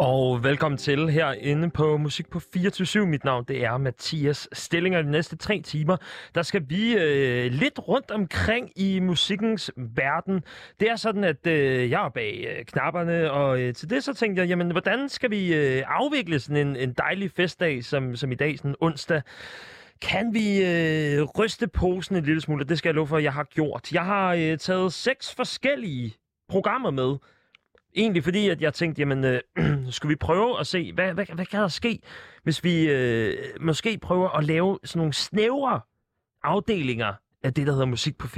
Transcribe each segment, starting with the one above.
Og velkommen til herinde på Musik på 24 Mit navn det er Mathias Stillinger. De næste tre timer, der skal vi øh, lidt rundt omkring i musikkens verden. Det er sådan, at øh, jeg er bag øh, knapperne, og øh, til det så tænkte jeg, jamen hvordan skal vi øh, afvikle sådan en, en dejlig festdag som, som i dag, sådan onsdag? Kan vi øh, ryste posen en lille smule? Det skal jeg love for, at jeg har gjort. Jeg har øh, taget seks forskellige programmer med, Egentlig fordi, at jeg tænkte, jamen, øh, skulle vi prøve at se, hvad, hvad, hvad kan der ske, hvis vi øh, måske prøver at lave sådan nogle snævre afdelinger af det, der hedder musik på 24-7.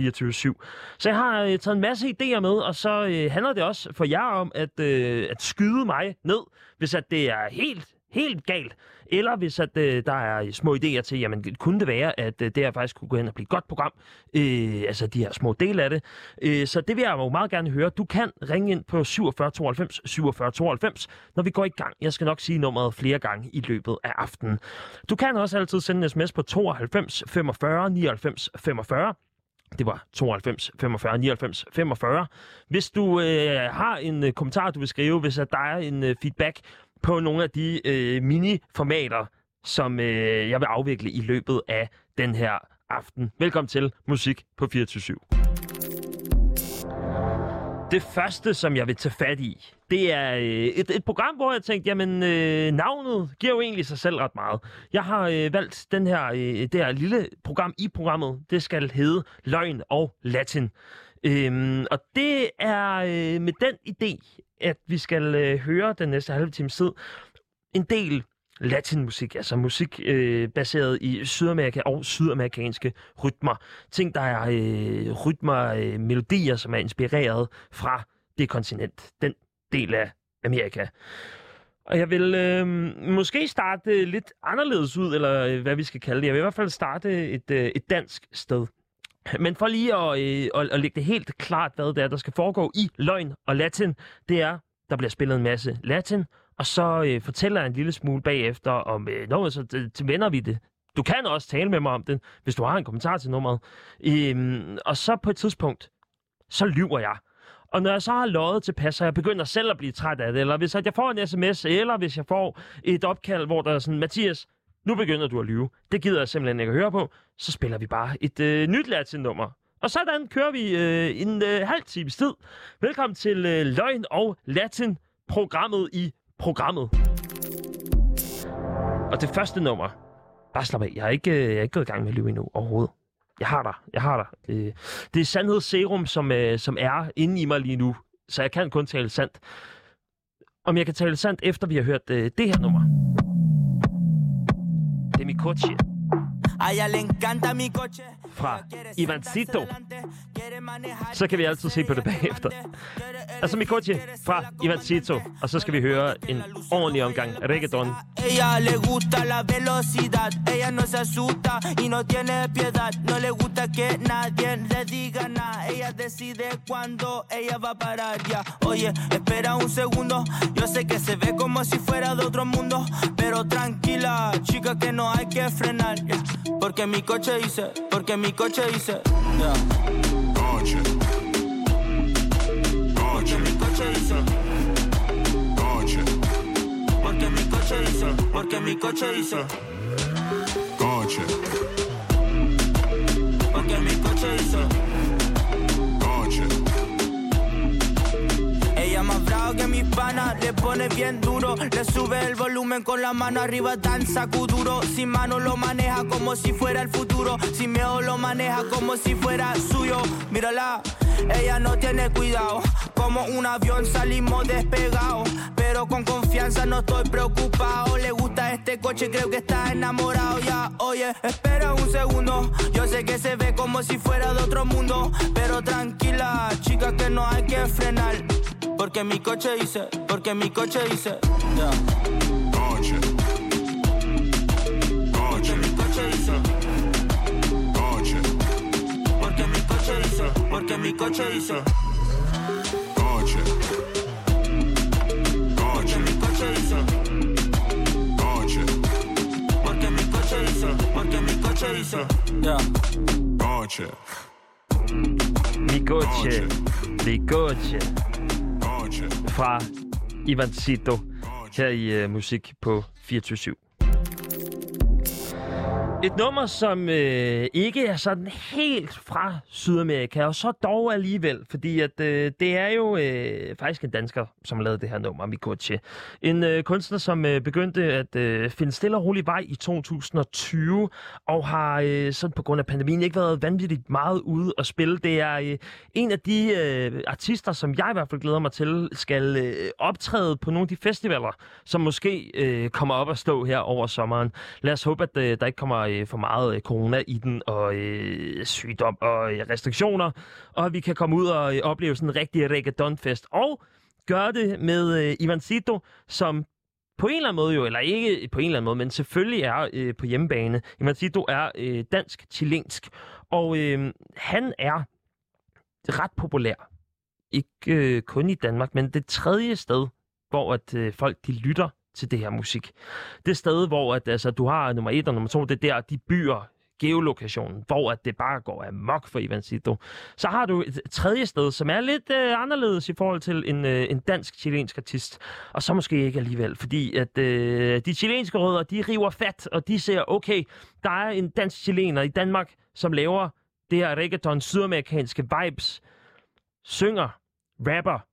Så jeg har øh, taget en masse idéer med, og så øh, handler det også for jer om at, øh, at skyde mig ned, hvis at det er helt, helt galt. Eller hvis at, øh, der er små idéer til, jamen kunne det være, at øh, det her faktisk kunne gå hen og blive et godt program, øh, altså de her små dele af det. Øh, så det vil jeg jo meget gerne høre. Du kan ringe ind på 47 92 47 92, når vi går i gang. Jeg skal nok sige nummeret flere gange i løbet af aftenen. Du kan også altid sende en sms på 92 45 99 45. Det var 92 45 99 45. Hvis du øh, har en øh, kommentar, du vil skrive, hvis at der er en øh, feedback på nogle af de øh, mini-formater, som øh, jeg vil afvikle i løbet af den her aften. Velkommen til Musik på 24 det første, som jeg vil tage fat i, det er øh, et, et program, hvor jeg tænkte, jamen øh, navnet giver jo egentlig sig selv ret meget. Jeg har øh, valgt den her, øh, det her lille program i programmet. Det skal hedde Løgn og Latin. Øhm, og det er øh, med den idé, at vi skal øh, høre den næste halve times tid en del latinmusik, altså musik øh, baseret i Sydamerika og sydamerikanske rytmer. Ting, der er øh, rytmer, øh, melodier, som er inspireret fra det kontinent, den del af Amerika. Og jeg vil øh, måske starte lidt anderledes ud, eller øh, hvad vi skal kalde det. Jeg vil i hvert fald starte et, øh, et dansk sted. Men for lige at, øh, at, at lægge det helt klart, hvad det er, der skal foregå i løgn og latin, det er, der bliver spillet en masse latin, og så øh, fortæller jeg en lille smule bagefter om, øh, noget, så øh, det, vender vi det. Du kan også tale med mig om det, hvis du har en kommentar til nummeret. Øhm, og så på et tidspunkt, så lyver jeg. Og når jeg så har løjet til pas, så jeg begynder selv at blive træt af det, eller hvis jeg får en sms, eller hvis jeg får et opkald, hvor der er sådan, Mathias, nu begynder du at lyve. Det gider jeg simpelthen ikke at høre på. Så spiller vi bare et øh, nyt Latin-nummer. Og sådan kører vi øh, en øh, halv times tid. Velkommen til øh, Løgn og Latin, programmet i programmet. Og det første nummer, bare slap af. Jeg er ikke, øh, jeg er ikke gået i gang med at lyve endnu overhovedet. Jeg har dig. Jeg har dig. Det, det er sandhedsserum, som, øh, som er inde i mig lige nu. Så jeg kan kun tale sandt. Om jeg kan tale sandt, efter vi har hørt øh, det her nummer. Det er mit coach. A ella le encanta mi coche. Fra Ivancito. Så kan vi altid se på det bagefter. Altså mi coche fra Ivancito. Og så skal vi høre en ordentlig omgang reggaeton. Ella le gusta la velocidad. Ella no se asusta y no tiene piedad. No le gusta que nadie le diga nada. Ella decide cuando ella va a parar. Ya, oye, espera un segundo. Yo sé que se ve como si fuera de otro mundo. Pero tranquila, chica, que no hay que frenar. Yeah. Porque mi coche dice, porque mi coche dice. Yeah. Coche. Coche. mi coche dice. Coche. Porque mi coche dice, porque mi coche dice. Coche. Porque mi coche dice. Bravo que mis panas, le pone bien duro. Le sube el volumen con la mano arriba, danza cuduro. Sin mano lo maneja como si fuera el futuro. Sin miedo lo maneja como si fuera suyo. Mírala, ella no tiene cuidado. Como un avión salimos despegados. Pero con confianza no estoy preocupado. Le gusta este coche, creo que está enamorado ya. Oye, espera un segundo. Yo sé que se ve como si fuera de otro mundo. Pero tranquila, chica, que no hay que frenar. Porque mi coche dice, porque mi coche dice. Yeah. Coche. Coche. mi coche dice. Coche. Porque mi coche dice, porque mi coche dice. Coche. Coche. mi coche dice. Coche. Porque mi coche dice, porque mi coche dice. Yeah. Coche. Mi coche. Mi coche. Fra Ivancito. her i uh, musik på 24 et nummer, som øh, ikke er sådan helt fra Sydamerika, og så dog alligevel, fordi at øh, det er jo øh, faktisk en dansker, som lavede det her nummer, Mikoche. En øh, kunstner, som øh, begyndte at øh, finde stille og rolig vej i 2020, og har øh, sådan på grund af pandemien ikke været vanvittigt meget ude at spille. Det er øh, en af de øh, artister, som jeg i hvert fald glæder mig til, skal øh, optræde på nogle af de festivaler, som måske øh, kommer op at stå her over sommeren. Lad os håbe, at øh, der ikke kommer øh, for meget øh, corona i den, og øh, sygdom og øh, restriktioner, og at vi kan komme ud og øh, opleve sådan en rigtig reggaetonfest. Og gøre det med øh, Ivancito, som på en eller anden måde jo, eller ikke på en eller anden måde, men selvfølgelig er øh, på hjemmebane. Ivancito er øh, dansk-chilensk, og øh, han er ret populær. Ikke øh, kun i Danmark, men det tredje sted, hvor at øh, folk de lytter til det her musik. Det sted, hvor at, altså, du har nummer et og nummer to, det er der, de byer, geolokationen, hvor at det bare går amok for Ivancito. Så har du et tredje sted, som er lidt øh, anderledes i forhold til en, øh, en dansk-chilensk artist. Og så måske ikke alligevel, fordi at øh, de chilenske rødder, de river fat, og de ser, okay, der er en dansk-chilener i Danmark, som laver det her reggaeton, sydamerikanske vibes, synger, rapper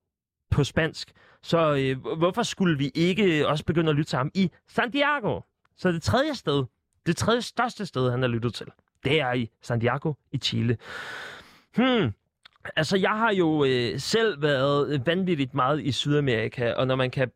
på spansk. Så øh, hvorfor skulle vi ikke også begynde at lytte til ham i Santiago? Så det tredje sted, det tredje største sted, han har lyttet til, det er i Santiago i Chile. Hmm. Altså, jeg har jo øh, selv været vanvittigt meget i Sydamerika, og når man kan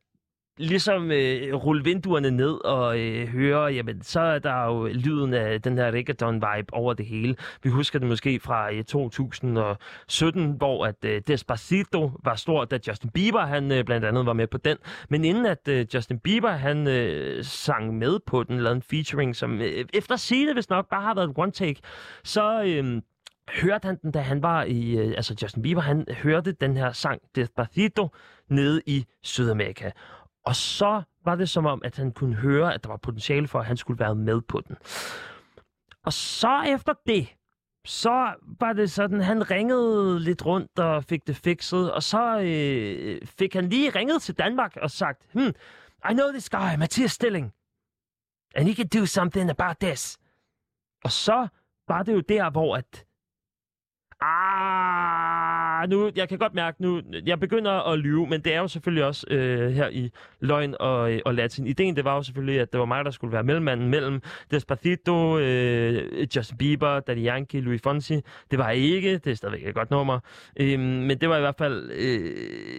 ligesom øh, rulle vinduerne ned og øh, høre, jamen, så er der jo lyden af den her reggaeton-vibe over det hele. Vi husker det måske fra øh, 2017, hvor at øh, Despacito var stor, da Justin Bieber han øh, blandt andet var med på den. Men inden at øh, Justin Bieber han øh, sang med på den, lavede en featuring, som øh, efter sine hvis nok bare har været one take, så... Øh, hørte han den, da han var i... Øh, altså Justin Bieber, han hørte den her sang Despacito nede i Sydamerika. Og så var det som om, at han kunne høre, at der var potentiale for, at han skulle være med på den. Og så efter det, så var det sådan, han ringede lidt rundt og fik det fikset, og så øh, fik han lige ringet til Danmark og sagt, hmm, I know this guy, Mathias Stilling, and he can do something about this. Og så var det jo der, hvor at Ah, nu, jeg kan godt mærke nu, jeg begynder at lyve, men det er jo selvfølgelig også øh, her i løgn og, og latin. Ideen det var jo selvfølgelig, at det var mig, der skulle være mellemmanden mellem Despacito, øh, Justin Bieber, Daddy Yankee, Louis Fonsi. Det var ikke, det er stadigvæk et godt nummer. Øh, men det var i hvert fald øh,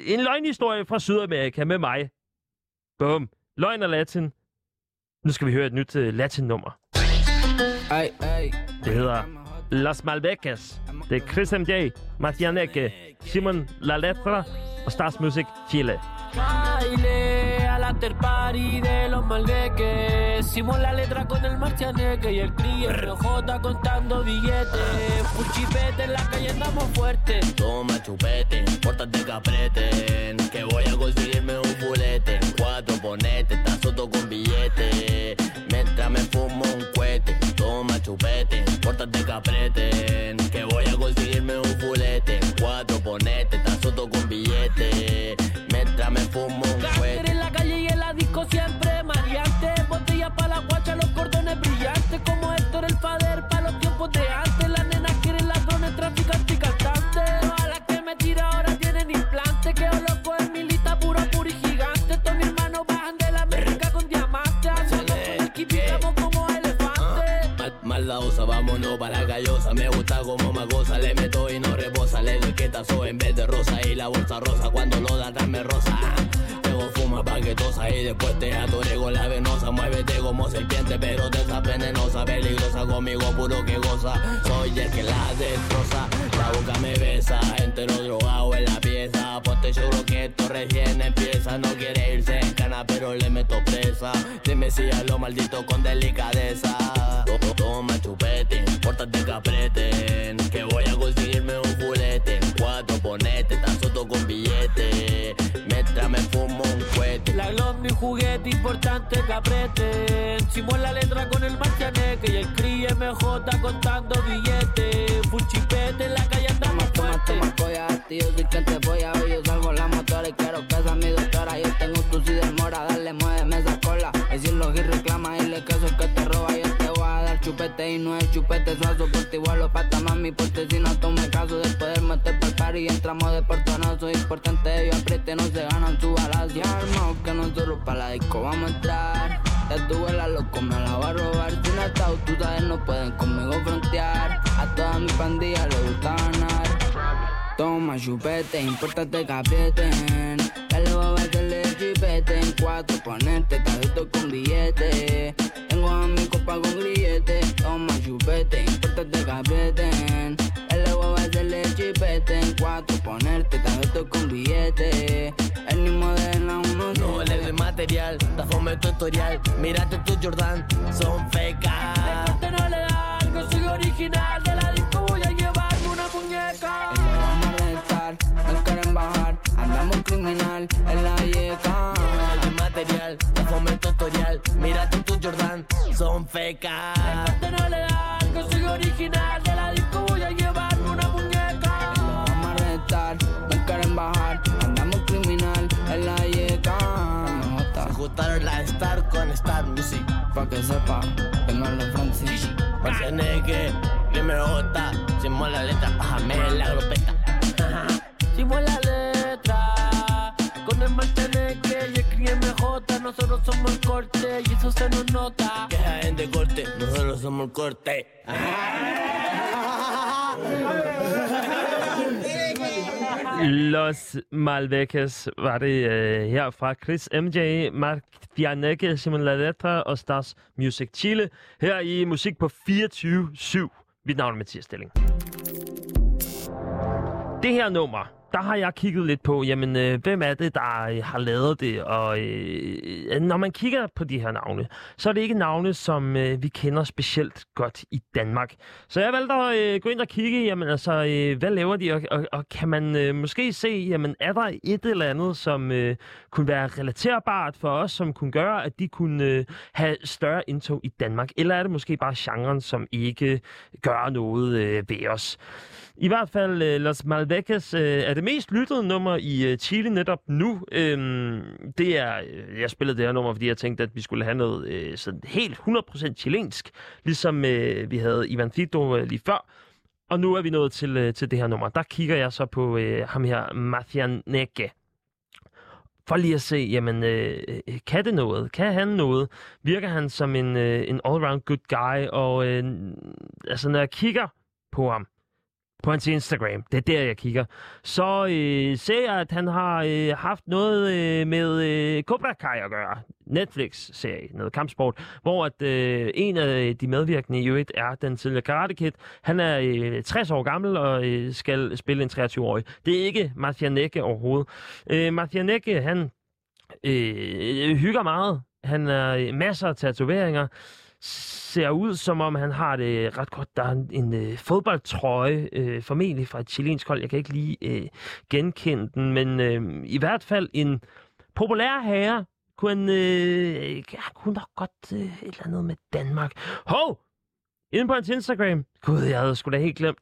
en løgnhistorie fra Sydamerika med mig. Bum. Løgn og latin. Nu skal vi høre et nyt uh, latin-nummer. Det hedder Las Malbecas de Chris MJ, Matianeke, Simon La Letra Stars Music Chile. Baile al after party de los maldeques. Simón la letra con el marcianeque y el cri RJ contando billetes. Puchipete en la calle andamos fuerte. Toma chupete, pórtate caprete. Que voy a conseguirme Que voy Mal, maldadosa, vámonos para la callosa. Me gusta como me goza, le meto y no reposa. Le doy quietazo en vez de rosa y la bolsa rosa. Cuando lo da, dame rosa. Luego fuma paquetosa y después te atoré con la venosa. Muévete como serpiente, pero te está venenosa. Peligrosa conmigo, puro que goza. Soy el que la destroza. La boca me besa, entero drogado en la pieza. Ponte seguro que esto recién empieza. No quiere irse en cana, pero le meto presa. Dime si a lo maldito con delicadeza. To- Toma chupete, pórtate caprete. Que voy a conseguirme un fulete. Cuatro ponete, tan soto con billete. Mientras me fumo un cohete. La glock, mi juguete importante que apriete. Encima la letra con el marcianeque y el cri MJ contando billetes. Full chipete en la calle andamos fuerte. Toma polla, tío, te suazo, por ti igual pata mami, por si no tome caso de poder meter por par y entramos de portonazo. Importante, ellos apriete, no se ganan su balas. Ya armado que nosotros para la disco vamos a entrar. Ya tu la loco, me la va a robar. Si no estás, tú sabes, no pueden conmigo frontear. A toda mi pandilla le gusta ganar. Toma chupete, importate que aprieten. Ya le voy a meterle chipete en cuatro, ponerte tarjeta con billete. Tengo a mi copa con grillete. Toma chupete, importate que aprieten. Ya le voy a meterle chipete en cuatro, ponerte tarjeta con billete. El ni modelo uno No le doy material, da fome tutorial. Mírate tu Jordan, son fecas. Este no le da algo, soy original. De la disco voy a llevarme una muñeca. Y lo vamos a retar, no quieren bajar. Andamos criminal en la yeca. No material, da fome tutorial. Mírate tu Jordan, son fecas. No le da algo, soy original. De la disco voy a llevarme una muñeca. Lo vamos a retar, no quieren bajar. Andamos criminal en la yeca. Nota, Juntaron la Star con Star Music. pa' que sepa que no es Francis. Mencioné que primero J, si la letra, bájame la grupeta. Hicimos la Nosotros somos el corte y eso se nos nota. Que la gente corte, nosotros somos el corte. Los Malvekes var det øh, her fra Chris MJ, Mark Fianeke, Simon Ladetta og Stars Music Chile. Her i Musik på 24-7. Mit navn er Mathias Stilling. Det her nummer, der har jeg kigget lidt på, jamen, øh, hvem er det, der øh, har lavet det? Og øh, øh, når man kigger på de her navne, så er det ikke navne, som øh, vi kender specielt godt i Danmark. Så jeg valgte at øh, gå ind og kigge, jamen altså, øh, hvad laver de? Og, og, og kan man øh, måske se, jamen er der et eller andet, som øh, kunne være relaterbart for os, som kunne gøre, at de kunne øh, have større indtog i Danmark? Eller er det måske bare genren, som ikke øh, gør noget øh, ved os? I hvert fald øh, Los Malvecas øh, er det mest lyttede nummer i øh, Chile netop nu. Øhm, det er, øh, jeg spillede det her nummer, fordi jeg tænkte, at vi skulle have noget øh, sådan helt 100% chilensk, ligesom øh, vi havde Ivan Fito øh, lige før. Og nu er vi nået til, øh, til det her nummer. Der kigger jeg så på øh, ham her, Mathianeke. For lige at se, jamen, øh, øh, kan det noget? Kan han noget? Virker han som en, øh, en all-round good guy? Og øh, altså, når jeg kigger på ham, på hans Instagram, det er der, jeg kigger, så øh, ser jeg, at han har øh, haft noget øh, med øh, Cobra Kai at gøre. Netflix-serie, noget kampsport, hvor at øh, en af øh, de medvirkende i øvrigt er den tidligere Karate Kid. Han er øh, 60 år gammel og øh, skal spille en 23-årig. Det er ikke Mathianeke overhovedet. Øh, Mathianeke, han øh, hygger meget. Han har øh, masser af tatoveringer ser ud, som om han har det ret godt. Der er en, en øh, fodboldtrøje, øh, formentlig fra et chilensk hold. Jeg kan ikke lige øh, genkende den, men øh, i hvert fald en populær herre. Kunne han, øh, kunne nok godt øh, et eller andet med Danmark. Hov! Inde på hans Instagram. Gud, jeg havde sgu da helt glemt,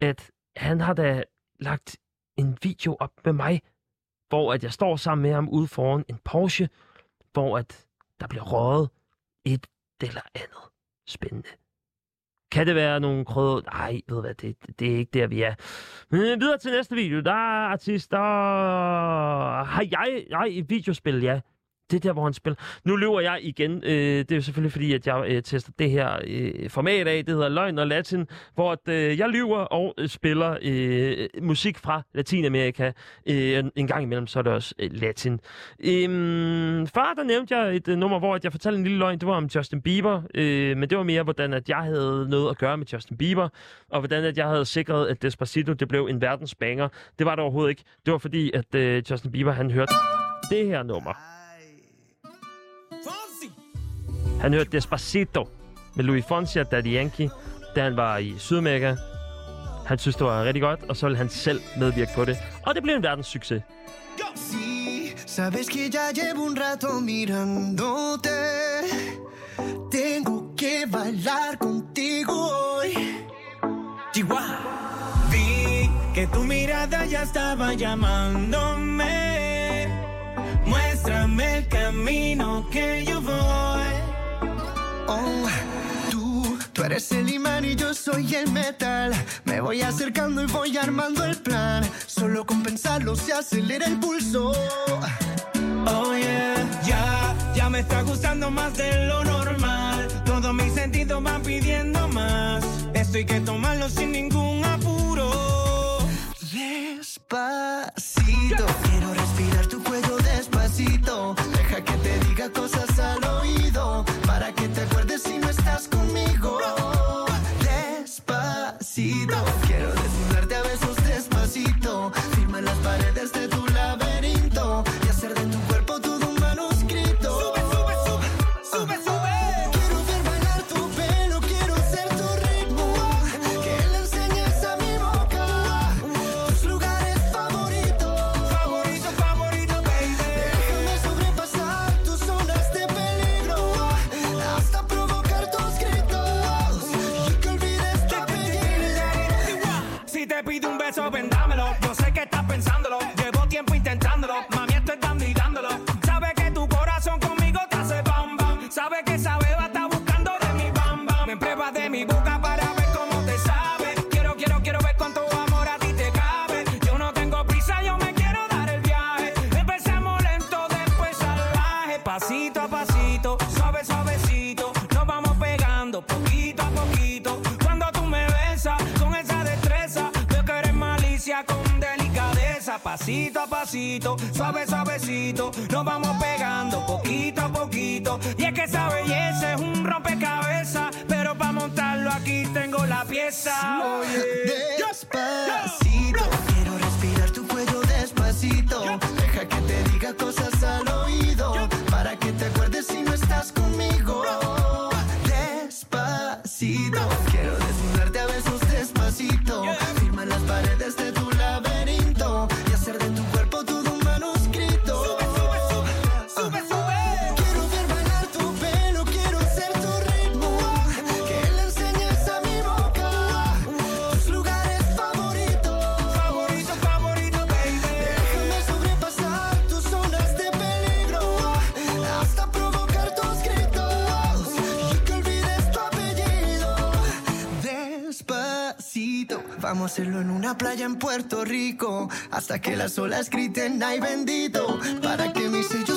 at han har da lagt en video op med mig, hvor at jeg står sammen med ham ude foran en Porsche, hvor at der bliver røget et eller andet spændende. Kan det være nogle krød? Nej, ved du hvad, det, det er ikke der, vi er. Men videre til næste video. Der er artister. har jeg, Nej, videospil, ja. Det er der, hvor han spiller. Nu løber jeg igen. Øh, det er jo selvfølgelig fordi, at jeg øh, tester det her øh, format af. Det hedder Løgn og Latin, hvor at, øh, jeg lyver og øh, spiller øh, musik fra Latinamerika. Øh, en gang imellem, så er det også øh, latin. Øh, før der nævnte jeg et øh, nummer, hvor at jeg fortalte en lille løgn. Det var om Justin Bieber. Øh, men det var mere, hvordan at jeg havde noget at gøre med Justin Bieber. Og hvordan at jeg havde sikret, at Despacito det blev en verdensbanger. Det var det overhovedet ikke. Det var fordi, at øh, Justin Bieber han hørte det her nummer. Han hørte Despacito med Louis Fonsi og Daddy Yankee, da han var i Sydamerika. Han synes, det var rigtig godt, og så ville han selv medvirke på det. Og det blev en verdens succes. Sí, sabes que ya llevo un rato mirándote. Tengo que bailar contigo hoy. Chihuahua. Vi que tu mirada ya estaba llamándome. Muéstrame el camino que yo voy. Oh, tú Tú eres el imán y yo soy el metal. Me voy acercando y voy armando el plan. Solo con pensarlo se acelera el pulso. Oh yeah, ya, ya me está gustando más de lo normal. Todos mis sentidos van pidiendo más. Esto hay que tomarlo sin ningún apuro. Despacito, quiero respirar tu cuello despacito. Deja que te diga cosas al oído que te acuerdes si Pasito a pasito, suave, suavecito. Nos vamos pegando poquito a poquito. Y es que esa belleza es un rompecabezas. Pero para montarlo aquí tengo la pieza. Oye. Despacito, quiero respirar tu cuello despacito. Deja que te diga cosas al oído para que te acuerdes si no estás conmigo. Despacito, hacerlo en una playa en Puerto Rico. Hasta que las olas griten ay bendito para que mi sello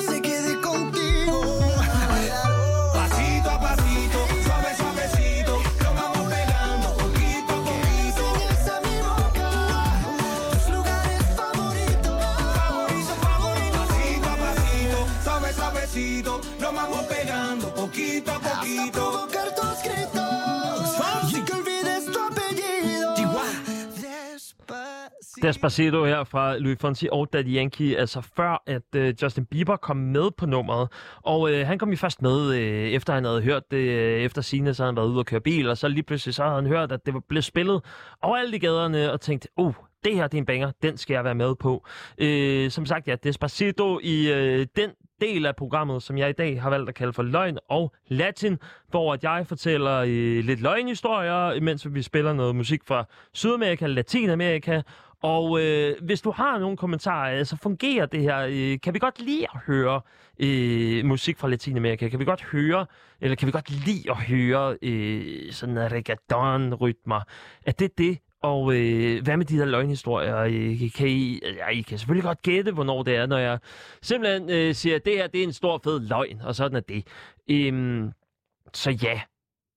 Despacito. Her fra Louis Fonsi og Daddy Yankee, altså før at øh, Justin Bieber kom med på nummeret. Og øh, han kom jo først med, øh, efter han havde hørt det, øh, efter sine så havde han været ude og køre bil, og så lige pludselig så havde han hørt, at det var blevet spillet overalt i gaderne, og tænkte, uh, det her det er en banger, den skal jeg være med på. Øh, som sagt, ja, Despacito i øh, den del af programmet, som jeg i dag har valgt at kalde for løgn og latin, hvor at jeg fortæller øh, lidt løgnhistorier, mens vi spiller noget musik fra Sydamerika, Latinamerika, og øh, hvis du har nogle kommentarer, så fungerer det her. Øh, kan vi godt lide at høre øh, musik fra Latinamerika? Kan vi godt høre, eller kan vi godt lide at høre øh, sådan reggaeton-rytmer? Er det det? Og øh, hvad med de der løgnhistorier? Øh, kan I, ja, I kan selvfølgelig godt gætte, hvornår det er, når jeg simpelthen øh, siger, at det her det er en stor fed løgn, og sådan er det. Øhm, så ja,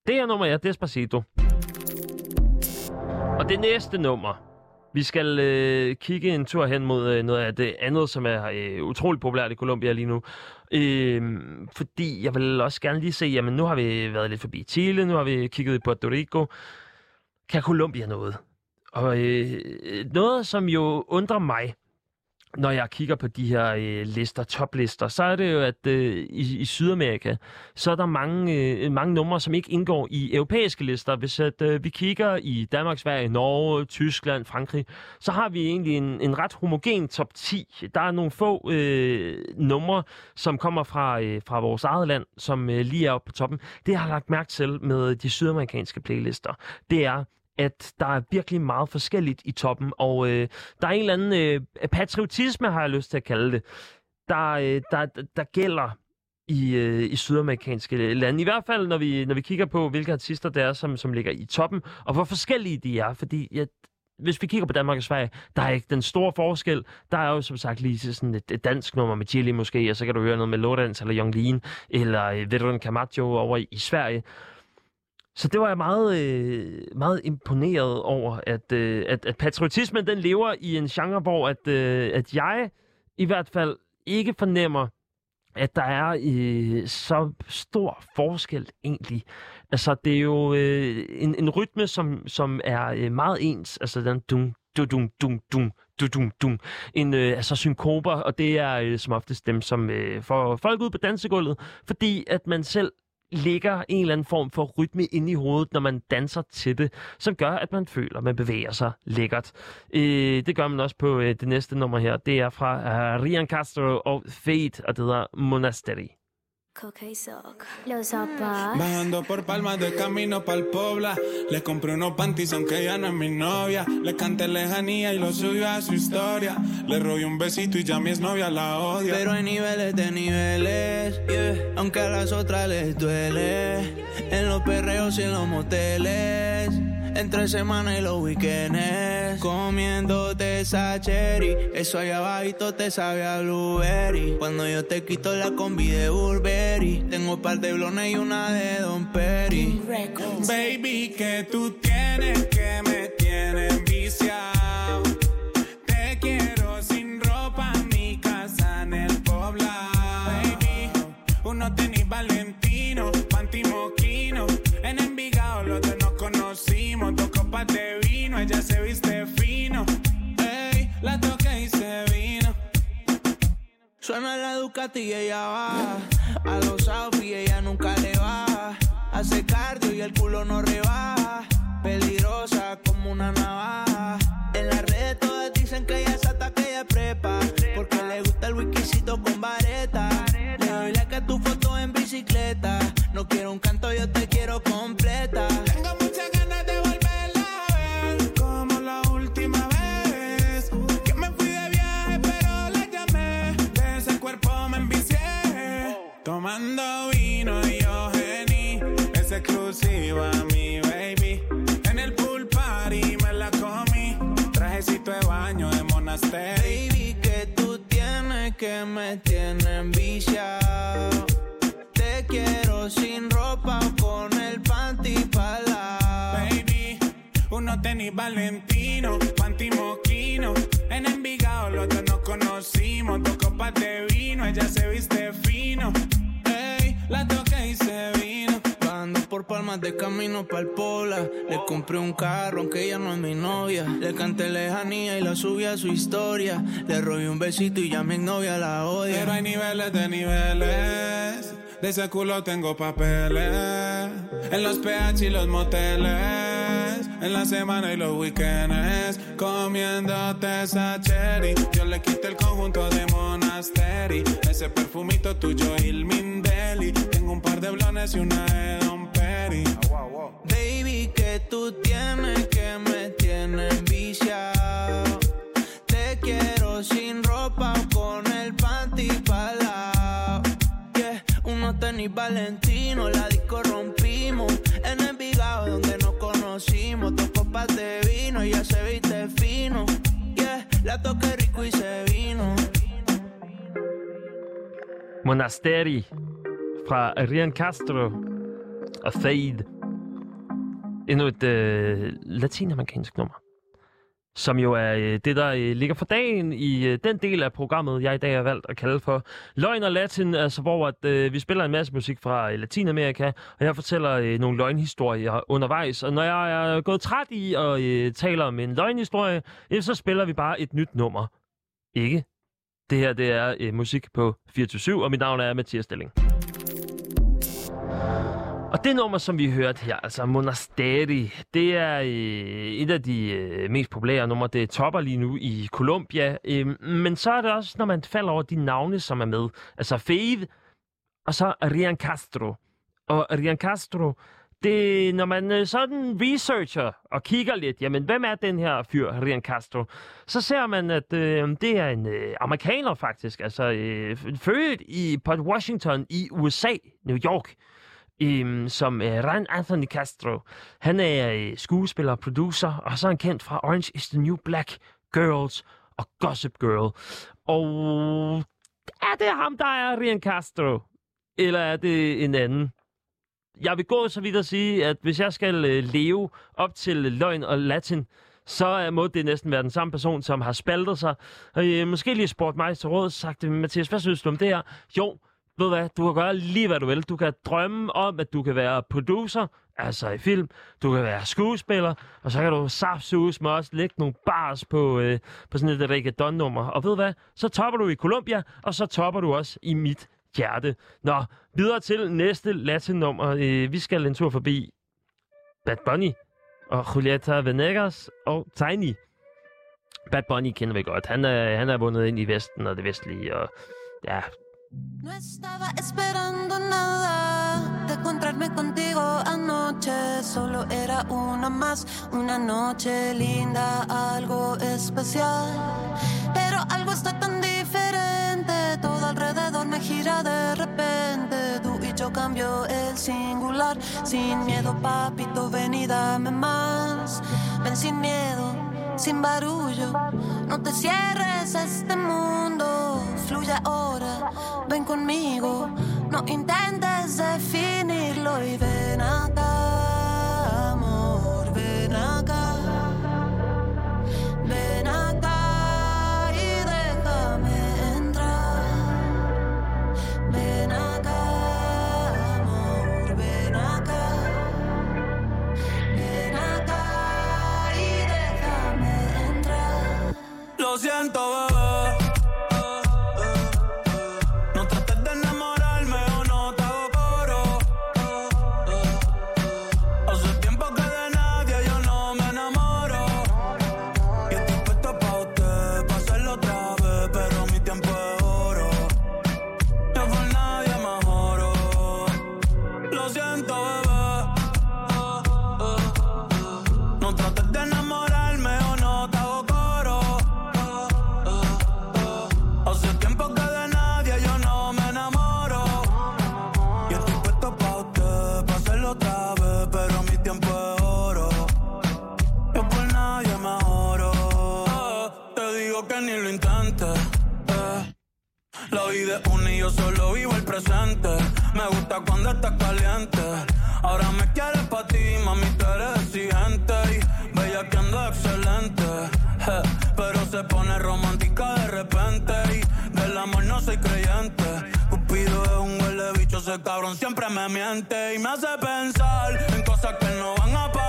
det her nummer er Despacito. Og det næste nummer, vi skal øh, kigge en tur hen mod øh, noget af det andet, som er øh, utroligt populært i Colombia lige nu. Øh, fordi jeg vil også gerne lige se, jamen nu har vi været lidt forbi Chile, nu har vi kigget i Puerto Rico. Kan Colombia noget? Og øh, noget, som jo undrer mig, når jeg kigger på de her øh, lister, toplister, så er det jo, at øh, i, i Sydamerika, så er der mange, øh, mange numre, som ikke indgår i europæiske lister. Hvis at, øh, vi kigger i Danmark, Sverige, Norge, Tyskland, Frankrig, så har vi egentlig en, en ret homogen top 10. Der er nogle få øh, numre, som kommer fra, øh, fra vores eget land, som øh, lige er oppe på toppen. Det, jeg har lagt mærke til med de sydamerikanske playlister, det er, at der er virkelig meget forskelligt i toppen, og øh, der er en eller anden øh, patriotisme, har jeg lyst til at kalde det, der, øh, der, der gælder i, øh, i sydamerikanske øh, lande. I hvert fald, når vi, når vi kigger på, hvilke artister der er, som, som ligger i toppen, og hvor forskellige de er. Fordi jeg, hvis vi kigger på Danmark og Sverige, der er ikke den store forskel. Der er jo som sagt lige sådan et, et dansk nummer med Chili måske, og så kan du høre noget med Lodans eller Jonglin, eller øh, Vedran Camacho over i, i Sverige. Så det var jeg meget, øh, meget imponeret over, at, øh, at, at patriotismen den lever i en genre, hvor at, øh, at jeg i hvert fald ikke fornemmer, at der er øh, så stor forskel egentlig. Altså, det er jo øh, en, en rytme, som, som er øh, meget ens. Altså, den dum, du dum, dum, dum, du dum, dum. En, øh, altså synkoper, og det er øh, som oftest dem, som øh, får folk ud på dansegulvet, fordi at man selv ligger en eller anden form for rytme inde i hovedet, når man danser til det, som gør, at man føler, at man bevæger sig lækkert. Øh, det gør man også på øh, det næste nummer her. Det er fra øh, uh, Rian Castro og Fate, og det hedder Monastery. Coca y Soc. Los zapatos. Bajando por palmas de camino pa'l Pobla Le compré unos panties aunque ella no es mi novia Le canté lejanía y lo subió a su historia Le robé un besito y ya mi exnovia la odia Pero hay niveles de niveles, yeah. aunque a las otras les duele. En los perreos y en los moteles, entre semana y los weekends. Comiéndote esa cherry, eso allá abajito te sabe a blueberry. Cuando yo te quito la combi de Burberry, tengo un par de blones y una de Don Perry. Baby, que tú tienes que me tienes viciado copas de vino, ella se viste fino Ey, la toqué y se vino Suena la Ducati y ella va. A los outfits ella nunca le va. Hace cardio y el culo no rebaja. Peligrosa como una navaja. En las redes todas dicen que ella es hasta que ella es prepa. Porque le gusta el whiskycito con vareta. Tomando vino yo gení Es exclusiva mi baby En el pool party me la comí Trajecito de baño de monasterio Baby, que tú tienes que me tienen viciado. Te quiero sin ropa con el panty pala. Baby, uno tenis Valentino, panty moquino. En Envigado los dos nos conocimos, dos copas de vino, ella se viste fino. La toqué y se vino. Por palmas de camino pa'l Pola. Le compré un carro, aunque ella no es mi novia. Le canté lejanía y la subí a su historia. Le robé un besito y ya mi novia la odia. Pero hay niveles de niveles. De ese culo tengo papeles. En los PH y los moteles. En la semana y los weekends. Comiéndote esa cherry. Yo le quité el conjunto de Monastery. Ese perfumito tuyo, Ilmin Deli. Tengo un par de blones y una de Don Baby, que tú tienes que me tienen viciado. Te quiero sin ropa con el panty palao. Yeah, unos tenis Valentino, la disco rompimos. En Envigado donde nos conocimos, dos copas de vino, ya se viste fino. Yeah, la toqué rico y se vino. Monastery fra Rian Castro og Fade. Endnu et øh, latinamerikansk nummer. Som jo er øh, det, der øh, ligger for dagen i øh, den del af programmet, jeg i dag har valgt at kalde for Løgn og Latin, altså hvor at, øh, vi spiller en masse musik fra øh, Latinamerika, og jeg fortæller øh, nogle løgnhistorier undervejs. Og når jeg er gået træt i at øh, tale om en løgnhistorie, øh, så spiller vi bare et nyt nummer. Ikke? Det her, det er øh, musik på 24 og mit navn er Mathias Stilling. Og det nummer, som vi hørte her, altså Monasteri, det er øh, et af de øh, mest populære numre. Det topper lige nu i Colombia. Øh, men så er det også, når man falder over de navne, som er med. Altså Fave, og så Rian Castro. Og Rian Castro, det, når man øh, sådan researcher og kigger lidt, jamen hvem er den her fyr, Rian Castro, så ser man, at øh, det er en øh, amerikaner faktisk, altså øh, født i Port Washington i USA, New York, øhm, som øh, Ryan Anthony Castro. Han er øh, skuespiller og producer, og så er han kendt fra Orange is the New Black, Girls og Gossip Girl. Og er det ham, der er Ryan Castro? Eller er det en anden? Jeg vil gå så vidt at sige, at hvis jeg skal øh, leve op til løgn og latin, så må det næsten være den samme person, som har spaltet sig. Og øh, måske lige spurgt mig til råd sagt, Mathias, hvad synes du om det her? Jo, ved du hvad, du kan gøre lige hvad du vil. Du kan drømme om, at du kan være producer, altså i film. Du kan være skuespiller, og så kan du saftsuges med også lægge nogle bars på, øh, på sådan et reggaeton-nummer. Og ved du hvad, så topper du i Colombia, og så topper du også i mit hjerte. Nå, videre til næste latin-nummer. Øh, vi skal en tur forbi Bad Bunny og Julieta Venegas og Tiny. Bad Bunny kender vi godt. Han er, han er vundet ind i Vesten og det vestlige, og ja, No estaba esperando nada de encontrarme contigo anoche. Solo era una más, una noche linda, algo especial. Pero algo está tan diferente, todo alrededor me gira de repente. Tú y yo cambio el singular, sin miedo, papito, ven y dame más. Ven sin miedo, sin barullo. No te cierres a este mundo, fluye ahora, ven conmigo. No intentes definirlo y ven acá, Lo Es una y yo solo vivo el presente. Me gusta cuando estás caliente. Ahora me quieres pa' ti, mami, tú eres exigente. Y bella que ando excelente. Pero se pone romántica de repente. Y del amor no soy creyente. Cupido es un huele bicho, ese cabrón siempre me miente. Y me hace pensar en cosas que no van a pasar.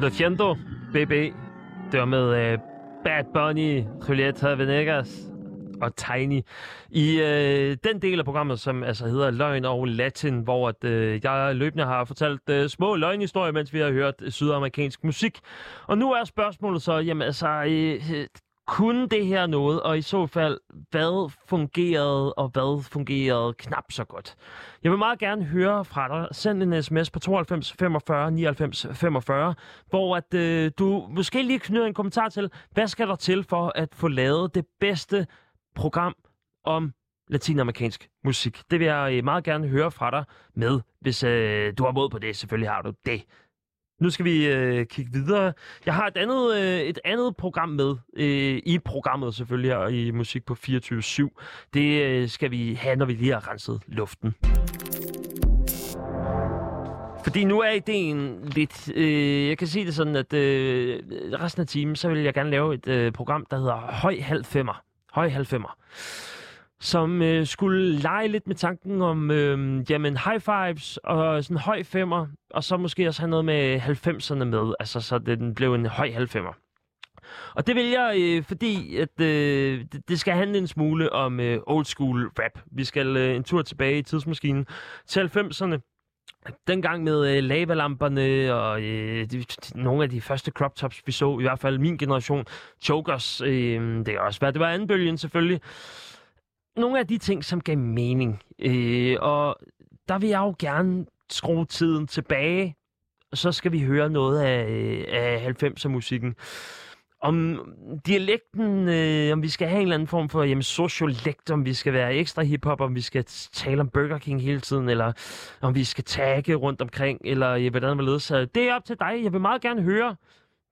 Lo siento, BB. Det var med uh, Bad Bunny, Julieta Venegas og Tiny. I uh, den del af programmet, som altså hedder Løgn og Latin, hvor at, uh, jeg løbende har fortalt uh, små løgnhistorier, mens vi har hørt sydamerikansk musik. Og nu er spørgsmålet så, jamen altså, uh, kunne det her noget, og i så fald, hvad fungerede, og hvad fungerede knap så godt? Jeg vil meget gerne høre fra dig. Send en sms på 92 45 99 45, hvor at, øh, du måske lige knyder en kommentar til, hvad skal der til for at få lavet det bedste program om latinamerikansk musik. Det vil jeg øh, meget gerne høre fra dig med, hvis øh, du har mod på det. Selvfølgelig har du det. Nu skal vi øh, kigge videre. Jeg har et andet, øh, et andet program med øh, i programmet selvfølgelig og i Musik på 24-7. Det øh, skal vi have, når vi lige har renset luften. Fordi nu er ideen lidt... Øh, jeg kan sige det sådan, at øh, resten af timen, så vil jeg gerne lave et øh, program, der hedder Høj Halv Femmer. Høj Halv Femmer. Som øh, skulle lege lidt med tanken om øh, jamen, high fives og sådan høj femmer, og så måske også have noget med 90'erne med, altså så den blev en høj halv femmer. Og det vil jeg, øh, fordi at, øh, det, skal handle en smule om øh, old school rap. Vi skal øh, en tur tilbage i tidsmaskinen til 90'erne. Dengang med øh, lavalamperne og øh, de, nogle af de første crop tops, vi så, i hvert fald min generation, chokers, øh, det kan også være, det var anden bølgen selvfølgelig. Nogle af de ting, som gav mening. Øh, og der vil jeg jo gerne skrue tiden tilbage, og så skal vi høre noget af, af 90'er-musikken om dialekten, øh, om vi skal have en eller anden form for jamen, sociolekt, om vi skal være ekstra hiphop, om vi skal tale om Burger King hele tiden, eller om vi skal tagge rundt omkring, eller øh, hvordan man leder sig. Det er op til dig. Jeg vil meget gerne høre,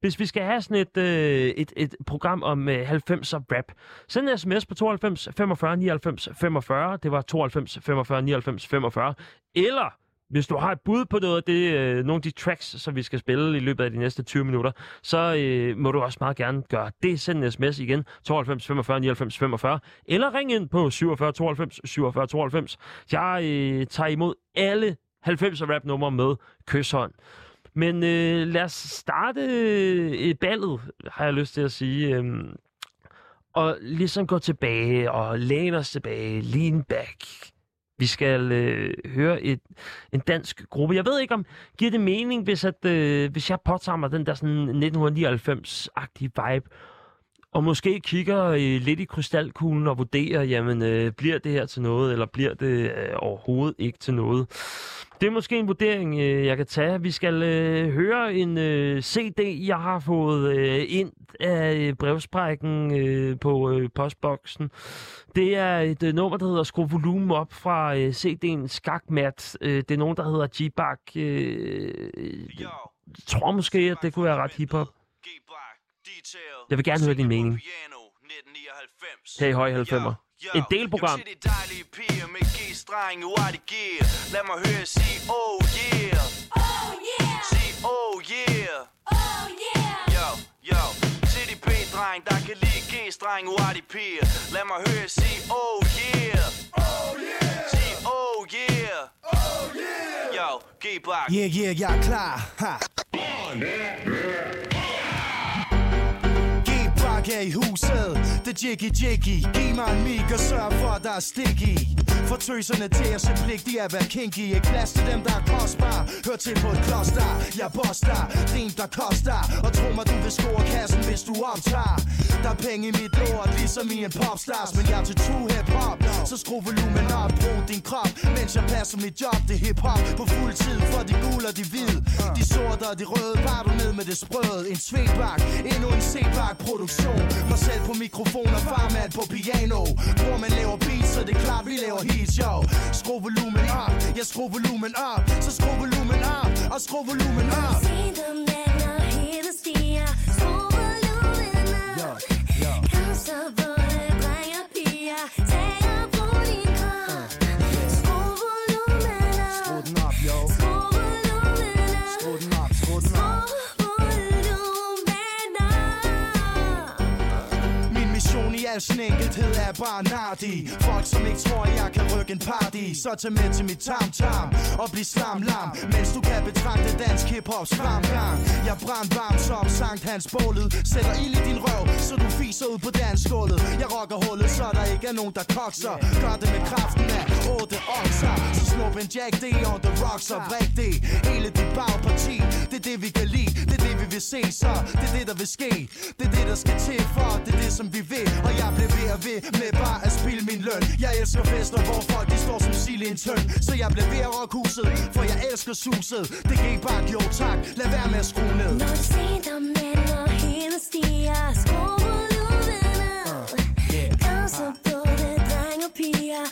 hvis vi skal have sådan et, øh, et, et program om øh, 90'er rap. Send en sms på 92 45 99 45. Det var 92 45 99 45. Eller hvis du har et bud på noget af det, øh, nogle af de tracks, som vi skal spille i løbet af de næste 20 minutter, så øh, må du også meget gerne gøre det. Send en sms igen, 92 45 99 45, eller ring ind på 47 92 47 92. Jeg øh, tager imod alle 90'er rap numre med kysshånd. Men øh, lad os starte øh, ballet, har jeg lyst til at sige. Øh, og ligesom gå tilbage og læne os tilbage, lean back. Vi skal øh, høre et, en dansk gruppe. Jeg ved ikke, om giver det mening, hvis, at, øh, hvis jeg påtager mig den der sådan 1999-agtige vibe, og måske kigger øh, lidt i krystalkuglen og vurderer, jamen, øh, bliver det her til noget, eller bliver det øh, overhovedet ikke til noget. Det er måske en vurdering, øh, jeg kan tage. Vi skal øh, høre en øh, CD, jeg har fået øh, ind af brevsprækken øh, på øh, postboksen. Det er et øh, nummer, der hedder Skru volumen op fra øh, CD'en Skakmat. Øh, det er nogen, der hedder G-Bak. Øh, jeg tror måske, at det kunne være ret hiphop. Jeg vil gerne høre din mening. Her i høj 90'er. Et delprogram. Lad mig høre sige, oh yeah. Oh yeah. Sige, oh yeah. Oh yeah. Yo, yo. Til de B-dreng, der kan lide G-streng, de piger. Lad mig høre sige, oh yeah. Oh yeah. Sige, oh yeah. Oh yeah. Yo, G-Block. Yeah, yeah, jeg er klar. Ha. G-Block er i huset. Det er Jiggy Jiggy. Giv mig en mic og sørg for, at der er stik i. For tøserne til at se pligtige at være kinky. Ikke plads til dem, der er kostbar. Hør til på et kloster. Jeg boster. Rim, der koster. Og tro mig, du vil score kassen, hvis du optager. Der er penge i mit lort, ligesom i en popstars. Men jeg er til true hip-hop. Så skru volumen op, brug din krop. Mens jeg passer mit job, det er hip-hop. På fuld tid for de gule og de hvide. De sorte og de røde, bare du ned med det sprøde. En svedbak, endnu en c produktion. Mig selv på mikrofon og farmand på piano. Hvor man laver beats, så det er klart, vi laver hits, yo. Skru volumen op, jeg skru volumen op. Så skru volumen op, og skru volumen op. Se dem lænder hele stiger. Skru volumen op. Kom så både mission i al sin enkelthed er bare nardi. Folk som ikke tror jeg kan rykke en party. Så tag med til mit tam-tam Og bliv slam-lam Mens du kan betragte dansk hiphops fremgang Jeg brænder varm som Sankt Hans bålet. Sætter ild i din røv Så du fiser ud på dansgulvet. Jeg rocker hullet så der ikke er nogen der kokser. Gør det med kraften af otte okser. Så snup en Jack D on the rocks og vræk det. Hele dit bagparti Det er det vi kan lide. Det er det vi vil se så Det er det der vil ske. Det er det der skal til for Det er det som vi vil. Og jeg bliver ved og ved med bare at spille min løn Jeg elsker fester hvor folk de står som sild i en tøn Så jeg bliver ved at rock huset For jeg elsker suset Det gik bare jo tak Lad være med at skrue ned Når du ser dem lænder hele stiger. Skru volumen op. Kom så både dreng og piger.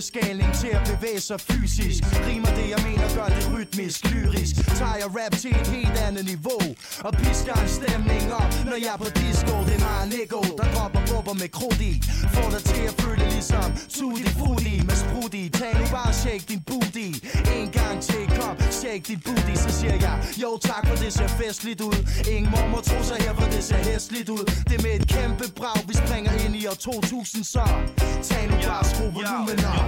Stressskalning til at bevæge sig fysisk. Rimer det jeg mener, gør det rytmisk, lyrisk. Tager jeg rap til et helt andet niveau Og pisker en stemning op, når jeg er på disco Det er meget Nico, der dropper bubber med krudt i Får dig til at føle ligesom Tutti Frutti med sprut i Tag nu bare shake din booty. En gang til, kom, shake din booty. Så siger jeg, jo tak for det ser festligt ud. Ingen mormor tror sig her, for det ser hæsligt ud. Det er med et kæmpe brag, vi springer ind i år 2000 Så tag nu bare skru volumen op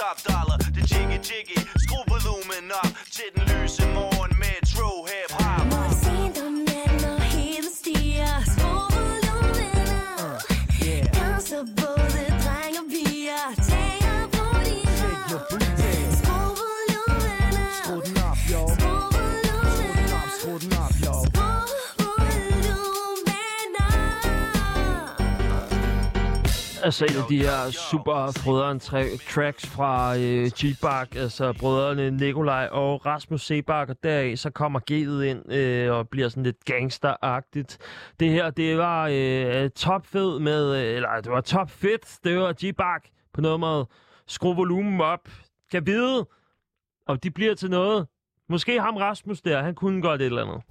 top dollar. Det jiggy jiggy, skru volumen op Til den lyse morgen Altså en af de her super frøderen tra- tracks fra øh, G-Bark, altså brødrene Nikolaj og Rasmus Sebak, og deraf så kommer G'et ind øh, og bliver sådan lidt gangsteragtigt. Det her, det var øh, topfed med, øh, eller det var top fedt, det var G-Bark på nummeret Skru volumen op, kan vide, og de bliver til noget. Måske ham Rasmus der, han kunne godt et eller andet.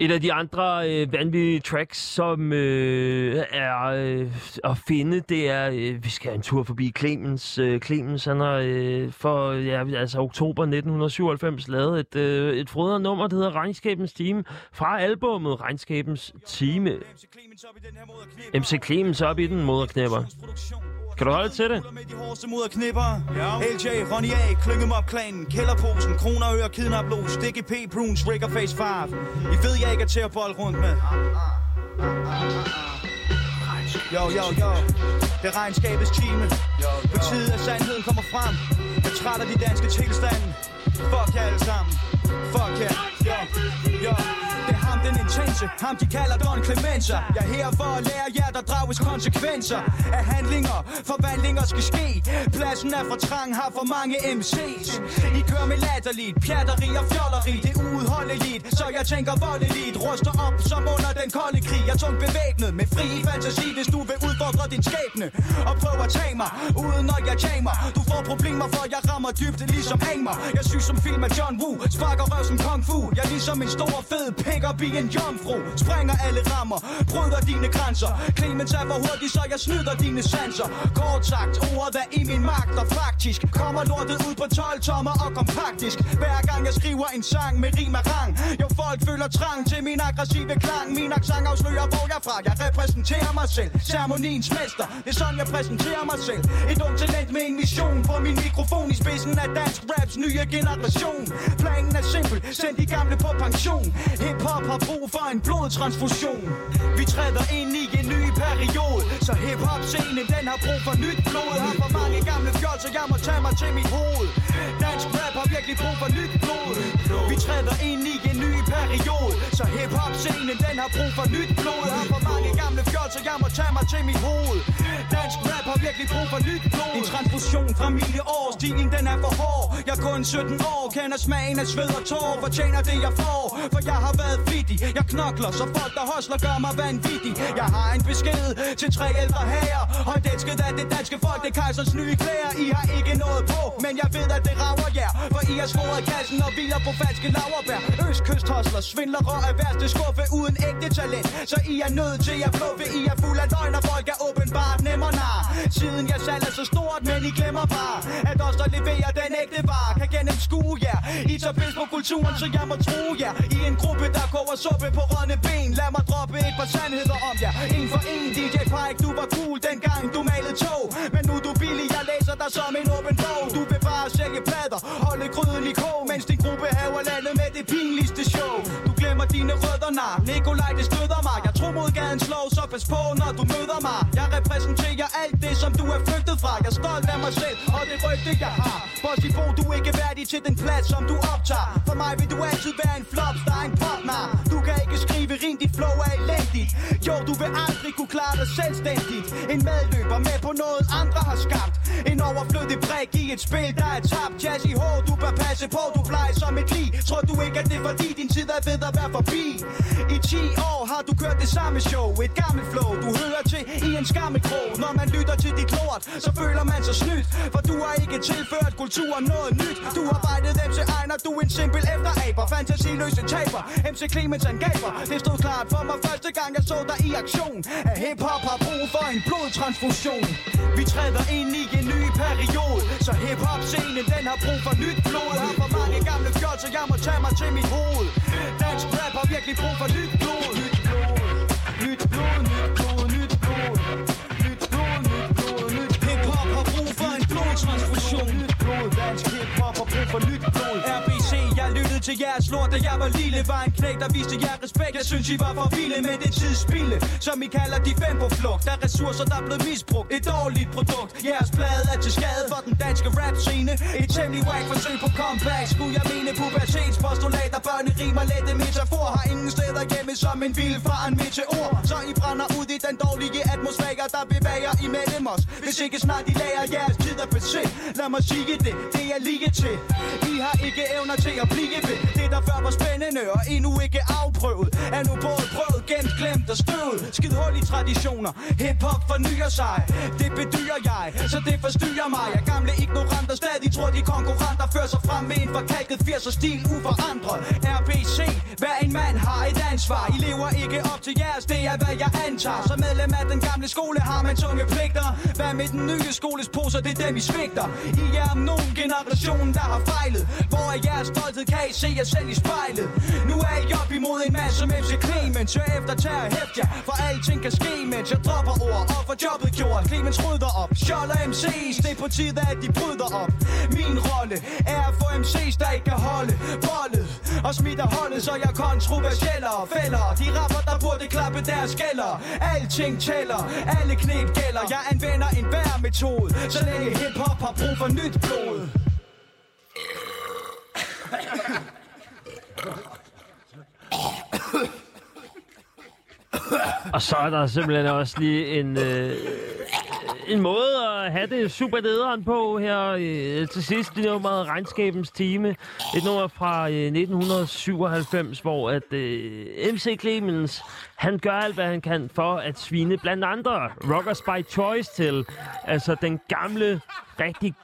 Et af de andre øh, vanvittige tracks, som øh, er øh, at finde, det er, øh, vi skal have en tur forbi Clemens. Øh, Clemens, han har øh, for ja, altså, oktober 1997 lavet et, øh, et frødere nummer, der hedder Regnskabens Time, fra albummet Regnskabens Time. MC Clemens op i den, moderknæpper. Kan du holde til det? De hårdeste moderknipper. LJ, Ronny A, Klyngem op klanen, Kælderposen, Kroner, Øre, Kidnaplos, DGP, Bruns, Rigger, Face 5. I ved, jeg ikke er til at bold rundt med. Jo, jo, jo. Det er regnskabets time. På tide, at sandheden kommer frem. Jeg træt af de danske tilstande. Fuck jer alle sammen. Fuck jer. Jo, jo. Den intense. Ham, de kalder Don Clemenza. Jeg er her for at lære jer, der drages konsekvenser af handlinger. Forvandlinger skal ske. Pladsen er for trang, har for mange MC's. I kører med latterligt, pjatteri og fjolleri. Det er uudholdeligt, så jeg tænker voldeligt. Ruster op som under den kolde krig. Jeg er tungt bevæbnet med fri fantasi, hvis du vil udfordre din skæbne. Og prøve at tage mig, uden når jeg tamer. Du får problemer, for jeg rammer dybt ligesom Angmar. Jeg syg som film af John Woo, sparker røv som Kung Fu. Jeg er ligesom en stor fed pick-up i en jomfru. Sprænger alle rammer, bryder dine grænser. Clemens er for hurtig, så jeg snyder dine sanser. Kort sagt, ordet er i min magt, og faktisk kommer lortet ud på 12 tommer og kompaktisk. Hver gang jeg skriver en sang med rim og rang. Jo, folk føler trang til min aggressive klang. Min accent afslører, hvor jeg fra. Jeg repræsenterer mig selv. Ceremoniens mester, det er sådan, jeg præsenterer mig selv. Et ung talent med en mission på min mikrofon i spidsen af dansk raps nye generation. Planen er simpel, send de gamle på pension. Hip-hop har brug for en blodtransfusion. Vi træder ind i en ny periode, så hip-hop-scenen den har brug for nyt blod. Har for mange gamle fjold, så jeg må tage mig til mit hoved. Dansk rap virkelig brug for nyt blod. Vi træder ind i en ny periode, så hip-hop-scenen den har brug for nyt blod. Har for mange gamle fjol, så jeg må tage mig til mit hoved. Dansk rap har virkelig brug for nyt blod. En transfusion fra mine år, stilen den er for hård. Jeg er kun 17 år, kender smagen af sved og tår, fortjener det jeg får. For jeg har været flittig, jeg knokler, så folk der hosler gør mig vanvittig. Jeg har en besked til tre ældre herrer, højt elsket af det danske folk, det er kejsers nye klæder. I har ikke noget på, men jeg ved at det rager jer. For i har svoret kassen og hviler på falske laverbær. Østkyst svindlere af værste skuffe uden ægte talent. Så I er nødt til at fluffe, I er fuld af løgn, og folk er åbenbart nemmer nar. Siden jeg salg er så stort, men I glemmer bare, at os der leverer den ægte vare, kan gennemskue jer. I tager pis på kulturen, så jeg må tro jer. I en gruppe, der koger suppe på rådne ben. Lad mig droppe et par sandheder om jer. En for en, DJ Pike, du var cool dengang du malede tog. Men nu er du billig, jeg læser dig som en åben bog. Du vil bare sælge plader, holde gryden i kog, mens din gruppe haver landet med det pinligste show. Du glemmer dine rødder, nar. Nikolaj, det støder mig. Jeg tror mod gaden slår, så pas på, når du møder mig. Jeg repræsenterer alt det, som du er flygtet fra. Jeg er stolt af mig selv, og det rygte, jeg har. Bossy du er ikke værdig til den plads, som du optager. For mig vil du altid være en flopstar, en popnar. Du kan ikke skrive rim, dit flow er. Jo, du vil aldrig kunne klare dig selvstændigt. En medløber med på noget, andre har skabt. En overflødig brik i et spil, der er tabt. Jazz i hår, du bør passe på, du plejer som et lig. Tror du ikke, at det er fordi din tid er ved at være forbi? I 10 år har du kørt det samme show. Et gammelt flow, du hører til i en skammekrog Når man lytter til dit lort, så føler man sig snydt. For du har ikke tilført kulturen noget nyt. Du har bejdet dem til egen, og du er en simpel efteraber. Fantasiløse taber, MC Clemens angaber Det stod klart for mig første gang, jeg så dig i aktion. At hiphop har brug for en blodtransfusion. Vi træder ind i en ny periode Så hiphop-scenen, den har brug for nyt blod. Har for mange gamle fjol, så jeg må tage mig til mit hoved. Dansk rap har virkelig brug for nyt blod Nyt blod, nyt blod, nyt blod, nyt blod. Til jeres lort, da jeg var lille Var en knæk, der viste jer respekt. Jeg synes, I var for vilde med det tidsspilde Som I kalder de fem på flugt. Der er ressourcer, der er blevet misbrugt. Et dårligt produkt. Jeres plade er til skade for den danske rap-scene Et temmelig whack forsøg på comeback. Skulle jeg mene pubertetspostulater Børne rimer lette metafor. Har ingen steder hjemme som en vild fra en meteor. Så I brænder ud i den dårlige atmosfære Der bevæger imellem os. Hvis ikke snart I lærer jeres tid at passé Lad mig sige det, det er lige til. I har ikke evner til at blive ved. it. Det der før var spændende og endnu ikke afprøvet. Er nu både prøvet, gemt, glemt og støvet. Skid hul i traditioner. Hip-hop fornyer sig. Det bedyrer jeg, så det forstyrrer mig. Jeg gamle ignoranter stadig tror de konkurrenter Fører sig frem med en forkalket 80'er stil uforandret. RBC, hver en mand har et ansvar. I lever ikke op til jeres, det er hvad jeg antager. Som medlem af den gamle skole har man tunge pligter. Hvad med den nye skoles poser, det er dem I svigter. I er om nogen generation, der har fejlet. Hvor er jeres stolthed, kan I se jer selv i spejlet. Nu er I op imod en masse som MC Clemens. Hør efter tager hæft jer, for alting kan ske Mens jeg dropper ord. Og får jobbet gjort Clemens rydder op, Scholler MC's Det er på tide at de bryder op. Min rolle er at få MC's der ikke kan holde bollet. Og smitter holdet, så jeg kontroversieller Fælder, de rapper der burde klappe deres gælder. Alting tæller, alle knep gælder. Jeg anvender en hver metode Så længe hiphop har brug for nyt blod. Og så er der simpelthen også lige en, øh, en måde at have det super nederen på her øh, til sidst i nummeret Regnskabens Time. Et nummer fra øh, 1997, hvor at øh, MC Clemens, han gør alt, hvad han kan for at svine blandt andre Rockers by Choice til. Altså den gamle, rigtig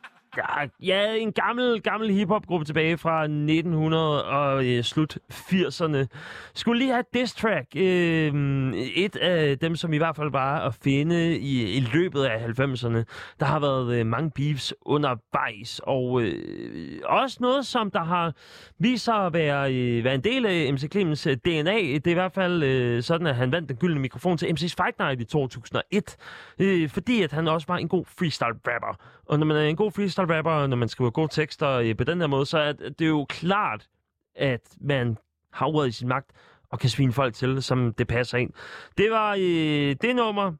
Ja, en gammel, gammel hiphop-gruppe tilbage fra 1900 og øh, slut 80'erne. Skulle lige have et diss track. Øh, et af dem, som i hvert fald var at finde i, i løbet af 90'erne. Der har været øh, mange beefs undervejs, og øh, også noget, som der har vist sig at være, øh, være en del af MC Clemens øh, DNA. Det er i hvert fald øh, sådan, at han vandt den gyldne mikrofon til MC's Fight Night i 2001. Øh, fordi at han også var en god freestyle-rapper. Og når man er en god freestyle-rapper, når man skriver gode tekster øh, på den her måde, så er det jo klart, at man har ordet i sin magt og kan svine folk til, som det passer ind. Det var øh, det nummer,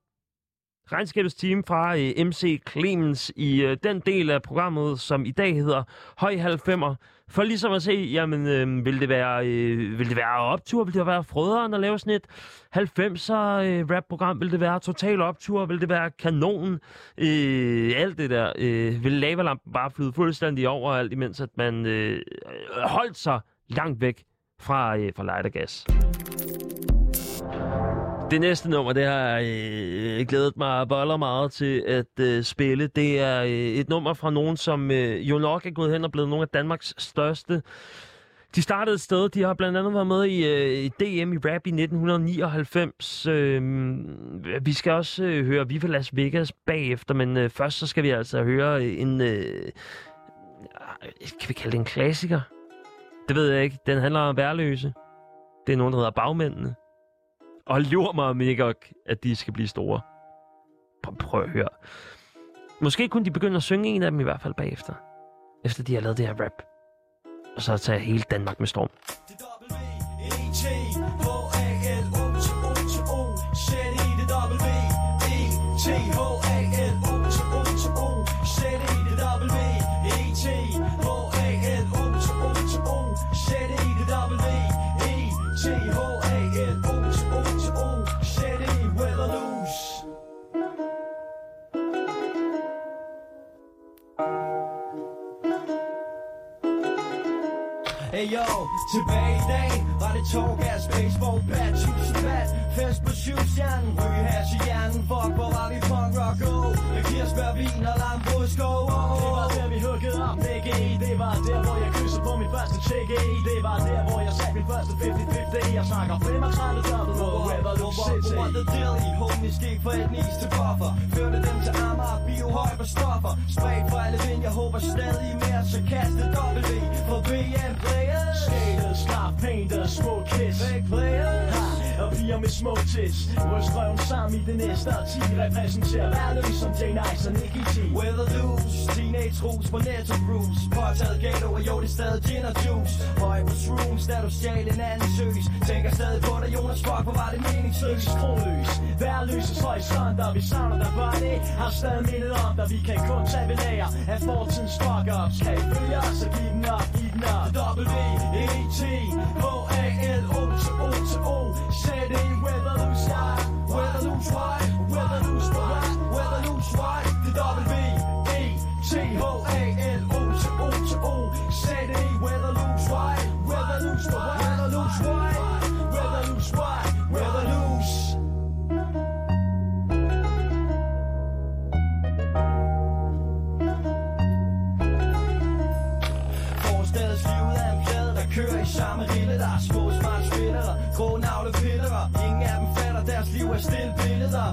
regnskabets team fra øh, MC Clemens i øh, den del af programmet, som i dag hedder Høj 90'er. For ligesom at se, jamen, øh, vil, det være, øh, vil det være optur, vil det være frøderen at lave sådan et 90'er øh, rap-program, vil det være total optur, vil det være kanonen? øh, alt det der. Øh, vil lavalampen bare flyde fuldstændig over alt, imens at man øh, holdt sig langt væk fra, øh, fra lightergas. Det næste nummer, det har jeg øh, glædet mig boller meget til at øh, spille. Det er øh, et nummer fra nogen, som øh, jo nok er gået hen og blevet nogle af Danmarks største. De startede et sted. De har blandt andet været med i, øh, i DM i rap i 1999. Øh, vi skal også øh, høre Viva Las Vegas bagefter, men øh, først så skal vi altså høre øh, en... Øh, øh, kan vi kalde det en klassiker? Det ved jeg ikke. Den handler om værløse. Det er nogen, der hedder Bagmændene. Og lur mig om ikke, at de skal blive store. Prøv, prøv at høre. Måske kunne de begynde at synge en af dem i hvert fald bagefter. Efter de har lavet det her rap. Og så tage hele Danmark med storm. Tilbage i dag var det tog baseball, Spaceball Bat, tusind bat Fest på syvstjernen, ryge hash i hjernen. Fuck, hvor var vi punk rock, oh Med kirsebær, vin og lam på skov, oh Det var der, vi huggede op, det i Det var der, hvor jeg chick i Det var der, hvor jeg satte min første 50-50 Jeg snakker 35 dobbelt på Weatherloop City What the deal i homies gik for et nis til buffer. Førte dem til Amager, bio høj på stoffer. Spray for alle vind, jeg håber stadig mere Så kast et W for BM players Skated, skarp painter, små kiss. Fake players ha, og piger med små tits. Ryst røven sammen i det næste og årti Repræsenterer hver som ligesom Jay Nice og Nicky T. Weather loose, teenage rus på Netto Bruce Påtaget gato, og jo det er stadig gin og juice. Høj på shrooms, da du stjal en anden søs. Tænker stadig på dig, Jonas, fuck, hvor var det meningsløst? Skråløs, værløses horisonter Vi savner dig bare det? Har stadig mindet om dig Vi kan kun tage ved lære af fortidens fuck-ups. Kan I følge os og give den op, give den op W-E-T H-A-L-O-T-O-T-O Sæt i weather loose, yeah Weather loose, right Weather loose, right Weather loose, right Det er W-E-T-H-A-L-O-T-O-T-O stille billeder.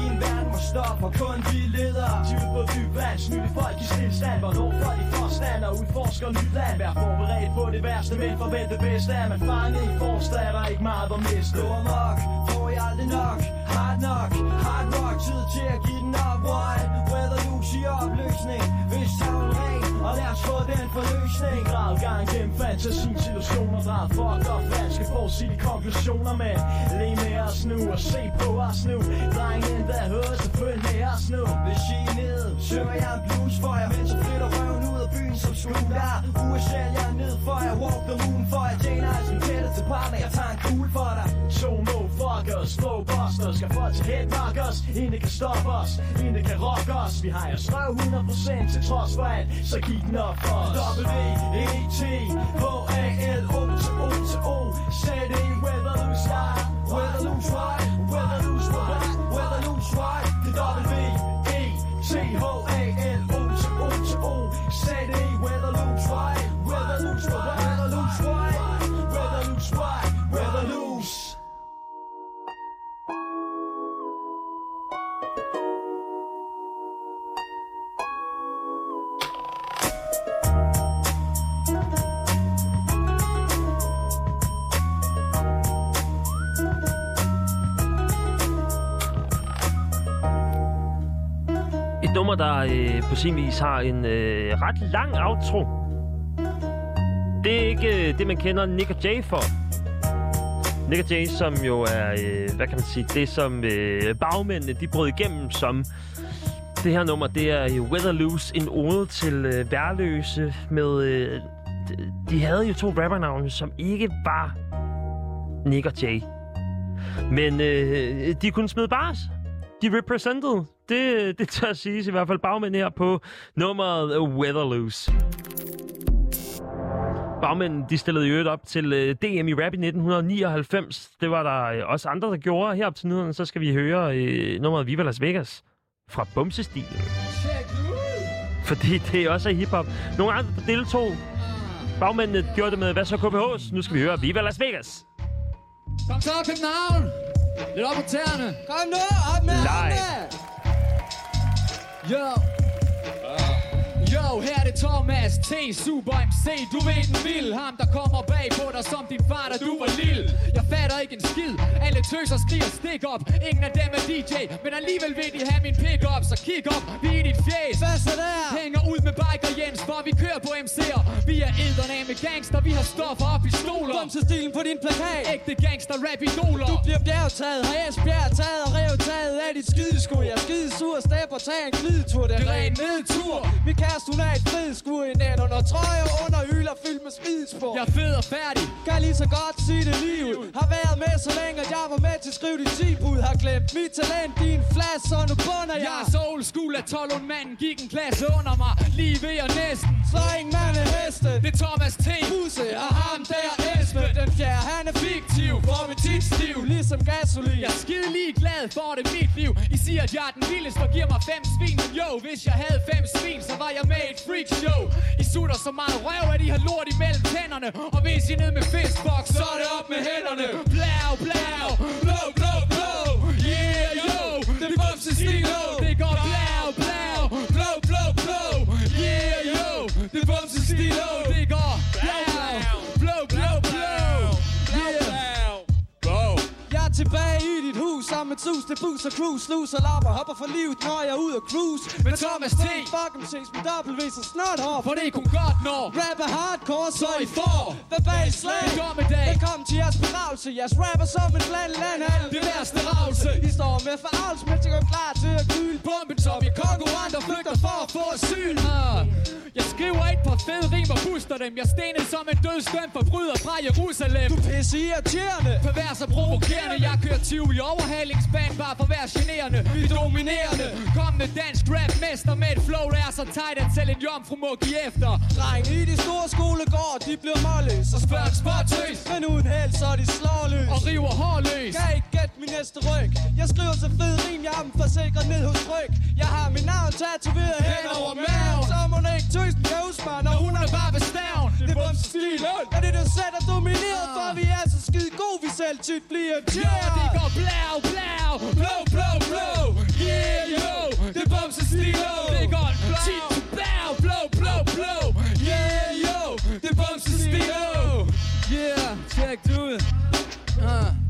I en verden, hvor stoffer kun vi leder. De Dyb på dyb vand, snyde folk i stillstand. Hvornår folk i forstand og udforsker nyt land. Vær forberedt på det værste, men forvent det bedste Er man fanget i forstad, er der ikke meget at miste. Stor mok, får jeg aldrig nok? Hard nok, hard rock, tid til at give den op. Why? Weather loose i opløsning. Hvis tavlen ren, og lad os få den forløsning. Grad gang gennem fantasiens illusioner Drag fucked up. Falske forudsigtige konklusioner Men le med os nu og se på os nu. Drengen der hører så følg med os nu. Hvis I er nede, synger jeg en blues for jer Mens jeg flytter røven ud af som scooter der USA, jeg er ned for jeg walk the moon for jer Jane Eisen, tætte til partner, jeg tager en kugle for dig. To motherfuckers, flow busters Skal få til headmarkers, ingen kan stoppe os. Ingen kan rock os. Vi har jeres røv 100% til trods for alt. Så giv den op for os. W-E-T-H-A-L-O-T-O-T-O Sæt i weather loose, right Weather loose, right der øh, på sin vis har en øh, ret lang outro. Det er ikke øh, det, man kender Nick og Jay for. Nick og Jay, som jo er, øh, hvad kan man sige, det som øh, bagmændene, de brød igennem som. Det her nummer, det er øh, Weatherloose, en ode til øh, værløse med... Øh, de- de havde jo to rappernavne, som ikke var Nick og Jay. Men øh, de kunne smide bars. De represented. Det, det tør siges i hvert fald bagmænd her på nummeret Weatherloose. Bagmændene de stillede jo øvrigt op til øh, DM i rap i 1999. Det var der øh, også andre, der gjorde. Her op til nyhederne, så skal vi høre øh, nummeret Viva Las Vegas fra Bumsestilen. Fordi det også er hiphop. Nogle andre, der deltog. Bagmændene gjorde det med Hvad så KPH's? Nu skal vi høre Viva Las Vegas. Kom så, København! Lidt op på tæerne! Kom nu, op med Live. armene! Yo! Yo, her er det Thomas T. Super MC Du ved den vild Ham der kommer bag på dig som din far da du var lille. Jeg fatter ikke en skid. Alle tøser skriger stik op. Ingen af dem er DJ Men alligevel vil de have min pick up. Så kig op, vi er i dit fjes Hvad så der? Hænger ud med Biker Jens For vi kører på MC'er Vi er ælderne med gangster Vi har stoffer og pistoler Kom til stilen på din plakat. Ægte gangster rap idoler Du bliver bjergtaget, har Esbjerg taget og rev taget af dit skideskud Jeg er skidesur, stepper, tag en glidetur, det er ren nedtur. Vi kaster hun af et frideskur i net under trøje og under hylder fyldt med spidspor Jeg er fed og færdig. Kan lige så godt sige det lige ud. Har været med så længe, at jeg var med til at skrive dit 10 bud Har glemt mit talent, din flash, så nu bunder jeg Jeg. er så old school, at 12 manden gik en klasse under mig. Lige ved og næsten. Så ingen mand er heste. Det er Thomas T. Busse og ham der Esben er fiktiv. For min tit stiv Ligesom gasolin. Jeg er skide lige glad for det er mit liv. I siger at jeg er den vildeste Og giver mig fem svin. Men jo, hvis jeg havde fem svin Så var jeg med et freak show. I sutter så meget røv At I har lort imellem tænderne. Og hvis I ned med fistbox, Så er det op med hænderne. Blau, blau. Blow, blow, blow Yeah, yo. Det er bumse stilo Det går blau, blau. Blow, blow, blow Yeah, yo. Det er bumse stilo Det tilbage i dit hus sammen med tus til bus og cruise. Slus og lapper, hopper for livet, når jeg er ude og cruise. Med Thomas T. Fuck em ses med W, så snart hår For det kun godt når Rap er hardcore, så I får Verbal slag. Det går med dag. Velkommen til jeres begravelse. Jeres rapper som en blandet landhandel Det værste ravse I står med forarvelse, mens jeg går klar til at kyle. Bomben som i konkurrenter flygter for at få asyl. Ah, Fede rim og puster dem. Jeg stenede som en dødsdømt forbryder fra Jerusalem. Du pisse irriterende. Pervers og provokerende. Jeg kører 20 i overhalingsbane Bare for være generende. Vi er dominerende. Kommende dansk rapmester Med et flow der er så tight At selv en jomfru må give efter. Dreng i de store skolegård, de bliver målløs Så spørg et spørgtøs Men uden held, så er de slåløs Og river hårløs. Kan ikke gætte min næste ryg. Jeg skriver så fed rim, jeg har dem forsikret ned hos Tryk Jeg har mit navn tatoveret hen over maven. Så må ikke tusind kan huske mig, når hun er bare bestavn Det er bums stil. Er det du selv er domineret for Vi er så skide gode, vi selv tit bliver Yeah, det går blau, blau Blow, blow, blow Yeah, yo. Det er stilo Det går tit blau, blow, blow, blow Yeah, yo. Det er stilo Yeah, check det ud. Uh.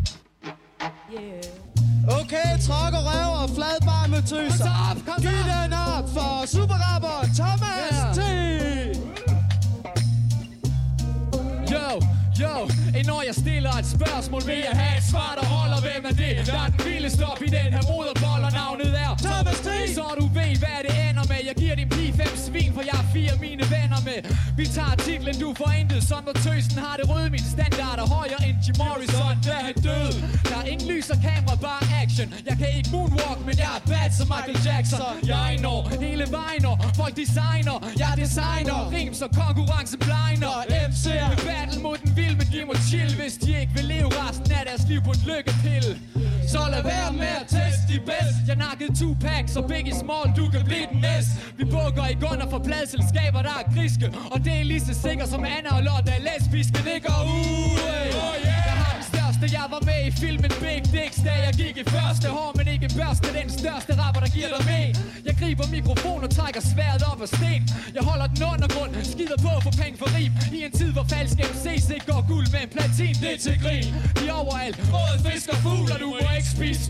Okay, tråk og røv og fladbar med tøser. Kom så op, kom så Giv den op for superrapper Thomas Ja. T Yo, yo, en når jeg stiller et spørgsmål Vil jeg have et svar, der holder. Hvem er det, der er den vildeste op i den her moderbold? Og navnet er Thomas T. Så du ved, hvad det ender med. Jeg giver din pige fem svin, for jeg har fire mine venner med. Vi tager titlen, du får intet. Som når tøsen har det røde Min standard er højere end Jim Morrison. Da han døde Der er ingen lys og kamera, bare action. Jeg kan ikke moonwalk, men jeg er bad som Michael Jackson. Jeg når hele vejen og Folk designer, jeg designer. Rim som konkurrence blinder MC'er battle mod den vild, men de må chill. Hvis de ikke vil leve resten af deres liv på en lykkepille. Så lad være med at teste de bedst Jeg nakkede Tupac, så Biggie Small, du kan blive den næste. Vi bukker i gunder for pladselskaber, der er griske. Og det er lige så sikkert som Anna og Lotte er lesbiske Det går ud, Jeg har største, jeg var med i filmen Big Dicks Da jeg gik i første hår, men ikke børste Den største rapper, der giver dig med Jeg griber mikrofon og trækker sværet op af sten Jeg holder den undergrund, skider på for penge for rim I en tid, hvor falsk MC's ikke går guld med en platin Det er til grin, de er overalt Både fisk og fugl, og du må ikke spise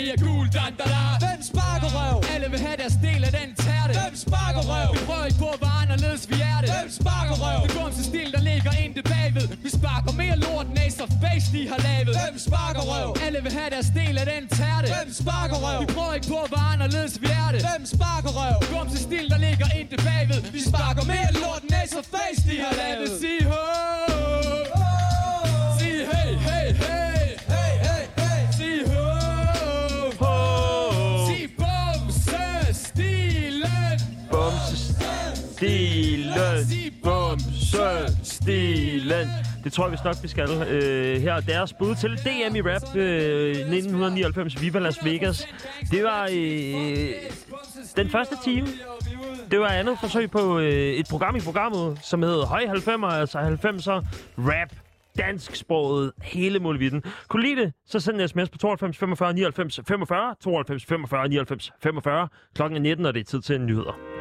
i er gul Dan, da, da. Hvem sparker røv? Alle vil have deres del af den tærte Hvem sparker røv? Vi prøver ikke på at være anderledes, vi er det Hvem sparker røv? Det går til stil, der ligger intet bagved Vi sparker mere lort, end Ace of Base, de har lavet. Hvem sparker røv? Alle vil have deres del af den tærte. Hvem sparker røv? Vi prøver ikke på at være anderledes, vi er det Hvem sparker røv? Går til stil, der ligger intet bagved. Vi sparker mere lort, end Ace of Base, de har lavet. Sig ho. Sig hey, hey, hey. Bumse stilen. Bumsestilen. Bumsestilen. Det tror jeg vist nok, vi skal. Øh, her er deres bud til DM i rap øh, 1999 Viva Las Vegas. Det var øh, den første time. Det var andet forsøg på øh, et program i programmet, som hed Høj 90'er, altså 90'er rap dansksproget hele muligheden. Kunne lide det, så send en sms på 92 45 99 45, 92 45 99 45. Klokken er 19, og det er tid til nyheder.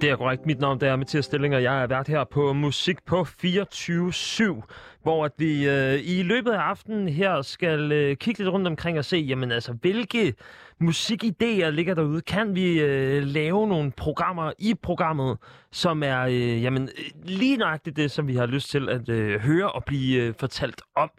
Det er korrekt. Mit navn det er Mathias Stilling, og jeg er vært her på Musik på 24-7, hvor at vi øh, i løbet af aftenen her skal øh, kigge lidt rundt omkring og se, jamen altså, hvilke musikidéer ligger derude? Kan vi øh, lave nogle programmer i programmet, som er øh, jamen, øh, lige nøjagtigt det, som vi har lyst til at øh, høre og blive øh, fortalt om?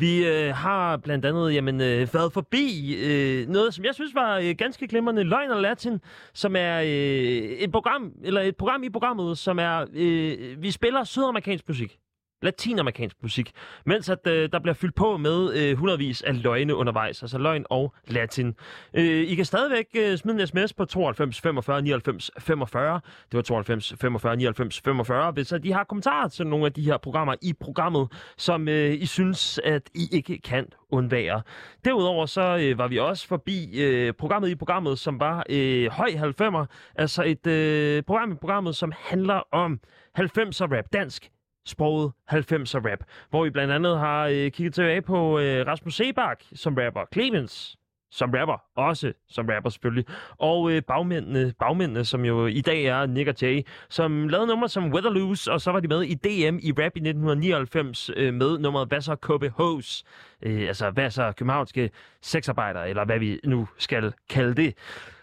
Vi øh, har blandt andet jamen, øh, været forbi øh, noget, som jeg synes var øh, ganske glimrende, Løgn og Latin, som er øh, et program, eller et program i programmet, som er, øh, vi spiller sydamerikansk musik latinamerikansk musik, mens at øh, der bliver fyldt på med øh, hundredvis af løgne undervejs, altså løgn og latin. Øh, I kan stadigvæk øh, smide en sms på 92 45 99 45. Det var 92 45 99 45, hvis øh, at I har kommentarer til nogle af de her programmer i programmet, som øh, I synes, at I ikke kan undvære. Derudover så øh, var vi også forbi øh, programmet i programmet, som var øh, Høj 90'er, altså et øh, program i programmet, som handler om 90'er rap, dansk sproget 90'er rap, hvor vi blandt andet har øh, kigget tilbage på øh, Rasmus Sebak som rapper, Clemens som rapper, også som rapper selvfølgelig, og øh, bagmændene, bagmændene, som jo i dag er Nick og Jay, som lavede nummer som Weatherloose, og så var de med i DM i rap i 1999 øh, med nummeret Hvad så KBH's, øh, altså hvad så københavnske sexarbejdere, eller hvad vi nu skal kalde det.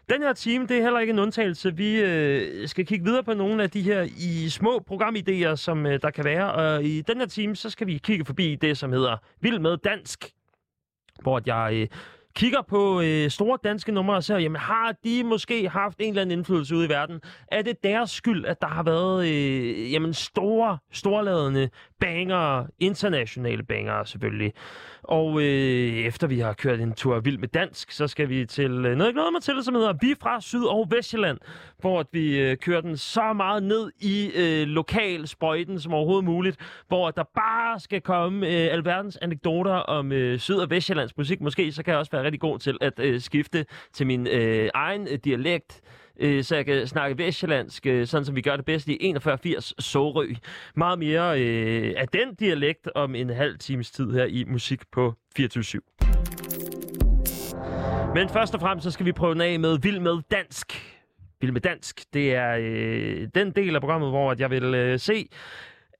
Den her time, det er heller ikke en undtagelse. Vi øh, skal kigge videre på nogle af de her i små programidéer, som øh, der kan være. Og i den her time, så skal vi kigge forbi det, som hedder Vild med Dansk. Hvor jeg øh, kigger på øh, store danske numre og ser, jamen har de måske haft en eller anden indflydelse ude i verden? Er det deres skyld, at der har været øh, jamen store, storladende banger, internationale banger selvfølgelig? Og øh, efter vi har kørt en tur vild med dansk, så skal vi til øh, noget, mig til, som hedder Vi fra Syd- og Vestjylland, hvor at vi øh, kører den så meget ned i øh, lokal sprøjten som overhovedet muligt, hvor der bare skal komme øh, alverdens anekdoter om øh, Syd- og Vestjyllands musik. Måske så kan jeg også være rigtig god til at øh, skifte til min øh, egen øh, dialekt, øh, så jeg kan snakke vestjyllandsk, øh, sådan som vi gør det bedst i 4180 Sorø. Meget mere øh, af den dialekt om en halv times tid her i Musik på 24 Men først og fremmest så skal vi prøve den af med Vild med Dansk. Vild med Dansk, det er øh, den del af programmet, hvor at jeg vil øh, se,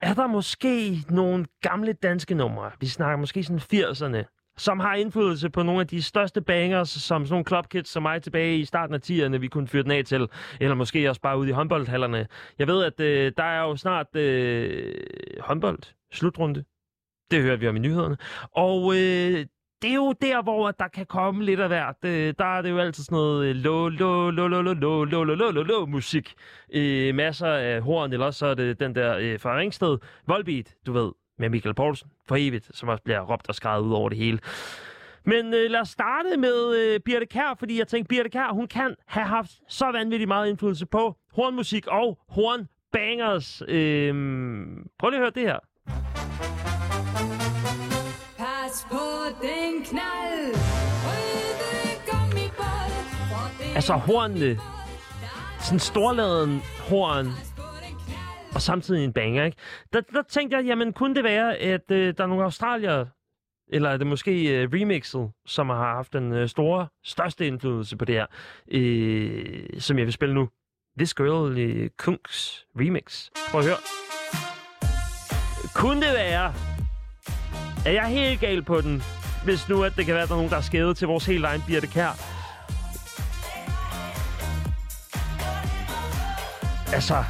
er der måske nogle gamle danske numre, vi snakker måske sådan 80'erne, som har indflydelse på nogle af de største bangers, som sådan nogle clubkids som mig tilbage i starten af 10'erne, vi kunne fyre den af til, eller måske også bare ude i håndboldhallerne. Jeg ved, at øh, der er jo snart øh, håndbold, slutrunde. Det hører vi om i nyhederne. Og øh, det er jo der, hvor der kan komme lidt af hvert. Der er det jo altid sådan noget lo, lo, lo, lo, lo, lo, lo, lo, lo, lo, lo, musik. Øh, masser af horn, eller også så er det den der øh, fra Ringsted. Volbeat, du ved, med Michael Poulsen for evigt, som også bliver råbt og skrevet ud over det hele. Men øh, lad os starte med øh, Birte Kær, fordi jeg tænkte, Birte Kær, hun kan have haft så vanvittigt meget indflydelse på hornmusik og hornbangers. Øh, prøv lige at høre det her. Pas på den knald. Røde Altså hornene. Sådan storladen horn. Og samtidig en banger, ikke? Der, der tænkte jeg, jamen kunne det være, at øh, der er nogle australier, eller er det måske øh, remixet, som har haft den øh, store, største indflydelse på det her, øh, som jeg vil spille nu. This Girl øh, Kunks remix. Prøv at høre. Kunne det være, er jeg helt gal på den, hvis nu at det kan være, at der er nogen, der er skævet til vores helt egen Birte Kær? Altså,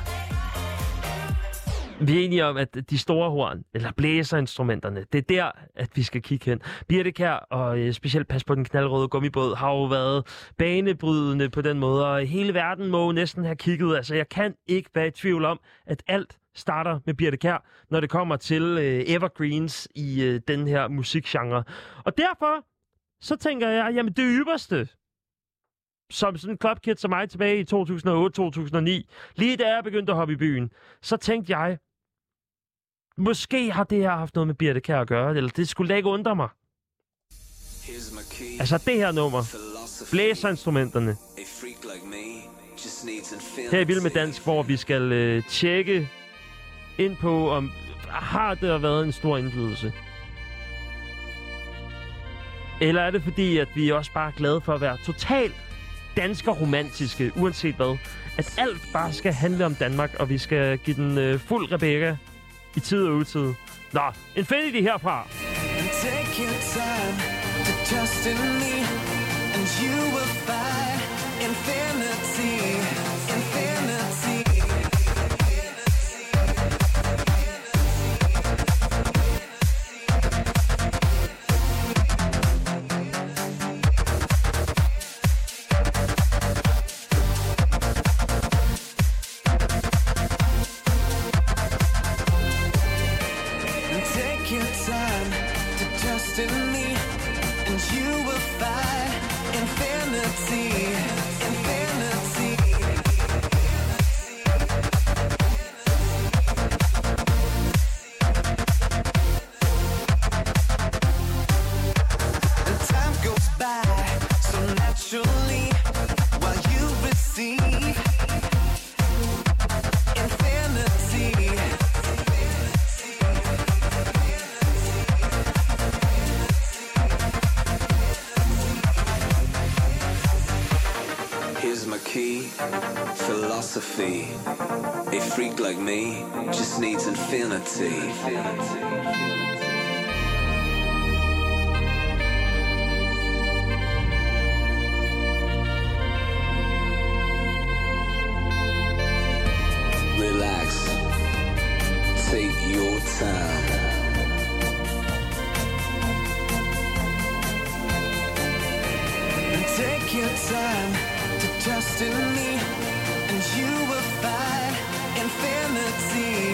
vi er enige om, at de store horn, eller blæserinstrumenterne, det er der, at vi skal kigge hen. Birte Kær, og øh, specielt pas på den knaldrøde gummibåd, har jo været banebrydende på den måde, og hele verden må jo næsten have kigget. Altså, jeg kan ikke være i tvivl om, at alt starter med Birte Kær, når det kommer til øh, evergreens i øh, den her musikgenre. Og derfor, så tænker jeg, jamen det ypperste, som sådan en klopkid som mig tilbage i 2008-2009, lige da jeg begyndte at hoppe i byen, så tænkte jeg, måske har det her haft noget med Birte Kær at gøre, eller det skulle da ikke undre mig. Altså det her nummer, blæserinstrumenterne, her i Vild med Dansk, hvor vi skal øh, tjekke ind på, om har der været en stor indflydelse. Eller er det fordi, at vi også bare er glade for at være totalt dansker romantiske, uanset hvad. At alt bare skal handle om Danmark, og vi skal give den øh, fuld Rebecca i tid og utid. Nå, Infinity herfra. Take your time to trust in me, and you will find destiny, and you will find infinity.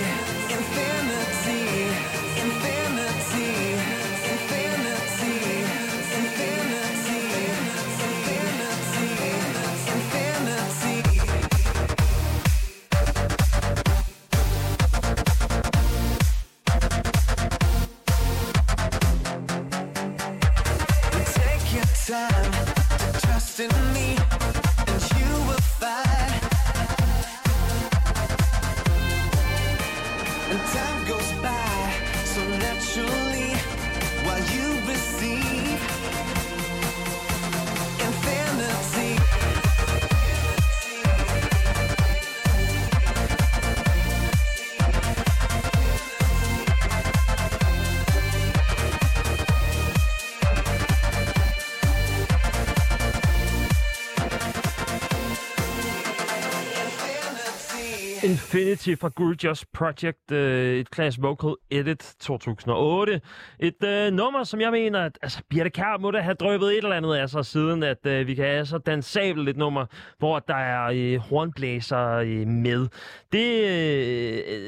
Infinity fra Gorgeous Project, øh, et Class Vocal Edit 2008. Et øh, nummer, som jeg mener, at altså, Birte Kær må da have drøbet et eller andet af sig, siden at øh, vi kan have så dansabelt et nummer, hvor der er øh, hornblæser øh, med. Det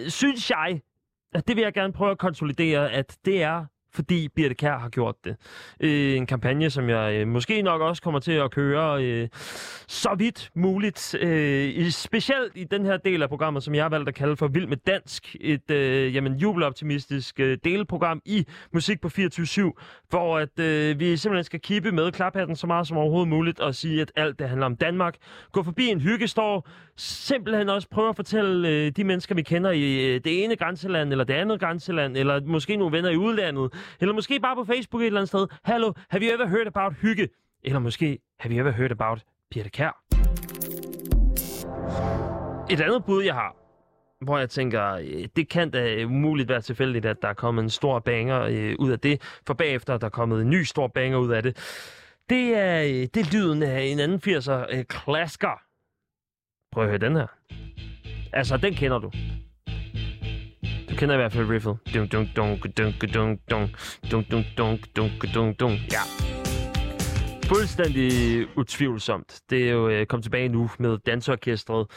øh, synes jeg, at det vil jeg gerne prøve at konsolidere, at det er fordi Birte Kær har gjort det. Øh, en kampagne, som jeg øh, måske nok også kommer til at køre øh, så vidt muligt. Øh, i, specielt i den her del af programmet, som jeg har valgt at kalde for Vild med Dansk. Et øh, jamen, jubeloptimistisk øh, delprogram i Musik på 24-7, hvor at, øh, vi simpelthen skal kippe med klaphatten så meget som overhovedet muligt og sige, at alt det handler om Danmark. Gå forbi en hyggestor. Simpelthen også prøve at fortælle øh, de mennesker, vi kender i øh, det ene grænseland, eller det andet grænseland, eller måske nogle venner i udlandet, eller måske bare på Facebook et eller andet sted. Hallo, have you ever heard about hygge? Eller måske, have you ever heard about Birte Kær? Et andet bud, jeg har, hvor jeg tænker, øh, det kan da umuligt være tilfældigt, at der er kommet en stor banger øh, ud af det, for bagefter er der kommet en ny stor banger ud af det. Det er, øh, det er lyden af en anden 80'er øh, klasker. Prøv at høre den her. Altså, den kender du. Du kender i hvert fald riffet. Dunk, dunk, dunk, dunk, dunk, dunk, dunk, dunk, dunk, dunk, dunk, dunk. Ja. Fuldstændig utvivlsomt. Det er jo øh, kommet tilbage nu med danseorkestret.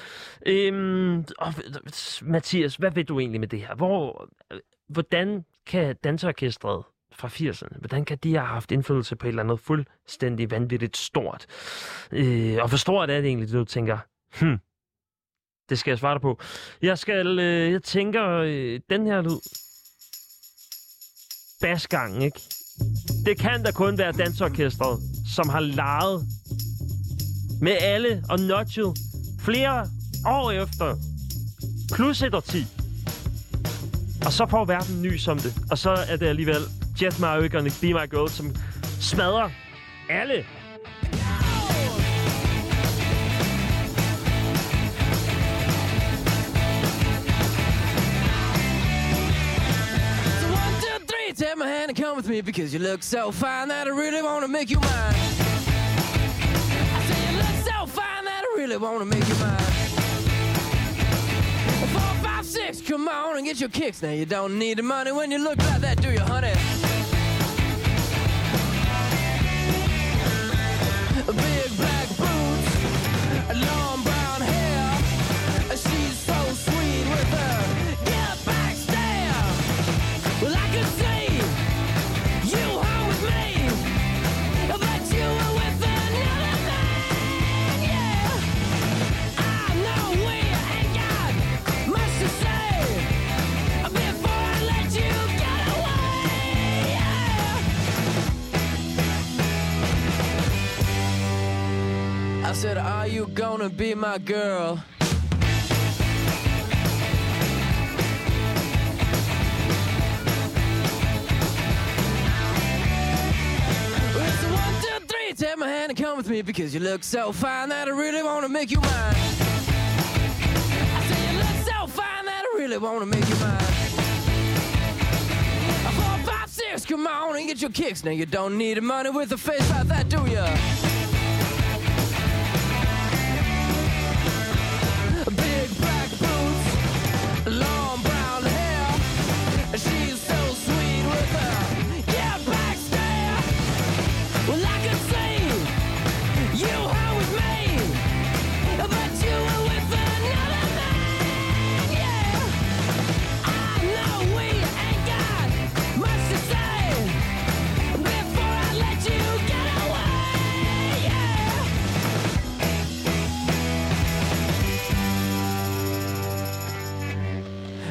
Øhm, og, Mathias, hvad ved du egentlig med det her? Hvor, hvordan kan danseorkestret fra 80'erne, hvordan kan de have haft indflydelse på et eller andet fuldstændig vanvittigt stort? Øh, og hvor stort er det egentlig, du tænker, hmm, det skal jeg svare dig på. Jeg skal, øh, jeg tænker, øh, den her lyd, basgangen, ikke? Det kan da kun være dansorkestret, som har leget med alle og notchet flere år efter. Plus et årti. Og så får verden nys om det. Og så er det alligevel Jet Maverick og Nick Be My Girl, som smadrer alle. Take my hand and come with me because you look so fine that I really want to make you mine. I say you look so fine that I really want to make you mine. Four, five, six, come on and get your kicks. Now you don't need the money when you look like that, do you, honey? You gonna be my girl? It's one, two, three. Take my hand and come with me because you look so fine that I really want to make you mine. I say you look so fine that I really wanna make you mine. Four, five, six, come on and get your kicks. Now you don't need money with a face like that, do ya?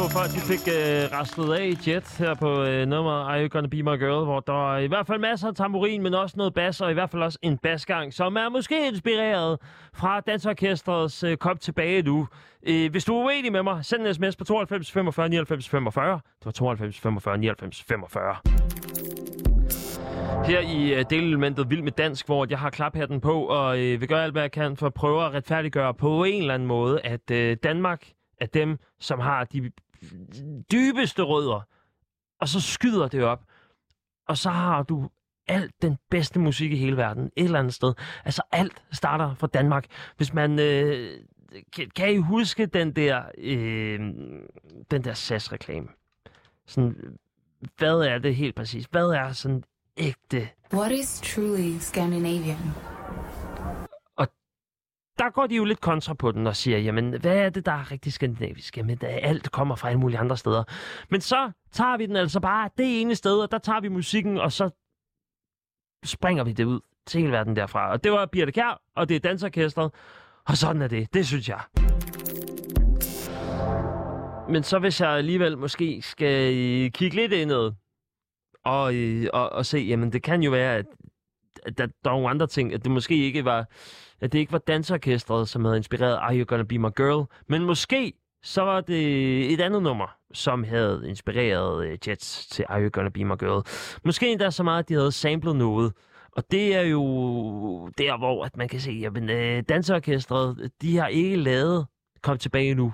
Så skal at de fik øh, raslet af i Jet her på øh, nummeret Are You Gonna Be My Girl, hvor der er i hvert fald masser af tamburin, men også noget bas, og i hvert fald også en basgang, som er måske inspireret fra Dansorkestrets øh, Kom Tilbage Nu. Øh, hvis du er uenig med mig, send en sms på 92 45 99 45. Det var 92 45 99 45. Her i øh, uh, delelementet Vild med Dansk, hvor jeg har klaphatten på og øh, vil gøre alt, hvad jeg kan for at prøve at retfærdiggøre på en eller anden måde, at øh, Danmark er dem, som har de dybeste rødder, og så skyder det op, og så har du alt den bedste musik i hele verden, et eller andet sted. Altså alt starter fra Danmark. Hvis man... Øh, kan, kan I huske den der, øh, den der SAS-reklame? Sådan, hvad er det helt præcis? Hvad er sådan ægte What is truly Scandinavian? Der går de jo lidt kontra på den og siger, jamen, hvad er det, der er rigtig skandinavisk? Jamen, det alt kommer fra alle mulige andre steder. Men så tager vi den altså bare det ene sted, og der tager vi musikken, og så springer vi det ud til hele verden derfra. Og det var Birte Kjær, og det er dansorkestret, og sådan er det. Det synes jeg. Men så hvis jeg alligevel måske skal øh, kigge lidt indad, og, øh, og, og se, jamen det kan jo være, at, at der, der er nogle andre ting, at det måske ikke var, at det ikke var dansorkestret, som havde inspireret Are You Gonna Be My Girl, men måske så var det et andet nummer, som havde inspireret øh, Jets til Are You Gonna Be My Girl. Måske endda så meget, at de havde samlet noget. Og det er jo der, hvor at man kan se, at øh, dansorkestret, de har ikke lavet Kom tilbage nu,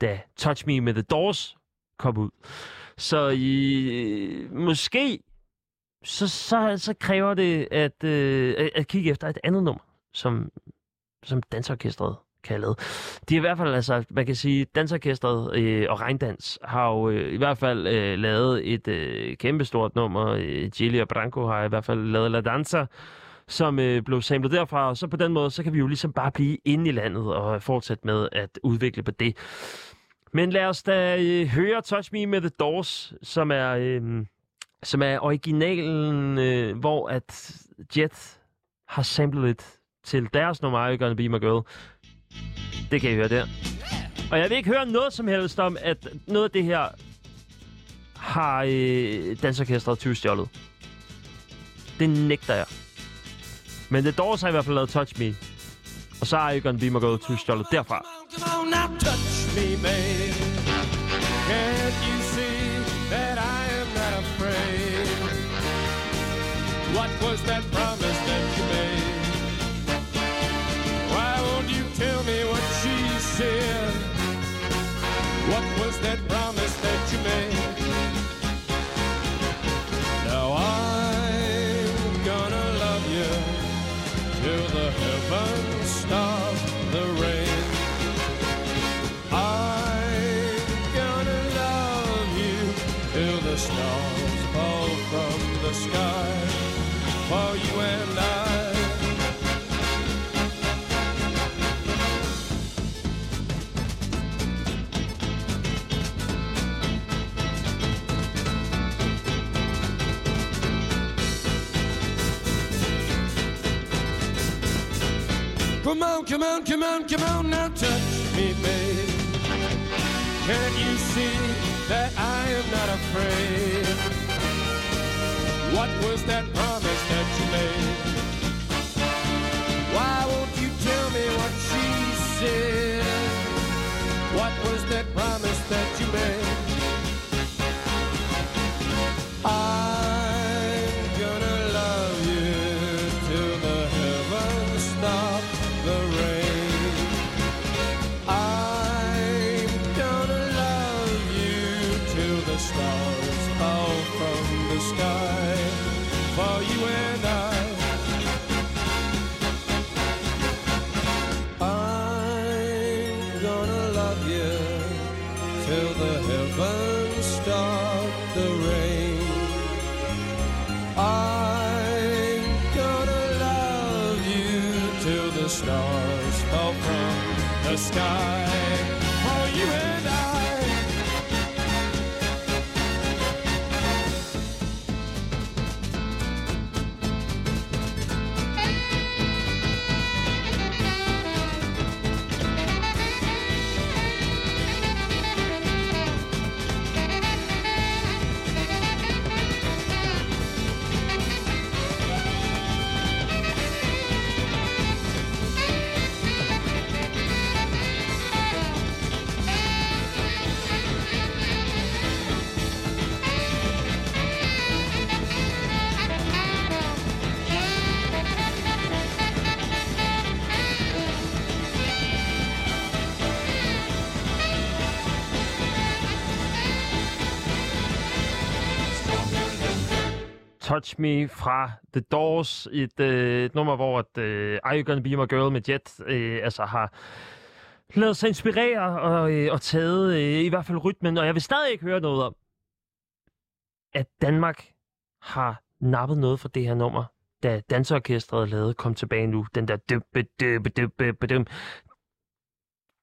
da Touch Me med The Doors kom ud. Så i, måske så, så, så kræver det at, øh, at- at kigge efter et andet nummer, som, som dansorkestret kan have. De er i hvert fald, altså, man kan sige, dansorkestret øh, og regndans har jo øh, i hvert fald øh, lavet et øh, kæmpestort nummer. Gilia Gilly og Branco har i hvert fald lavet La Danza, som øh, blev samlet derfra, og så på den måde, så kan vi jo ligesom bare blive inde i landet og fortsætte med at udvikle på det. Men lad os da øh, høre Touch Me med The Doors, som er, øh, som er originalen, øh, hvor at Jet har samlet lidt til deres nummer Are Gonna Be My Girl. Det kan I høre der. Og jeg vil ikke høre noget som helst om, at noget af det her har øh, dansorkestret 20 stjålet. Det nægter jeg. Men det Doors har i hvert fald lavet Touch Me. Og så er Are Gonna Be My Girl 20 stjålet derfra. Come on come on, now, touch me, babe. That promise Come on, come on, come on, come on, now touch me, babe. Can't you see that I am not afraid? What was that promise that you made? Touch Me fra The Doors, et, øh, et nummer, hvor at, øh, Are You Gonna Be My Girl med Jet øh, altså har lavet sig inspirere og, øh, og taget øh, i hvert fald rytmen, og jeg vil stadig ikke høre noget om, at Danmark har nappet noget fra det her nummer, da danseorkestret lavede Kom tilbage nu, den der døbe, døbe, døbe, døbe.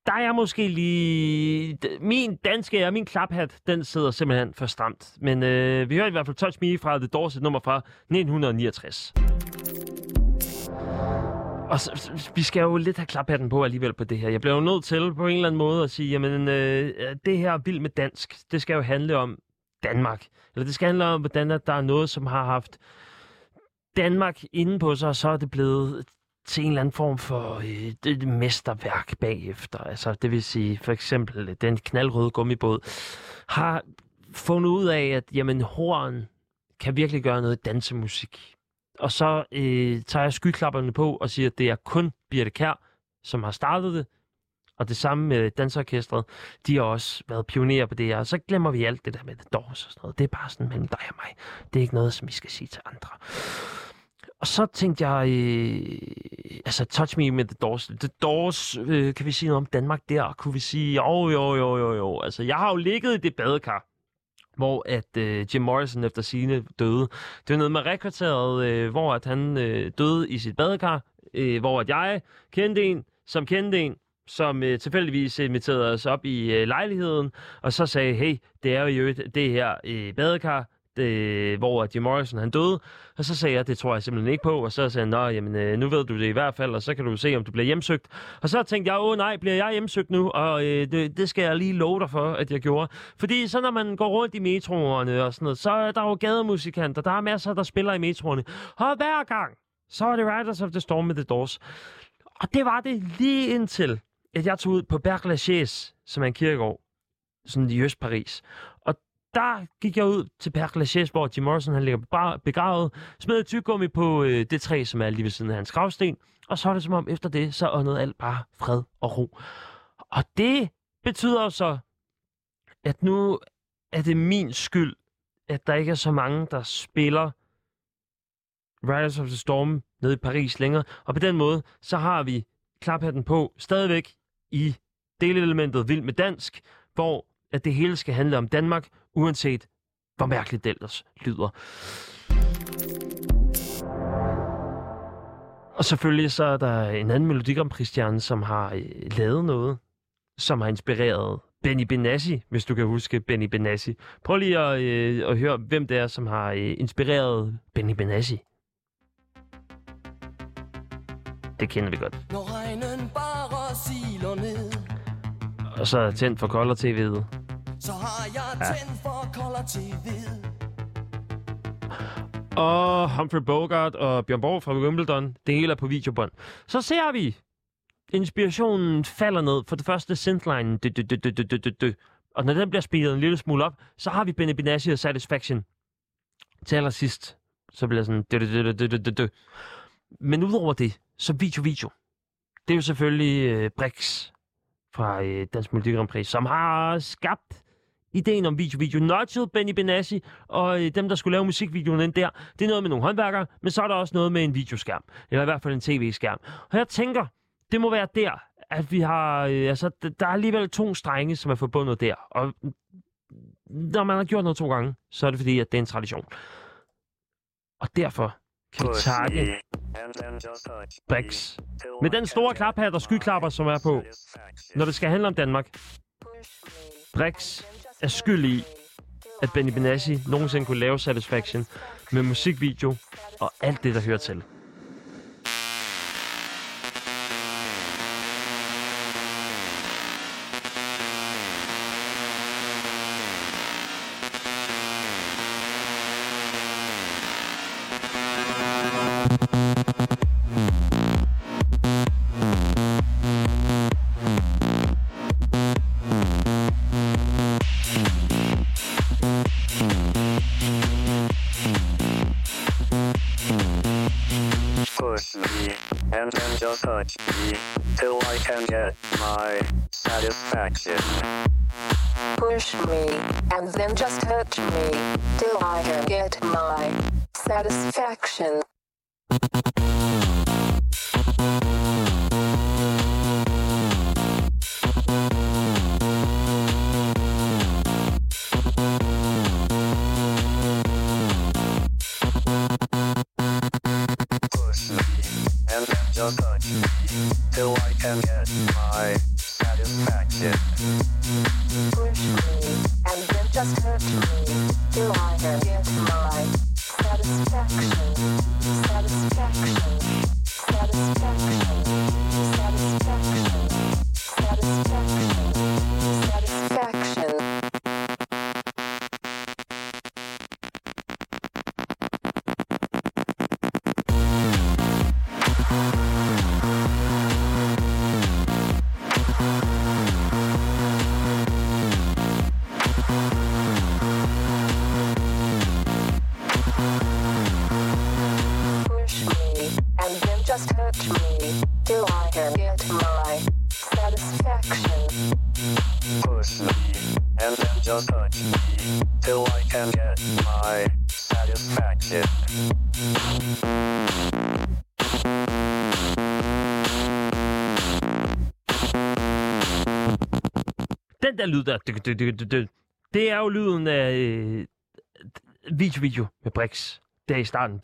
Der er jeg måske lige... Min danske og min klaphat, den sidder simpelthen for stramt. Men øh, vi hører i hvert fald Touch Me fra The Doors, et nummer fra 1969. Og så, så- vi skal jo lidt have klaphatten på alligevel på det her. Jeg bliver jo nødt til på en eller anden måde at sige, jamen øh, det her vild med dansk, det skal jo handle om Danmark. Eller det skal handle om, hvordan der er noget, som har haft Danmark inde på sig, og så er det blevet til en eller anden form for øh, det mesterværk bagefter. Altså, det vil sige, for eksempel øh, den knaldrøde gummibåd har fundet ud af, at jamen, horn kan virkelig gøre noget dansemusik. Og så øh, tager jeg skyklapperne på og siger, at det er kun Birte Kær, som har startet det. Og det samme med dansorkestret. De har også været pionerer på det her. Og så glemmer vi alt det der med The Doors og sådan noget. Det er bare sådan mellem dig og mig. Det er ikke noget, som vi skal sige til andre. Og så tænkte jeg, øh, altså Touch Me med The Doors. The Doors, øh, kan vi sige noget om Danmark der? Kunne vi sige, jo, jo, jo, jo, jo. Altså, jeg har jo ligget i det badekar, hvor at øh, Jim Morrison efter sine døde. Det var noget med rekrutteret, øh, hvor at han øh, døde i sit badekar, øh, hvor at jeg kendte en, som kendte en, som øh, tilfældigvis inviterede os op i øh, lejligheden, og så sagde, hey, det er jo det her øh, badekar, det, hvor Jim Morrison han døde, og så sagde jeg, det tror jeg simpelthen ikke på, og så sagde han, nå, jamen, øh, nu ved du det i hvert fald, og så kan du se, om du bliver hjemsøgt. Og så tænkte jeg, åh nej, bliver jeg hjemsøgt nu? Og øh, det, det skal jeg lige love dig for, at jeg gjorde. Fordi så når man går rundt i metroerne og sådan noget, så er der jo gademusikanter, der er masser, der spiller i metroerne. Og hver gang, så er det Riders of the Storm med The Doors. Og det var det lige indtil, at jeg tog ud på Berg Lachaise, som er en kirkegård, sådan i Øst-Paris. Der gik jeg ud til Per Lachaise, hvor Jim Morrison han ligger begravet, smed et tyggegummi på øh, det træ, som er lige ved siden af hans gravsten, og så er det som om efter det, så åndede alt bare fred og ro. Og det betyder så, at nu er det min skyld, at der ikke er så mange, der spiller Riders of the Storm nede i Paris længere. Og på den måde, så har vi klaphatten på stadigvæk i delelementet Vild med Dansk, hvor at det hele skal handle om Danmark, uanset hvor mærkeligt det ellers lyder. Og selvfølgelig så er der en anden Melodi Grand Prix-stjerne, som har øh, lavet noget, som har inspireret Benny Benassi, hvis du kan huske Benny Benassi. Prøv lige at, øh, at høre, hvem det er, som har øh, inspireret Benny Benassi. Det kender vi godt. Når regnen bare siler ned Og så tændt for kolder tv'et. Så har jeg Ja. tændt for kolder TV'et Og Humphrey Bogart og Bjørn Borg fra Wimbledon. Det hele er på videobånd. Så ser vi. Inspirationen falder ned. For det første synthline. Dø, dø, dø. Og når den bliver spillet en lille smule op, så har vi Benny Benassi og Satisfaction. Til allersidst, så bliver sådan... Dø, dø, dø, dø, dø, dø. Men udover det, så video video. Det er jo selvfølgelig øh, Brix fra øh, Dansk Melodi Grand Prix, som har skabt ideen om video-video. Nudget Benny Benassi og øh, dem, der skulle lave musikvideoen ind der, det er noget med nogle håndværkere, men så er der også noget med en videoskærm. Eller i hvert fald en tv-skærm. Og jeg tænker, det må være der, at vi har... Øh, altså, der er alligevel to strenge, som er forbundet der. Og når man har gjort noget to gange, så er det fordi, at det er en tradition. Og derfor kan vi takke Brix med den store klaphat og skyklapper, som er på, når det skal handle om Danmark. Brix er skyld i, at Benny Benassi nogensinde kunne lave Satisfaction med musikvideo og alt det, der hører til. Lyd der, det er jo lyden af øh, video-video med Brix. Der i starten.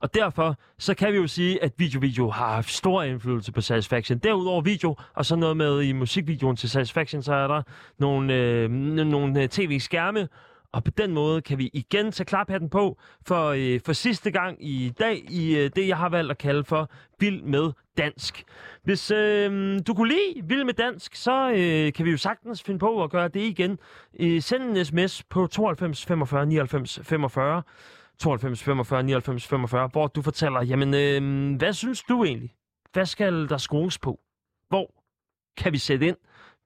Og derfor, så kan vi jo sige, at video-video har haft stor indflydelse på Satisfaction. Derudover video, og så noget med i musikvideoen til Satisfaction, så er der nogle, øh, nogle øh, tv-skærme, og på den måde kan vi igen tage klaphatten på for, øh, for sidste gang i dag i øh, det, jeg har valgt at kalde for Vild med Dansk. Hvis øh, du kunne lide Vild med Dansk, så øh, kan vi jo sagtens finde på at gøre det igen. Øh, send en sms på 92 45 99 45. 92 45 99 45, hvor du fortæller, jamen, øh, hvad synes du egentlig? Hvad skal der skrues på? Hvor kan vi sætte ind?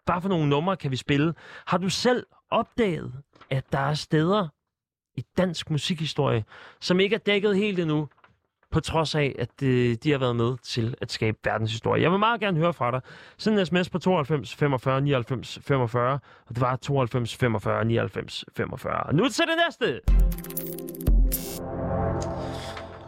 Bare for nogle numre kan vi spille? Har du selv opdaget, at der er steder i dansk musikhistorie, som ikke er dækket helt endnu, på trods af, at øh, de har været med til at skabe verdenshistorie. Jeg vil meget gerne høre fra dig. Send en sms på 92 45 99 45, og det var 92 45 99 45. Nu til det næste!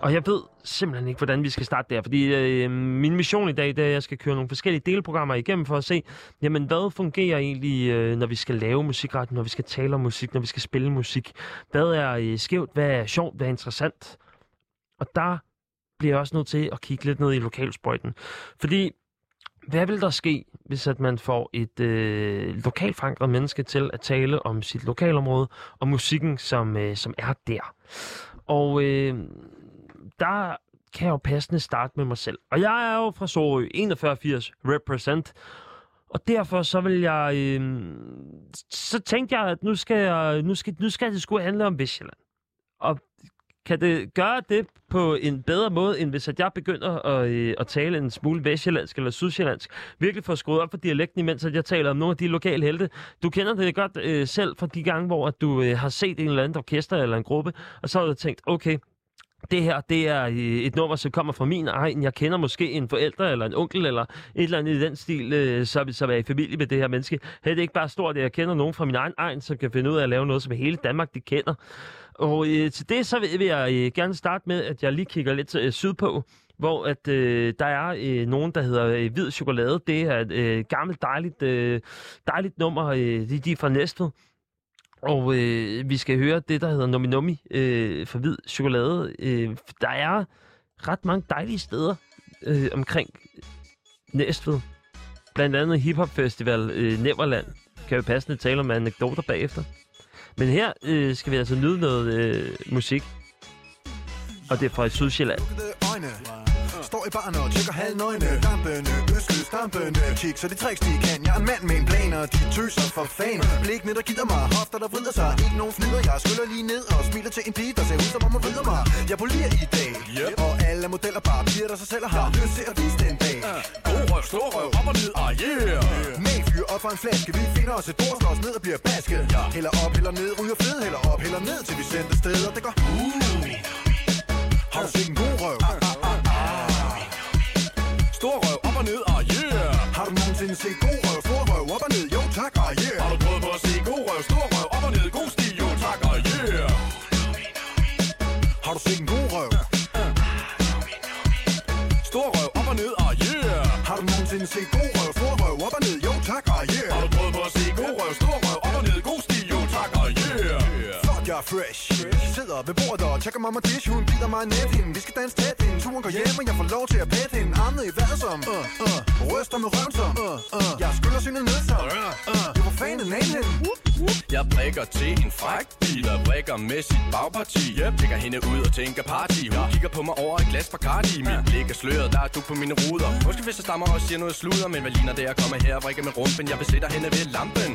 Og jeg ved simpelthen ikke, hvordan vi skal starte der, fordi øh, min mission i dag, det er, at jeg skal køre nogle forskellige delprogrammer igennem for at se, jamen hvad fungerer egentlig, øh, når vi skal lave musikret, når vi skal tale om musik, når vi skal spille musik. Hvad er øh, skævt, hvad er sjovt, hvad er interessant? Og der bliver jeg også nødt til at kigge lidt ned i lokalsprøjten. Fordi, hvad vil der ske, hvis at man får et øh, lokalt forankret menneske til at tale om sit lokalområde og musikken, som, øh, som er der? Og øh, der kan jeg jo passende starte med mig selv. Og jeg er jo fra Sorø, 4180 represent. Og derfor så vil jeg... Øh, så tænkte jeg, at nu skal, jeg, nu skal, nu skal det sgu handle om Vestjylland. Og kan det gøre det på en bedre måde, end hvis at jeg begynder at, øh, at tale en smule vestjyllandsk eller sydsjællandsk? Virkelig få skruet op for dialekten, imens at jeg taler om nogle af de lokale helte. Du kender det godt øh, selv fra de gange, hvor at du øh, har set en eller anden orkester eller en gruppe, og så har du tænkt, okay, det her, det er øh, et nummer, som kommer fra min egen. Jeg kender måske en forælder eller en onkel eller et eller andet i den stil, øh, som, som er i familie med det her menneske. Her er det ikke bare stort, at jeg kender nogen fra min egen egen, som kan finde ud af at lave noget, som hele Danmark de kender. Og øh, til det så vil, vil jeg øh, gerne starte med, at jeg lige kigger lidt øh, sydpå, hvor at øh, der er øh, nogen, der hedder øh, Hvid Chokolade. Det er et øh, gammelt, dejligt, øh, dejligt nummer. Øh, de, de er fra Næstved. Og øh, vi skal høre det, der hedder Nomi Nomi øh, for hvid chokolade. Øh, der er ret mange dejlige steder øh, omkring Næstved. Blandt andet Hip Hop Festival øh, Neverland. Kan jo passende tale om anekdoter bagefter. Men her øh, skal vi altså nyde noget øh, musik. Og det er fra Sydsjælland. Står i baren og tjekker halvnøgne. Dampende, østløs, dampende. Kig, så de tricks de kan. Jeg er en mand med en plan, og de tøser for fan. Blikkene, der gider mig, hofter, der vrider sig. Ikke nogen fnider, jeg skyller lige ned Og smiler til en pige, der ser ud som om hun vrider mig. Jeg polier i dag yep. Og alle modeller bare piger, der sig selv har lyst til at vise den dag. God røv, stor røv, op og ned, ah yeah. Med fyr op for en flaske Vi finder os et bord, slår os ned og bliver basket. Hælder op, hælder ned, ryger fed Hælder op, hælder ned, til vi sender sted Og det går. Uh. Har du set en god røv? Ah. Stor røv op og ned, og yeah Har du nogensinde set god røv? Stor røv op og ned, jo tak, og yeah Har du prøvet på at se god røv? Stor røv op og ned, god stil, jo tak, og yeah Har du set en god røv? Stor røv op og ned, og yeah Har du nogensinde set god røv? Stor røv op og ned, jo tak, og yeah Har du prøvet på at se god røv? Stor røv op og ned, god stil, jo tak, og yeah Fuck, jeg er fresh Sidder ved bordet og tjekker mamma dish Hun bider mig net hende Vi skal danse tæt hende Turen går hjem, og jeg får lov til at pætte hende Armet i vejret som uh, uh, Ryster med røven som uh, uh. Jeg skylder synet ned som uh, uh. Jeg var fan af hende jeg prikker til en fræk bil og brækker med sit bagparti. Yep. Tjekker hende ud og tænker party. Hun kigger på mig over et glas Bacardi. Mit blik er sløret, der er du på mine ruder. Måske hvis jeg stammer og siger noget sludder Men hvad ligner det at komme her og vrikke med rumpen? Jeg vil sætte hende ved lampen.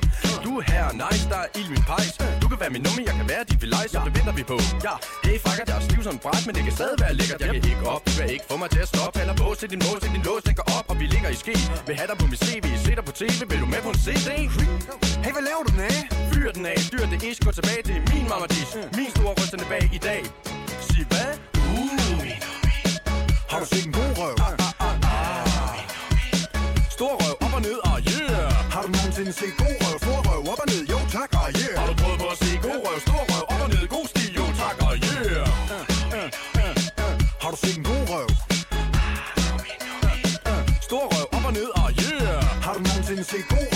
Du er her, nice, der er ild min pejs. Du kan være min nummer, jeg kan være dit vil så det venter vi på. Ja, hey frakker, jeg er stiv som bræt Men det kan stadig være lækkert, jeg kan ikke op Du kan ikke få mig til at stoppe. Halder på til din mås, til din lås, den går op Og vi ligger i ske. Vil have dig på mit CV, se dig på tv Vil du med på en CD? Hey, hvad laver du af? Fyr den af, dyr det ish, gå tilbage. Det er min mamma dis, min store rystende bag i dag. Sig hvad? Uh. Har du set en god røv? Ah, ah, ah, ah. Stor røv op og ned, ah yeah. Har du nogensinde set god røv? Stor røv op og ned, jo tak, ah yeah. Har du prøvet på at se god røv? Stor røv op og ned, god stil, jo tak, ah yeah. Har du set en god røv? Stor røv op og ned, ah yeah. Har du nogensinde set god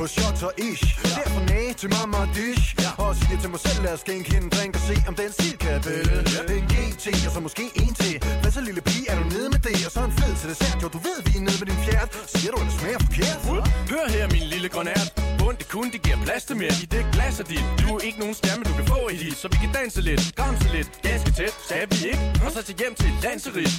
på shots og ish. Derfor næ til mamma og dish. Og siger til mig selv, lad os skænke hende en drink Og se om den stil kan bælge En GT, og så måske en til Hvad så lille pige, er du nede med det? Og så en fed til dessert, jo du ved vi er nede med din fjert. Siger du, at det smager forkert? Hør her, min lille grønært kun, det giver plads til mere I det glas er dit. Du er ikke nogen stemme, du kan få i dit Så vi kan danse lidt, gramse lidt Ganske tæt, skal vi ikke? Og så til hjem til lanserit.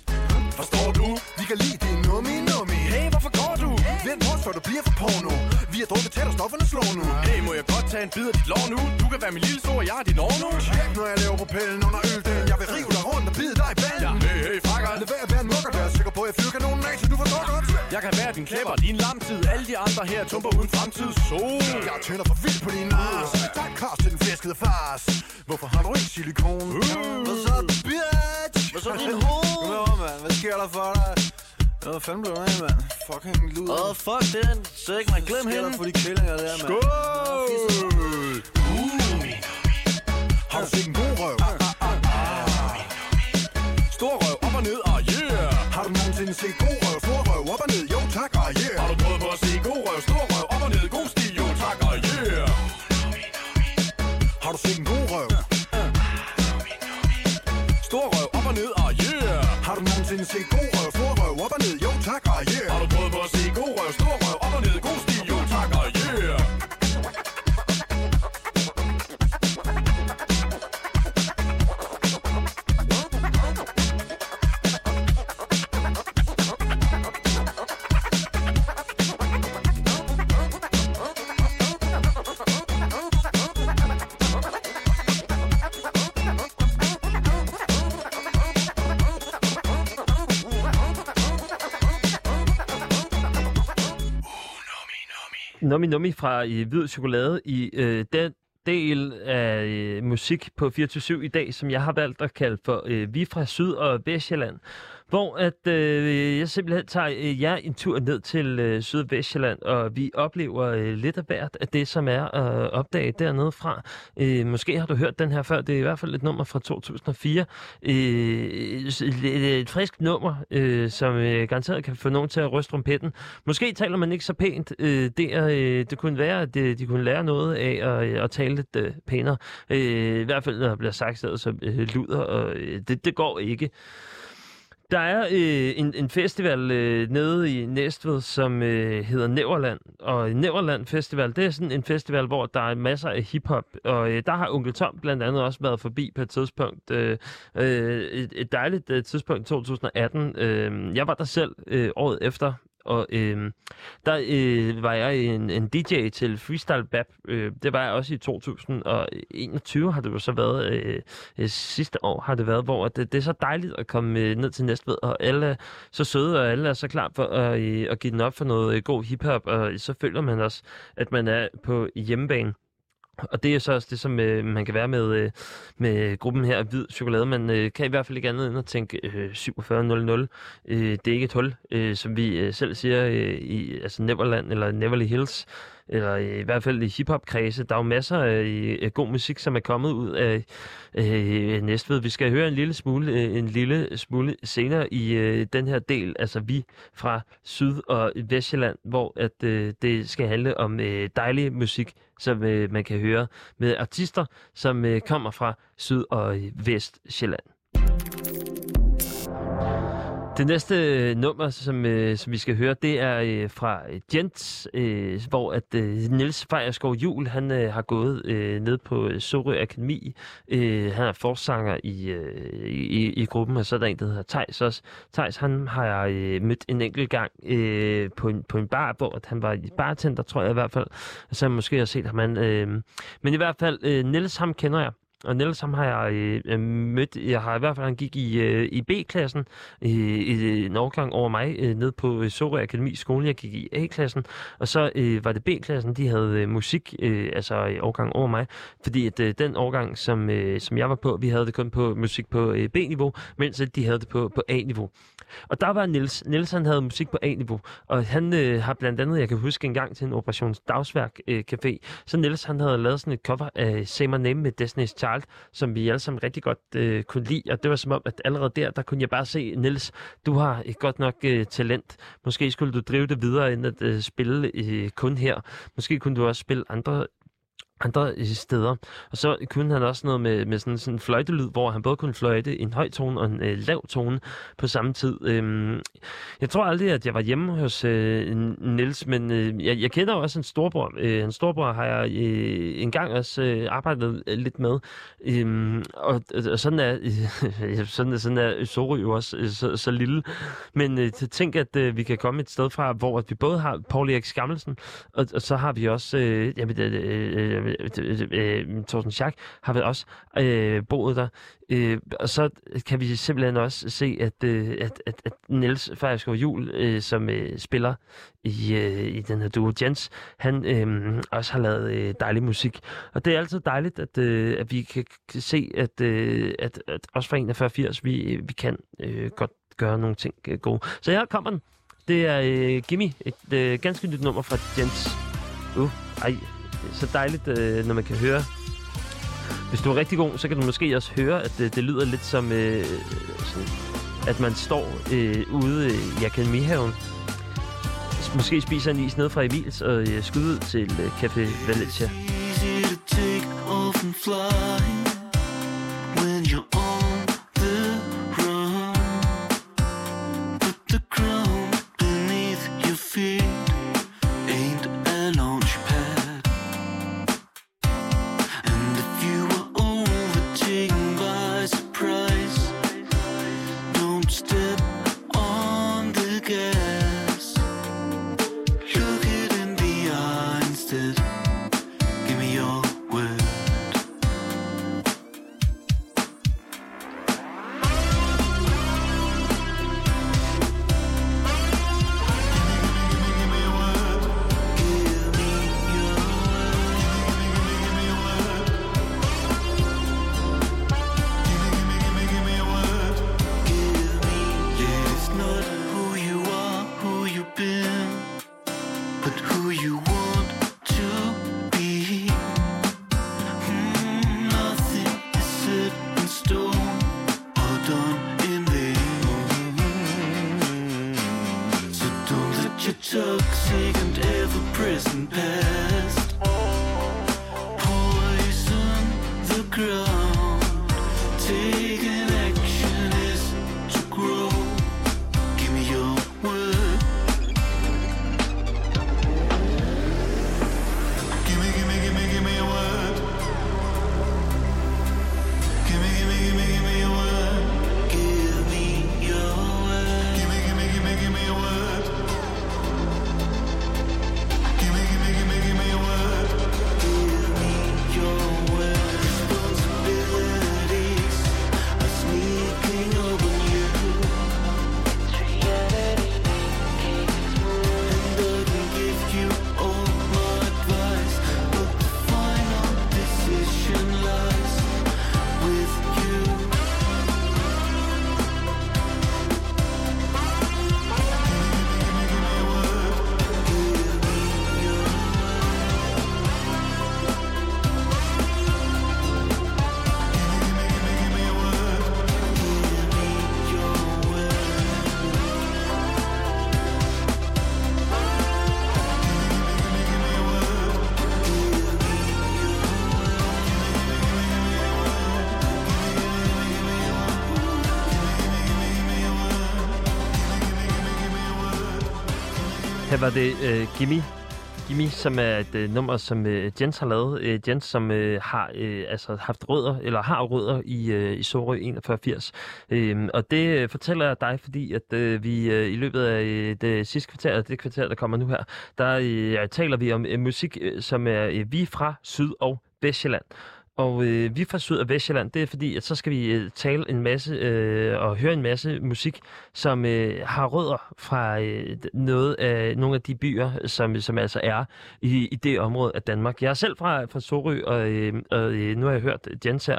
Forstår du? Vi kan lide din nummi nummi. Hey, hvorfor går du? Vent rundt, før du bliver for porno. Vi har drukket tæt, og stofferne slår nu. Hey, må jeg godt tage en bid af dit lår nu? Du kan være min lille store, jeg er din år nu. Tjek, når jeg laver propellen under ølden. Jeg vil rive dig rundt og bide dig i ballen. Ja, hey, hey, frakker Lad være en mukker, vær sikker på, at jeg fyrer kanonen af, så du forstår godt Jeg kan være din klæber, din lamtid Alle de andre her tumper uden fremtid Sol Jeg tænder for vildt på din ars Tak, kars til den flæskede fars Hvorfor har du ikke silikon? Hvad så, bitch? Hvad så, din hoved? Godmorgen, mand. Hvad sker der for dig? Hvad fanden blev du af, mand? Fucking lud. Åh, oh, fuck den. Sæk, man. Glem hende. for de kællinger der, mand? Skål! Uh. Har du set en god røv? Har du nogensinde Nummi Nummi fra øh, Hvid Chokolade i øh, den del af øh, musik på 24 i dag, som jeg har valgt at kalde for øh, Vi fra Syd- og Vestjylland. Hvor at øh, jeg simpelthen tager øh, jer en tur ned til øh, Syd- og Vestjylland, og vi oplever øh, lidt af hvert af det, som er at øh, opdage dernede fra. Øh, måske har du hørt den her før, det er i hvert fald et nummer fra 2004. Øh, et, øh, et frisk nummer, øh, som øh, garanteret kan få nogen til at ryste trompetten. Måske taler man ikke så pænt. Øh, det, er, øh, det kunne være, at de, de kunne lære noget af at, at tale lidt øh, pænere. Øh, I hvert fald, når der bliver sagt så øh, luder, og øh, det, det går ikke. Der er øh, en, en festival øh, nede i Næstved, som øh, hedder Næverland. Og Næverland Festival, det er sådan en festival, hvor der er masser af hiphop. Og øh, der har Onkel Tom blandt andet også været forbi på et tidspunkt. Øh, øh, et, et dejligt øh, tidspunkt 2018. Øh, jeg var der selv øh, året efter, og øh, der øh, var jeg en, en DJ til Freestyle Bap. Øh, det var jeg også i 2021, har det jo så været. Øh, øh, sidste år har det været, hvor det, det er så dejligt at komme øh, ned til Næstved, og alle er så søde, og alle er så klar for at, øh, at give den op for noget øh, god hiphop, og så føler man også, at man er på hjemmebane. Og det er så også det, som øh, man kan være med, øh, med gruppen her, Hvid Chokolade. Man øh, kan i hvert fald ikke andet end at tænke øh, 4700. Øh, det er ikke et hul, øh, som vi øh, selv siger øh, i altså Neverland eller Neverly Hills. Eller i hvert fald i hiphop-kredse. Der er jo masser af god musik, som er kommet ud af øh, Næstved. Vi skal høre en lille smule, øh, en lille smule senere i øh, den her del, altså vi fra Syd- og Vestjylland, hvor at øh, det skal handle om øh, dejlig musik, som øh, man kan høre med artister, som øh, kommer fra Syd- og Vestjylland. Det næste øh, nummer, som, øh, som vi skal høre, det er øh, fra øh, Jens, øh, hvor at øh, Niels Fejerskov Jul, han øh, har gået øh, ned på øh, Sorø Akademi. Øh, han er forsanger i, øh, i, i gruppen, og så er der en, der hedder Tejs også. Tejs, han har jeg øh, mødt en enkelt gang øh, på, en, på en bar, hvor at han var i bartender, tror jeg i hvert fald. Så jeg måske har set ham. Han, øh, men i hvert fald, øh, Niels, ham kender jeg. Og Niels, ham har jeg øh, øh, mødt, jeg har i hvert fald, han gik i, øh, i B-klassen, øh, i en årgang over mig, øh, ned på øh, Sorø Akademi skole, Jeg gik i A-klassen, og så øh, var det B-klassen, de havde øh, musik, øh, altså i årgang over mig, fordi at øh, den årgang, som, øh, som jeg var på, vi havde det kun på musik på øh, B-niveau, mens at de havde det på, på A-niveau. Og der var Nils. Nils han havde musik på A-niveau, og han øh, har blandt andet, jeg kan huske en gang til en Operation Dagsværk øh, Café, så Nils han havde lavet sådan et cover af Say My Name med Destiny's Child, som vi alle sammen rigtig godt øh, kunne lide, og det var som om, at allerede der, der kunne jeg bare se, Nils, du har et godt nok øh, talent. Måske skulle du drive det videre, end at øh, spille øh, kun her. Måske kunne du også spille andre andre øh, steder. Og så kunne han også noget med, med sådan, sådan en fløjtelyd, hvor han både kunne fløjte en høj tone og en øh, lav tone på samme tid. Øhm, jeg tror aldrig, at jeg var hjemme hos øh, Nils, men øh, jeg, jeg kender også en storbror. Øh, en storbror har jeg øh, engang også øh, arbejdet øh, lidt med. Øhm, og, øh, og sådan er øh, sådan, sådan er Sorø jo også øh, så, så lille. Men øh, tænk, at øh, vi kan komme et sted fra, hvor at vi både har Paul Erik Skammelsen, og, og så har vi også øh, jamen, øh, øh, øh øh, øh, øh, øh Thorsten Schack har vel også øh, boet der. Øh, og så kan vi simpelthen også se, at, øh, at, at, at Niels Fejerskov Jul, øh, som øh, spiller i, øh, i den her duo Jens, han øh, også har lavet øh, dejlig musik. Og det er altid dejligt, at, øh, at vi kan se, at, øh, at, at også fra 4180, vi, vi kan øh, godt gøre nogle ting øh, gode. Så her kommer den. Det er øh, Gimme, et øh, ganske nyt nummer fra Jens. Uh, ej, så dejligt, øh, når man kan høre. Hvis du er rigtig god, så kan du måske også høre, at det, det lyder lidt som, øh, sådan, at man står øh, ude i akademihaven. Måske spiser en is ned fra Emils og øh, skyder ud til øh, Café Valencia. easy to take off and fly var det uh, Gimme. Gimme, som er et uh, nummer, som uh, Jens har lavet. Uh, Jens, som uh, har uh, altså haft rødder, eller har rødder i, uh, i Sorø 4180. Uh, øhm, og det uh, fortæller jeg dig, fordi at uh, vi uh, i løbet af uh, det sidste kvarter, det kvarter, der kommer nu her, der uh, taler vi om uh, musik, uh, som er uh, vi fra Syd- og Vestjylland. Og øh, vi fra Syd- og Vestjylland, det er fordi, at så skal vi øh, tale en masse øh, og høre en masse musik, som øh, har rødder fra øh, noget af nogle af de byer, som, som altså er i, i det område af Danmark. Jeg er selv fra, fra Sorø, og, øh, og øh, nu har jeg hørt Jens her,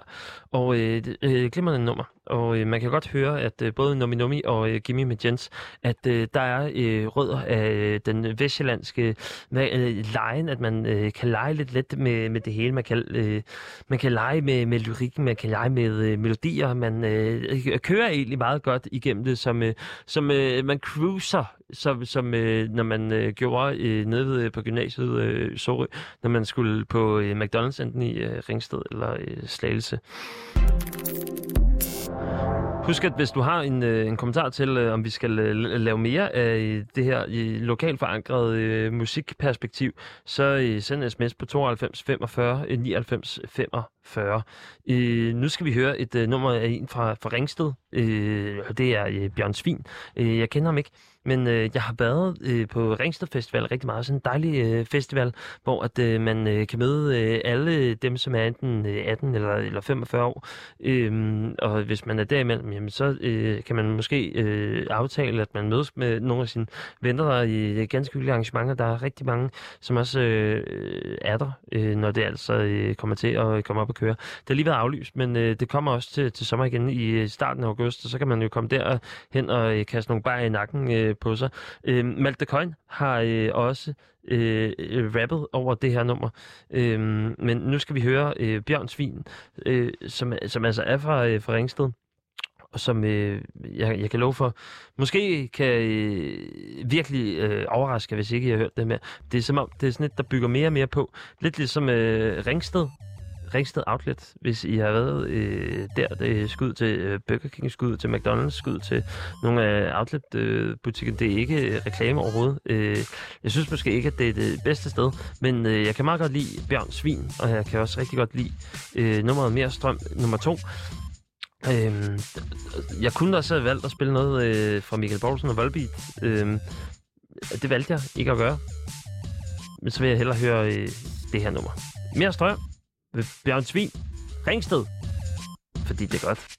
og øh, øh, glimrende nummer. Og øh, man kan godt høre, at øh, både Nomi Nomi og øh, Gimme med Jens, at øh, der er øh, rødder af øh, den vestjyllandske øh, lejen, at man øh, kan lege lidt let med, med det hele. Man kan, øh, man kan lege med, med lyrikken, man kan lege med øh, melodier, man øh, kører egentlig meget godt igennem det, som, øh, som øh, man cruiser, som, som øh, når man øh, gjorde øh, nede ved, på gymnasiet øh, Sorø, når man skulle på øh, McDonald's enten i øh, Ringsted eller øh, Slagelse. Husk, at hvis du har en, øh, en kommentar til, øh, om vi skal øh, lave mere af det her i lokalt forankret øh, musikperspektiv, så øh, send en sms på 92 45 99 45. 40. Øh, nu skal vi høre et øh, nummer af en fra, fra Ringsted, øh, og det er øh, Bjørn Svin. Øh, jeg kender ham ikke, men øh, jeg har været øh, på Ringsted Festival rigtig meget. Sådan en dejlig øh, festival, hvor at øh, man øh, kan møde øh, alle dem, som er enten øh, 18 eller, eller 45 år. Øh, og hvis man er derimellem, jamen, så øh, kan man måske øh, aftale, at man mødes med nogle af sine venner der i øh, ganske hyggelige arrangementer. Der er rigtig mange, som også øh, er der, øh, når det altså øh, kommer til at komme op at køre. Det har lige været aflyst, men øh, det kommer også til, til sommer igen i øh, starten af august, og så kan man jo komme der hen og øh, kaste nogle bajer i nakken øh, på sig. Øh, Malte Coin har øh, også øh, øh, rappet over det her nummer. Øh, men nu skal vi høre øh, Bjørn Svin, øh, som, som altså er fra, øh, fra Ringsted og som øh, jeg, jeg kan love for, måske kan øh, virkelig øh, overraske, hvis ikke jeg har hørt det med. Det er som om, det er sådan et, der bygger mere og mere på. Lidt ligesom øh, Ringsted, Ringsted Outlet, hvis I har været øh, der. Det er skud til øh, Burger King, skud til McDonald's, skud til nogle af outlet-butikkerne. Det er ikke øh, reklame overhovedet. Øh, jeg synes måske ikke, at det er det bedste sted, men øh, jeg kan meget godt lide Bjørn Svin, og jeg kan også rigtig godt lide øh, nummeret Mere Strøm nummer to. Øhm, jeg kunne også have valgt at spille noget øh, fra Michael Borgsen og Volbeat. Øhm, det valgte jeg ikke at gøre. Men så vil jeg hellere høre øh, det her nummer. Mere strøm ved Bjørn Svin. Ringsted. Fordi det er godt.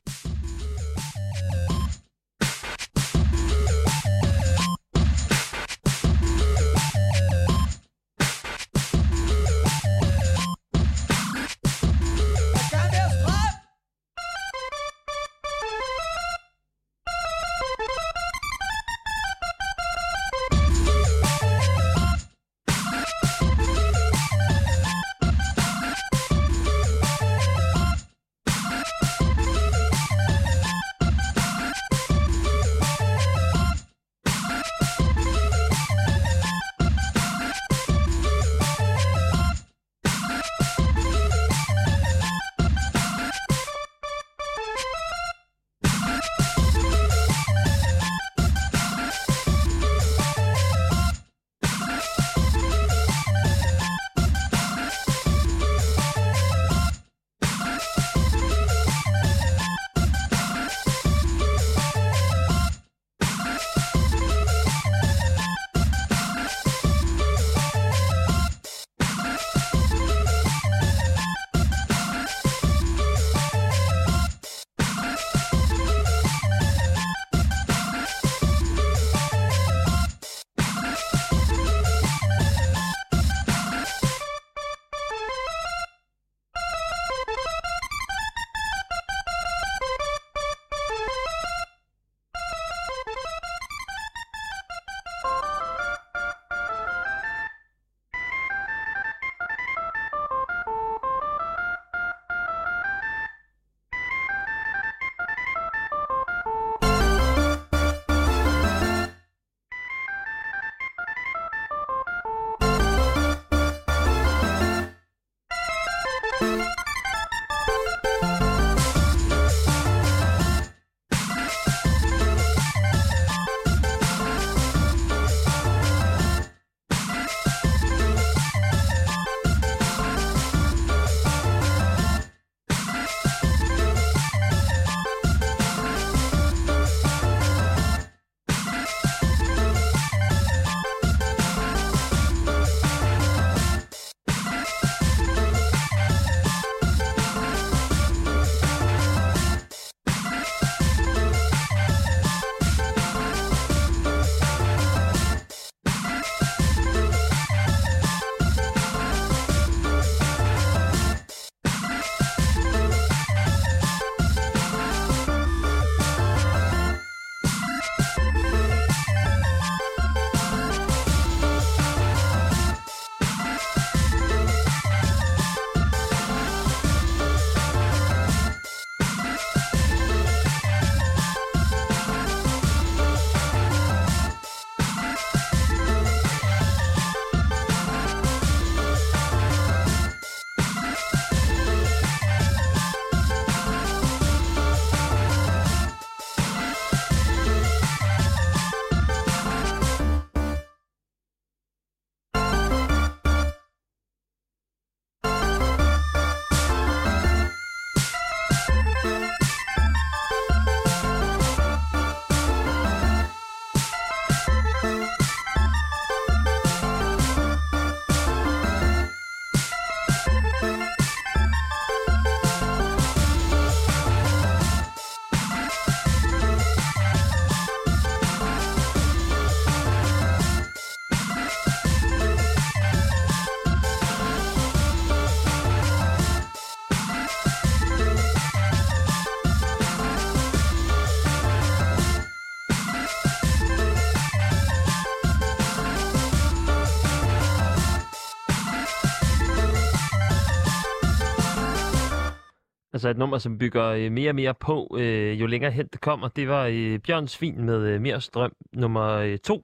Altså et nummer, som bygger øh, mere og mere på, øh, jo længere hen det kommer. Det var øh, Bjørn Svin med øh, Mere Strøm nummer øh, to.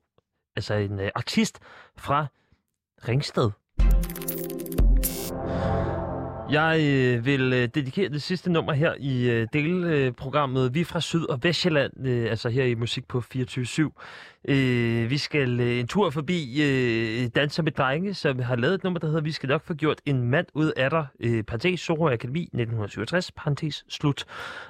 Altså en øh, artist fra Ringsted. Jeg øh, vil øh, dedikere det sidste nummer her i øh, delprogrammet Vi fra Syd- og Vestjylland, øh, altså her i Musik på 24 øh, Vi skal øh, en tur forbi øh, Danser med Drenge, som har lavet et nummer, der hedder Vi skal nok få gjort en mand ud af dig, øh, parentes Soro Akademi 1967, parentes slut.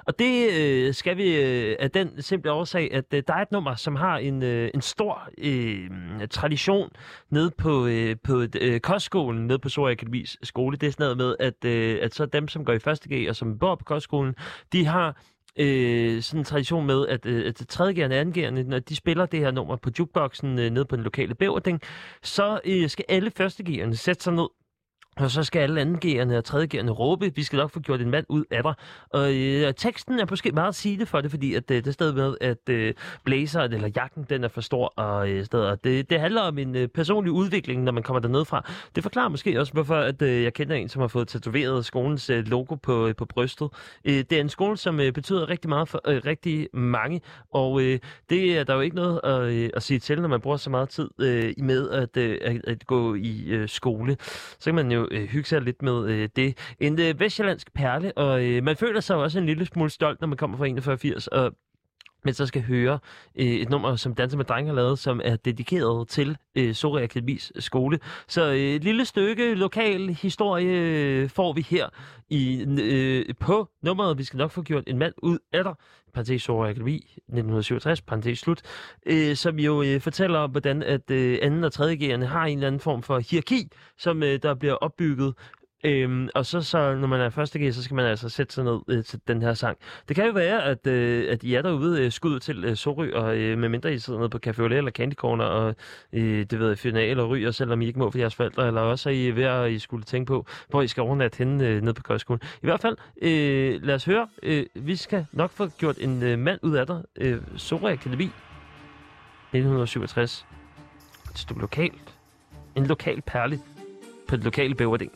Og det øh, skal vi øh, af den simple årsag, at øh, der er et nummer, som har en, øh, en stor øh, tradition nede på, øh, på øh, kostskolen, nede på Soro Akademis skole. Det er sådan noget med, at, øh, at så dem, som går i 1.G og som bor på kostskolen, de har øh, sådan en tradition med, at, øh, at tredjegærende og 2. Når de spiller det her nummer på jukeboxen øh, nede på den lokale bæverding, så øh, skal alle første sætte sig ned og så skal alle andengerende og tredjegerne råbe, vi skal nok få gjort en mand ud af dig. Og øh, teksten er måske meget sigende for det, fordi at, øh, det er stadig med, at øh, blazeren eller jakken, den er for stor. Og, øh, stadig, og det, det handler om en øh, personlig udvikling, når man kommer derned fra. Det forklarer måske også, hvorfor at, øh, jeg kender en, som har fået tatoveret skolens øh, logo på, øh, på brystet. Øh, det er en skole, som øh, betyder rigtig meget for øh, rigtig mange, og øh, det er der jo ikke noget at, øh, at sige til, når man bruger så meget tid øh, med at, øh, at, at gå i øh, skole. Så kan man jo øh, hygge sig lidt med øh, det. En øh, vestjyllandsk perle, og øh, man føler sig også en lille smule stolt, når man kommer fra 4180, og men så skal høre øh, et nummer, som Danser med Drenge har lavet, som er dedikeret til øh, Sorø Akademis skole. Så øh, et lille stykke lokal historie øh, får vi her i øh, på nummeret. Vi skal nok få gjort en mand ud af dig. Parentes Sorø Akademi 1967, parentes slut. Øh, som jo øh, fortæller om, hvordan at øh, anden og tredje G'erne har en eller anden form for hierarki, som øh, der bliver opbygget Øhm, og så, så når man er første G, så skal man altså sætte sig ned øh, til den her sang. Det kan jo være, at, øh, at I er derude øh, skud til øh, Sorø, og øh, med mindre I sidder nede på Café Olé eller Candy Corner, og øh, det ved jeg, final og ryger, selvom I ikke må for jeres forældre, eller også er I ved at I skulle tænke på, hvor I skal overnatte henne øh, nede på Køjskolen. I hvert fald, øh, lad os høre. Øh, vi skal nok få gjort en øh, mand ud af dig. Øh, Sorø Akademi 1967. Et stykke lokalt. En lokal perle på det lokale bæverding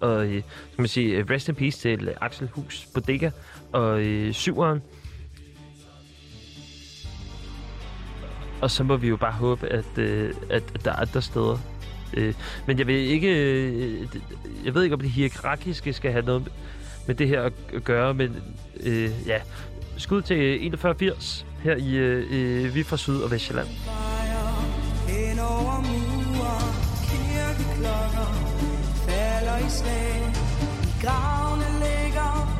og øh, kan man sige, rest in peace til øh, Axel Hus Bodega og øh, syveren. Og så må vi jo bare håbe, at, øh, at, at der er andre steder. Øh, men jeg ved ikke, øh, jeg ved ikke, om det hierarkiske skal have noget med det her at gøre, men øh, ja, skud til 4180 her i øh, øh, Vi fra Syd- og Vestjylland. Hen over murer, kirkeklokker falder i slag. I gravene ligger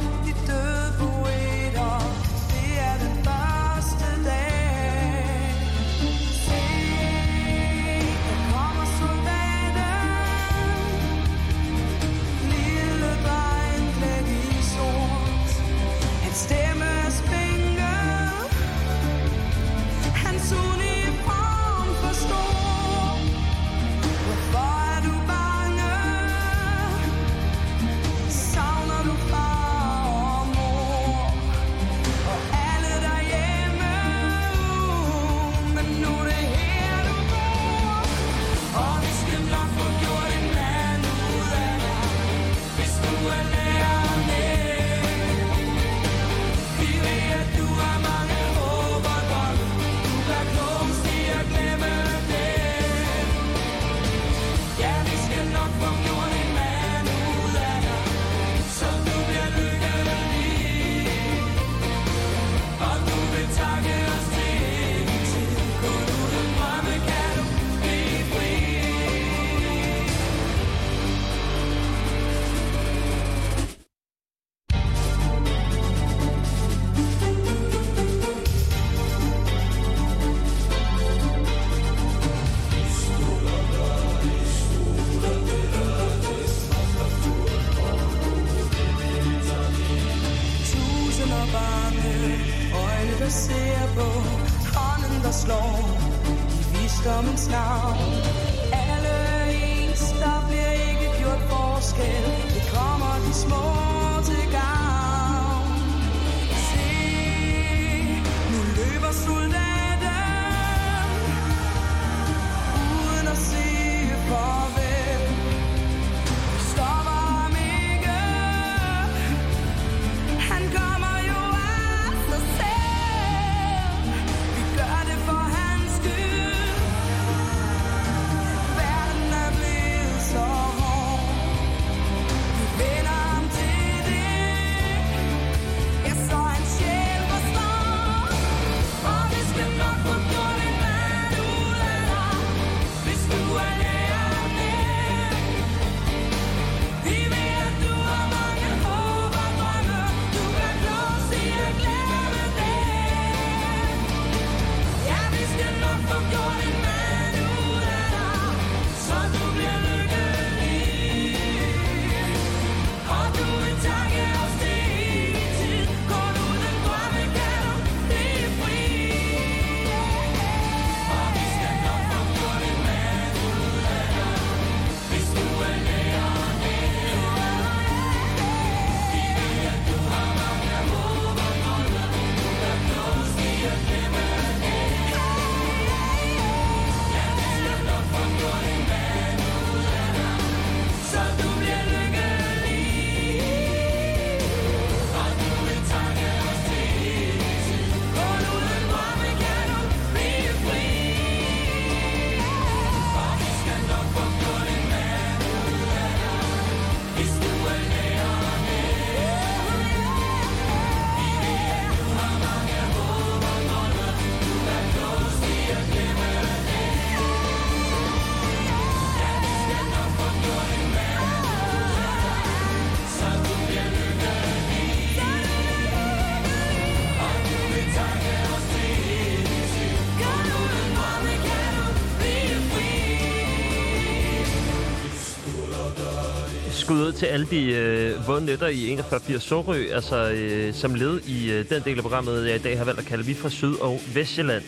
Skud ud til alle de øh, våde nætter i 41 Sorø, altså øh, som led i øh, den del af programmet, jeg i dag har valgt at kalde Vi fra Syd- og Vestjylland,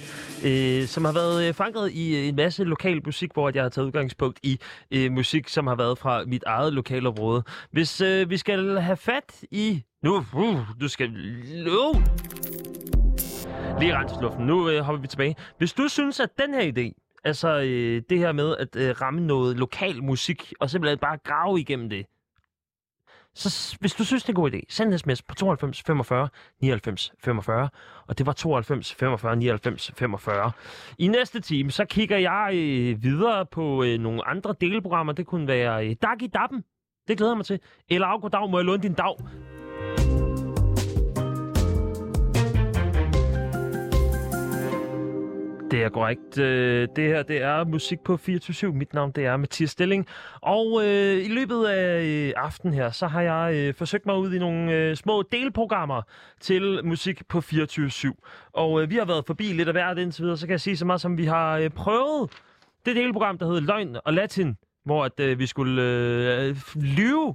øh, som har været øh, forankret i øh, en masse lokal musik, hvor jeg har taget udgangspunkt i øh, musik, som har været fra mit eget lokalområde. Hvis øh, vi skal have fat i... Nu, uh, du skal... Nu! Lige rense luften. Nu øh, hopper vi tilbage. Hvis du synes, at den her idé, altså øh, det her med at øh, ramme noget lokal musik, og simpelthen bare grave igennem det, så hvis du synes, det er en god idé, send en sms på 92 45 99 45, og det var 92 45 99 45. I næste time, så kigger jeg øh, videre på øh, nogle andre delprogrammer. Det kunne være øh, Dag i Dappen. Det glæder jeg mig til. Eller Af, goddag, må jeg låne din dag? Det er korrekt. Øh, det her, det er musik på 24 Mit navn, det er Mathias Stilling. Og øh, i løbet af øh, aften her, så har jeg øh, forsøgt mig ud i nogle øh, små delprogrammer til musik på 24 Og øh, vi har været forbi lidt af hvert indtil videre, så kan jeg sige så meget som, vi har øh, prøvet det delprogram, der hedder Løgn og Latin, hvor at, øh, vi skulle øh, lyve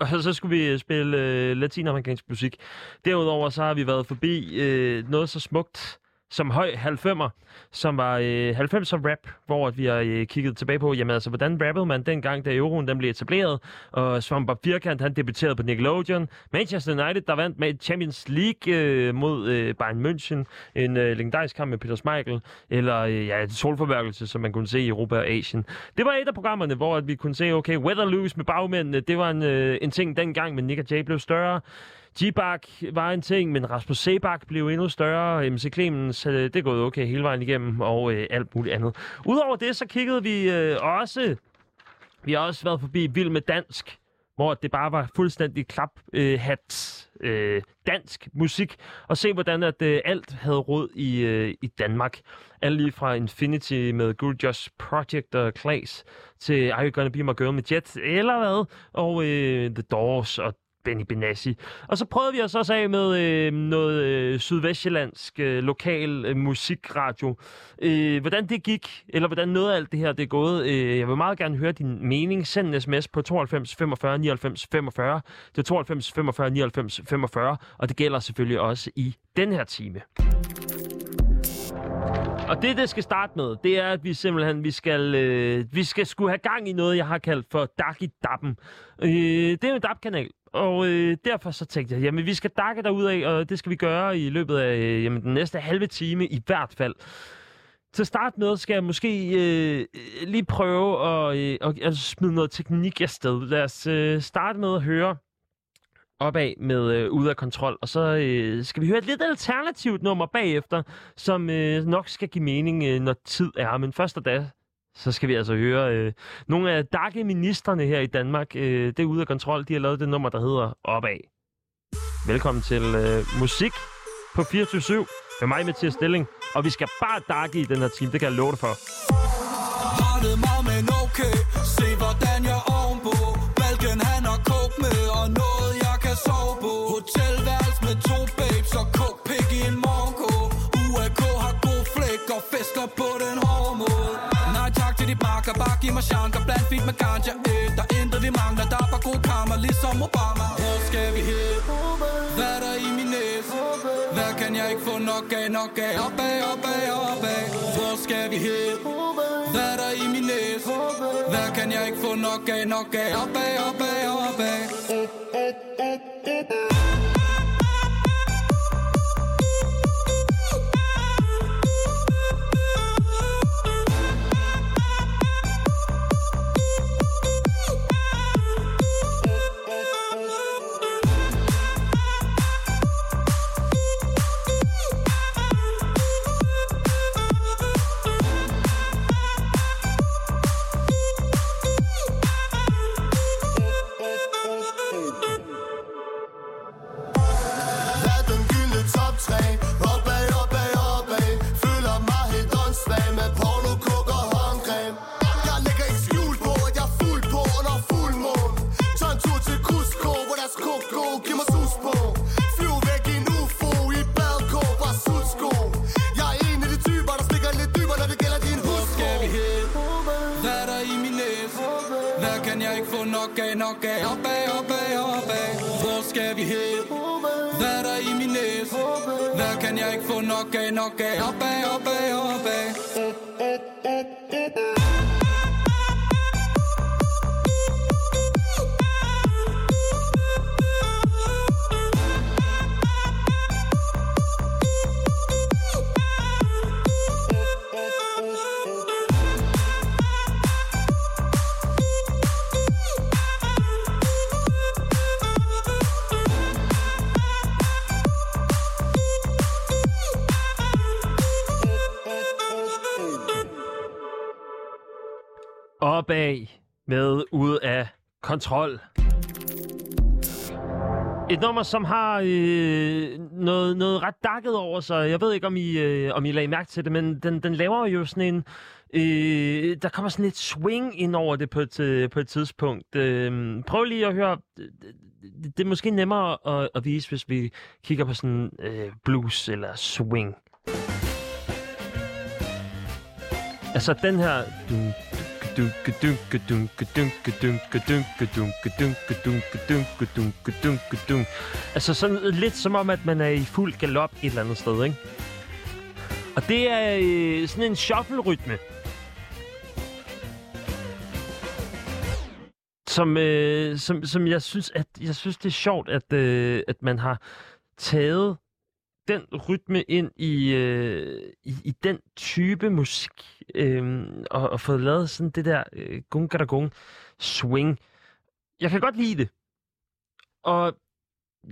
og så skulle vi øh, spille øh, latinamerikansk musik. Derudover så har vi været forbi øh, noget så smukt som høj 90'er, som var øh, 90'er rap, hvor at vi har øh, kigget tilbage på, jamen altså, hvordan rappede man dengang, da euroen den blev etableret, og Svampbob Firkant, han debuterede på Nickelodeon, Manchester United, der vandt med Champions League øh, mod øh, Bayern München, en øh, legendarisk kamp med Peter Schmeichel, eller øh, ja, solforværkelse, som man kunne se i Europa og Asien. Det var et af programmerne, hvor at vi kunne se, okay, Weather Loose med bagmændene, det var en, øh, en ting dengang, men Nick og Jay blev større. G-Bak var en ting, men Rasmus Sebak blev endnu større. MC Clemens, øh, det er gået okay hele vejen igennem, og øh, alt muligt andet. Udover det, så kiggede vi øh, også... Vi har også været forbi Vild med Dansk, hvor det bare var fuldstændig klap øh, hat øh, dansk musik, og se hvordan at øh, alt havde råd i, øh, i Danmark. Alt lige fra Infinity med Good Just Project og Clays til Are You Gonna Be My Girl med Jet, eller hvad, og øh, The Doors og Benny Benassi. Og så prøvede vi os også af med øh, noget øh, sydvestjyllandsk øh, lokal øh, musikradio. Øh, hvordan det gik, eller hvordan noget af alt det her det er gået. Øh, jeg vil meget gerne høre din mening. Send en sms på 92 45 99 45. Det er 92 45 99 45, og det gælder selvfølgelig også i den her time. Og det, det skal starte med, det er, at vi simpelthen vi skal, øh, vi skal skulle have gang i noget, jeg har kaldt for Dag i Dappen. Øh, det er en DAP-kanal, og øh, derfor så tænkte jeg, jamen vi skal dakke derud af, og det skal vi gøre i løbet af øh, jamen, den næste halve time i hvert fald. Til at starte med skal jeg måske øh, øh lige prøve at, øh, at, smide noget teknik afsted. Lad os øh, starte med at høre opad med øh, Ude af Kontrol, og så øh, skal vi høre et lidt alternativt nummer bagefter, som øh, nok skal give mening, øh, når tid er. Men først og da, så skal vi altså høre øh, nogle af dakke ministerne her i Danmark. Øh, det er Ude af Kontrol, de har lavet det nummer, der hedder Opad. Velkommen til øh, musik på 24 med mig, Mathias Stilling. Og vi skal bare dakke i den her time, det kan jeg love dig for. Rettet mig men okay Se hvordan jeg ovenpå Balken han har kogt med Og noget jeg kan sove på Hotelværelse med to babes Og kog pik i en morgenkå. UAK har god flæk Og fester på den hårde måde Nej tak til dit marker Bare giv mig chanker Blandt fint med ganja øh, Der er intet vi mangler Der er bare god karma Ligesom Obama Hvor skal vi hen? Hvad er der i min næse? Hvad kan jeg ikke få nok af, nok af? Op af, op Opad, opad, opad Hvor skal vi hen? Hvad er der i min næse? Hvad kan jeg ikke få nok af, nok af? Op opad, op af, nok af, kontrol. Et nummer, som har øh, noget, noget ret dakket over sig. Jeg ved ikke, om I, øh, om I lagde mærke til det, men den, den laver jo sådan en... Øh, der kommer sådan et swing ind over det på et, øh, på et tidspunkt. Øh, prøv lige at høre. Det, det, det er måske nemmere at, at vise, hvis vi kigger på sådan øh, blues eller swing. Altså den her... Du, Altså sådan lidt som om, at man er i fuld galop et eller andet sted, ikke? Og det er øh, sådan en shuffle-rytme. Som, øh, som, som jeg synes, at jeg synes, det er sjovt, at, øh, at man har taget den rytme ind i, øh, i, i den type musik, øh, og, og fået lavet sådan det der øh, gung swing. Jeg kan godt lide det. Og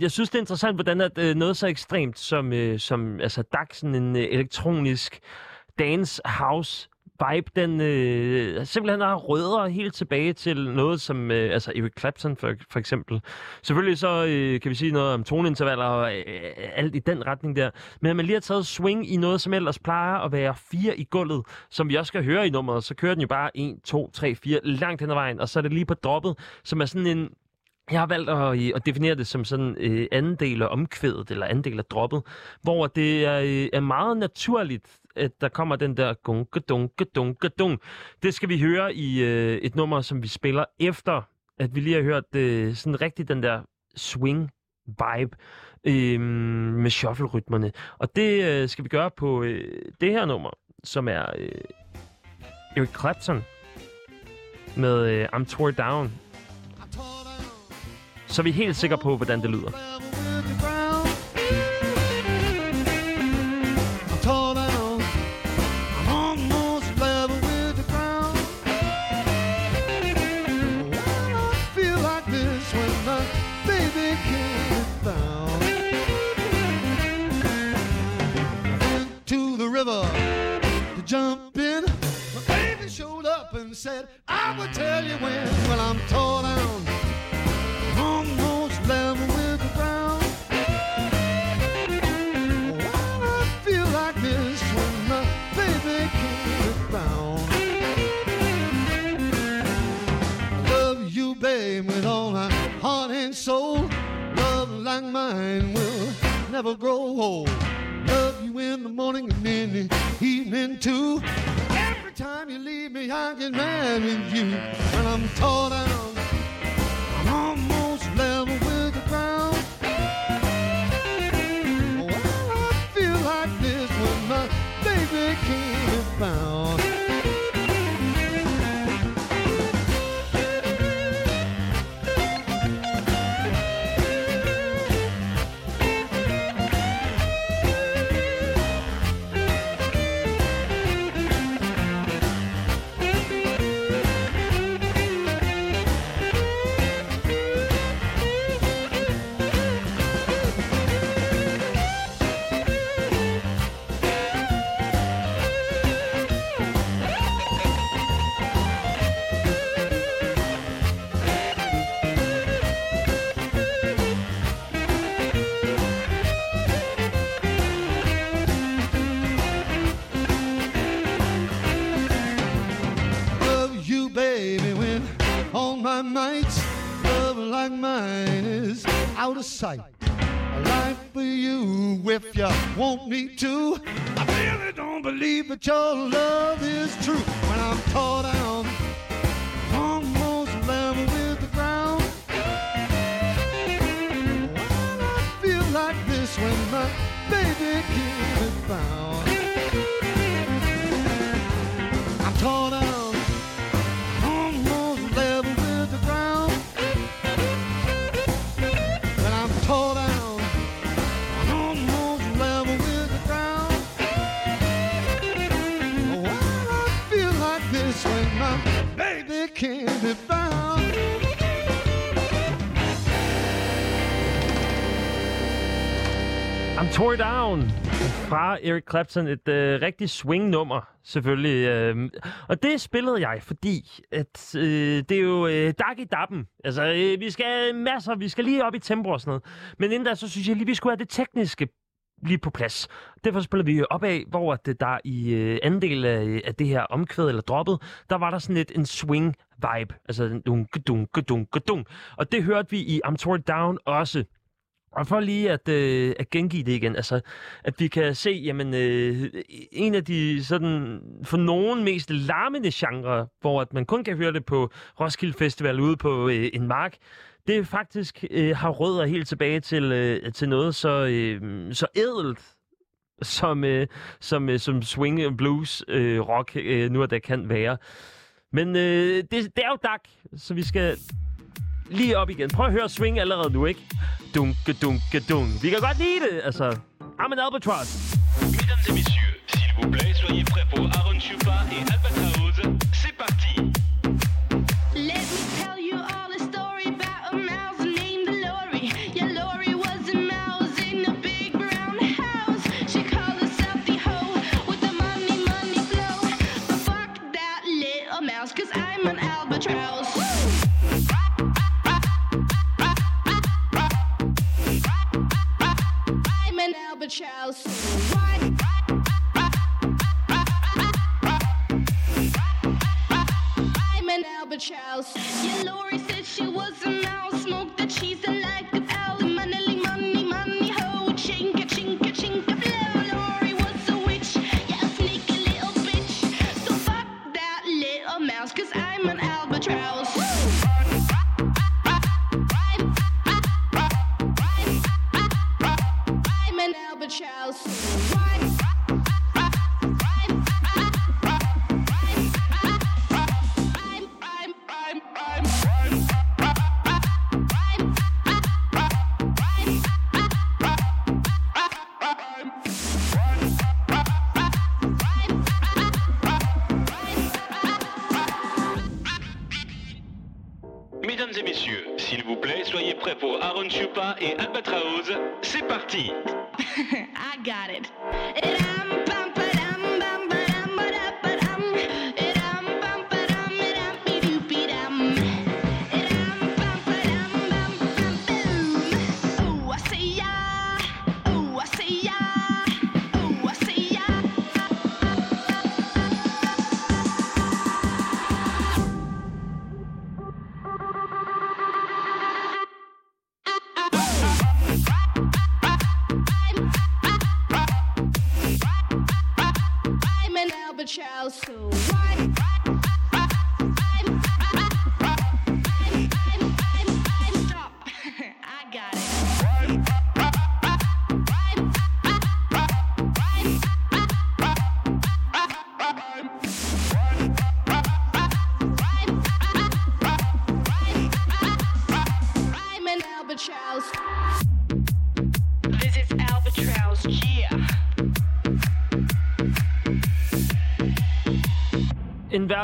jeg synes, det er interessant, hvordan at, øh, noget så ekstremt som, øh, som altså DAG, sådan en øh, elektronisk dance house vibe, den øh, simpelthen har rødder helt tilbage til noget som øh, altså Eric Clapton for, for eksempel. Selvfølgelig så øh, kan vi sige noget om toneintervaller og øh, alt i den retning der. Men at man lige har taget swing i noget, som ellers plejer at være fire i gulvet, som vi også skal høre i nummeret, så kører den jo bare 1, 2, 3, 4 langt hen ad vejen, og så er det lige på droppet, som er sådan en jeg har valgt at, øh, at definere det som sådan øh, anden del af omkvædet, eller anden del af droppet, hvor det er, øh, er meget naturligt, at der kommer den der gunke dunke dunke dung. Det skal vi høre i øh, et nummer, som vi spiller efter, at vi lige har hørt øh, sådan rigtig den der swing vibe øh, med shuffle-rytmerne. Og det øh, skal vi gøre på øh, det her nummer, som er øh, Eric Clapton med øh, I'm Tore Down. Så er vi helt sikre på, hvordan det lyder. Said, I will tell you when. Well, I'm tore down. Almost level with the ground. Well, I feel like this when my baby came around. Love you, babe, with all my heart and soul. Love like mine will never grow old. Love you in the morning and in the evening too. Time you leave me, I get mad with you. When I'm tore down, I'm almost level with the ground. Well, I feel like this when my baby came and sight. I like for you if you want me to. I really don't believe that your love is true. When I'm tore I'm Tore Down fra Eric Clapton. Et øh, rigtig swing-nummer, selvfølgelig. Øh, og det spillede jeg, fordi at, øh, det er jo øh, dag i dappen. Altså, øh, vi skal masser, vi skal lige op i tempo og sådan noget. Men inden da, så synes jeg lige, vi skulle have det tekniske lige på plads. Derfor spiller vi op af, hvor det øh, der i øh, anden del af, øh, af det her omkvæd eller droppet, der var der sådan lidt en swing vibe. Altså dunk, dunk, dunk, dunk. Og det hørte vi i I'm Tore Down også. Og for lige at, øh, at gengive det igen, altså at vi kan se, jamen øh, en af de sådan for nogen mest larmende genre, hvor at man kun kan høre det på Roskilde Festival ude på øh, en mark, det faktisk øh, har rødder helt tilbage til, øh, til noget så, øh, så ædelt, som, øh, som, øh, som swing, blues, øh, rock øh, nu og da kan være. Men øh, det, det er jo dag, så vi skal lige op igen. Prøv at høre swing allerede nu, ikke? Dunke, dunke, dunk. Vi kan godt lide det, altså. I'm an albatross. Mesdames et messieurs, s'il vous plaît, soyez prêts pour Aaron Chupa et Albatraoz. C'est parti I'm an albatross. Why? I'm an albatross. Yeah, Lori I got it.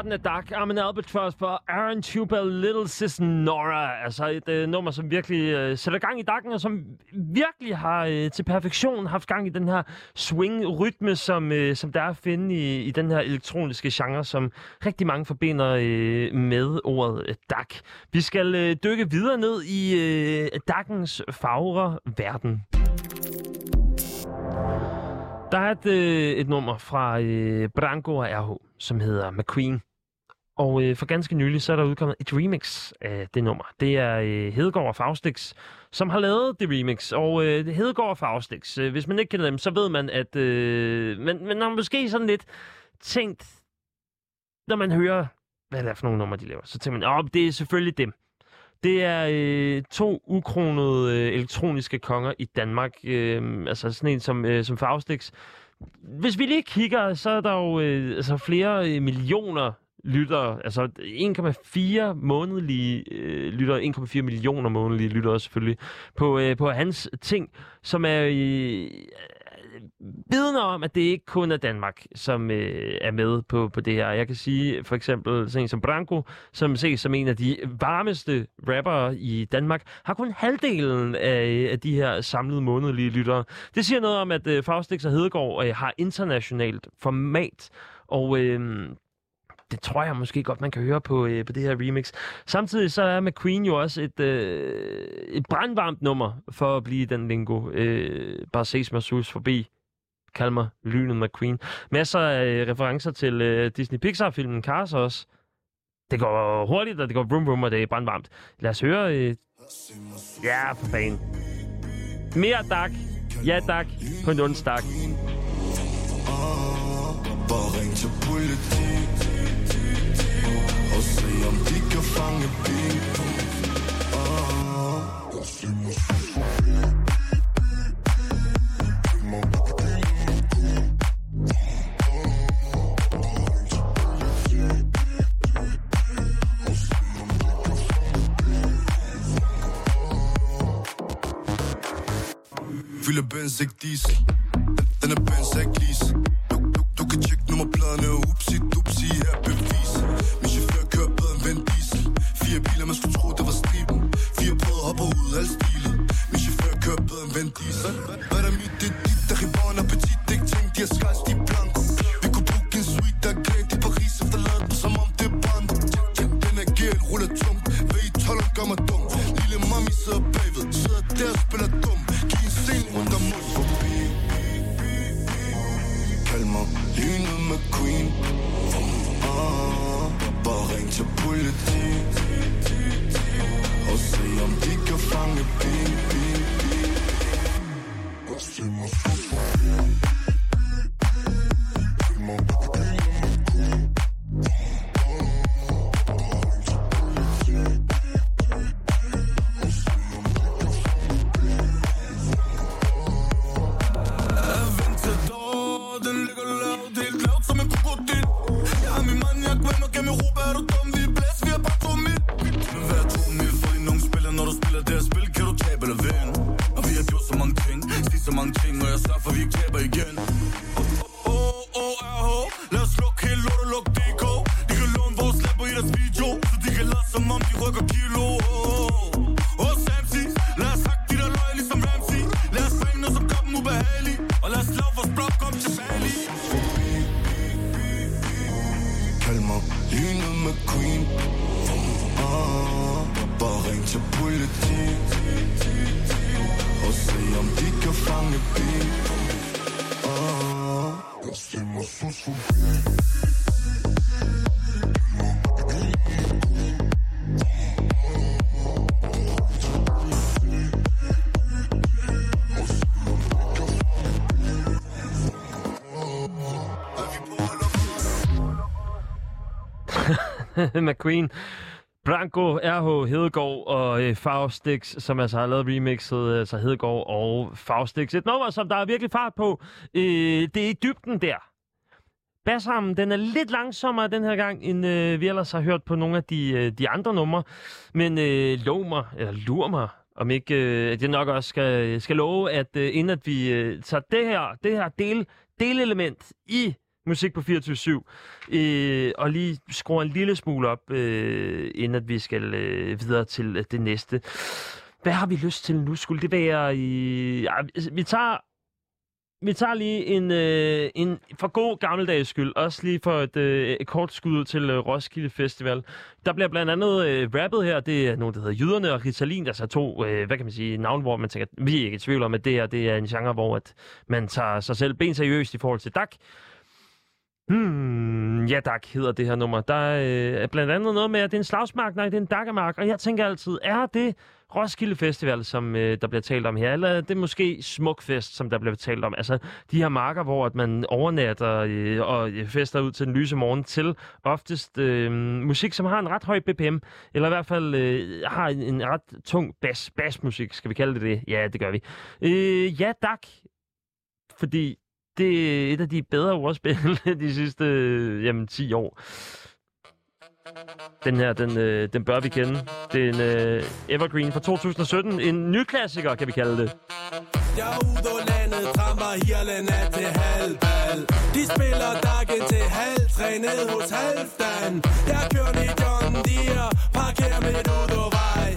En verden af Dark, I'm an Albatross for Aaron Tuba, Little Sis Nora. Altså et øh, nummer, som virkelig øh, sætter gang i dakken, og som virkelig har øh, til perfektion haft gang i den her swing-rytme, som, øh, som der er at finde i, i den her elektroniske genre, som rigtig mange forbinder øh, med ordet øh, Vi skal øh, dykke videre ned i øh, dakkens fagre verden. Der er et, øh, et nummer fra øh, Branko og RH, som hedder McQueen. Og øh, for ganske nylig, så er der udkommet et remix af det nummer. Det er øh, Hedegaard og Faustix, som har lavet det remix. Og øh, Hedegaard og Faustix, øh, hvis man ikke kender dem, så ved man, at øh, man, man måske sådan lidt tænkt, når man hører, hvad det er for nogle numre, de laver, så tænker man, åh, det er selvfølgelig dem. Det er øh, to ukronede øh, elektroniske konger i Danmark. Øh, altså sådan en som, øh, som Faustix. Hvis vi lige kigger, så er der jo øh, altså flere øh, millioner lyttere. Altså 1,4 månedlige øh, lyttere, 1,4 millioner månedlige lyttere selvfølgelig, på, øh, på hans ting, som er øh, vidner om, at det ikke kun er Danmark, som øh, er med på, på det her. Jeg kan sige for eksempel sådan en som Branko, som ses som en af de varmeste rappere i Danmark, har kun halvdelen af, af de her samlede månedlige lyttere. Det siger noget om, at øh, Faustix og Hedegaard øh, har internationalt format, og... Øh, det tror jeg måske godt, man kan høre på, øh, på det her remix. Samtidig så er McQueen jo også et, øh, et brandvarmt nummer for at blive den lingo. Øh, bare ses med sus forbi. Kald mig Lynet McQueen. Masser af øh, referencer til øh, Disney Pixar-filmen Cars også. Det går hurtigt, og det går brum brum, og det er brandvarmt. Lad os høre... Øh... Ja, for fanden. Mere dak. Ja, dak. På en onsdag. Bare ring til politiet og se om de kan fange bil Ah, jeg ser mig sus forbi. Fylder Benz ikke diesel Den er Benz ikke lease du, du, kan fange bil, bil, bil McQueen. Branko, RH, Hedegaard og øh, Faustix, som altså har lavet remixet, altså Hedegaard og Faustix. Et nummer, som der er virkelig fart på. Øh, det er i dybden der. Bassarmen, den er lidt langsommere den her gang, end øh, vi ellers har hørt på nogle af de, øh, de andre numre. Men øh, lov mig, eller lur mig, om ikke øh, at jeg nok også skal, skal love, at øh, inden at vi øh, tager det her, det her del, delelement i musik på 24-7, øh, og lige skruer en lille smule op, øh, inden at vi skal øh, videre til øh, det næste. Hvad har vi lyst til nu? Skulle det være i... Ja, vi tager vi tager lige en, øh, en for god gammeldags skyld, også lige for et, øh, et kort skud til øh, Roskilde Festival. Der bliver blandt andet øh, rappet her, det er nogen, der hedder Jyderne og Ritalin, altså to, øh, hvad kan man sige, navn, hvor man tænker, vi er ikke i tvivl om, at det her det er en genre, hvor at man tager sig selv ben seriøst i forhold til DAC. Hmm, ja, tak hedder det her nummer. Der øh, er blandt andet noget med, at det er en slagsmark, nej, det er en dakkermark. Og jeg tænker altid, er det Roskilde Festival, som øh, der bliver talt om her, eller det måske Smukfest, som der bliver talt om. Altså de her marker, hvor at man overnatter øh, og øh, fester ud til den lyse morgen til oftest øh, musik, som har en ret høj BPM, eller i hvert fald øh, har en, en ret tung bas, basmusik, skal vi kalde det det? Ja, det gør vi. Øh, ja, tak. Fordi det er et af de bedre ordspil de sidste jamen, 10 år. Den her, den, øh, den bør vi kende. Det er en øh, Evergreen fra 2017. En ny klassiker, kan vi kalde det. Jeg er ude og landet, tramper hele nat til halvbal De spiller dagen til halv tre ned hos halvdan Jeg kører i John Deere, parkerer mit ud og vej.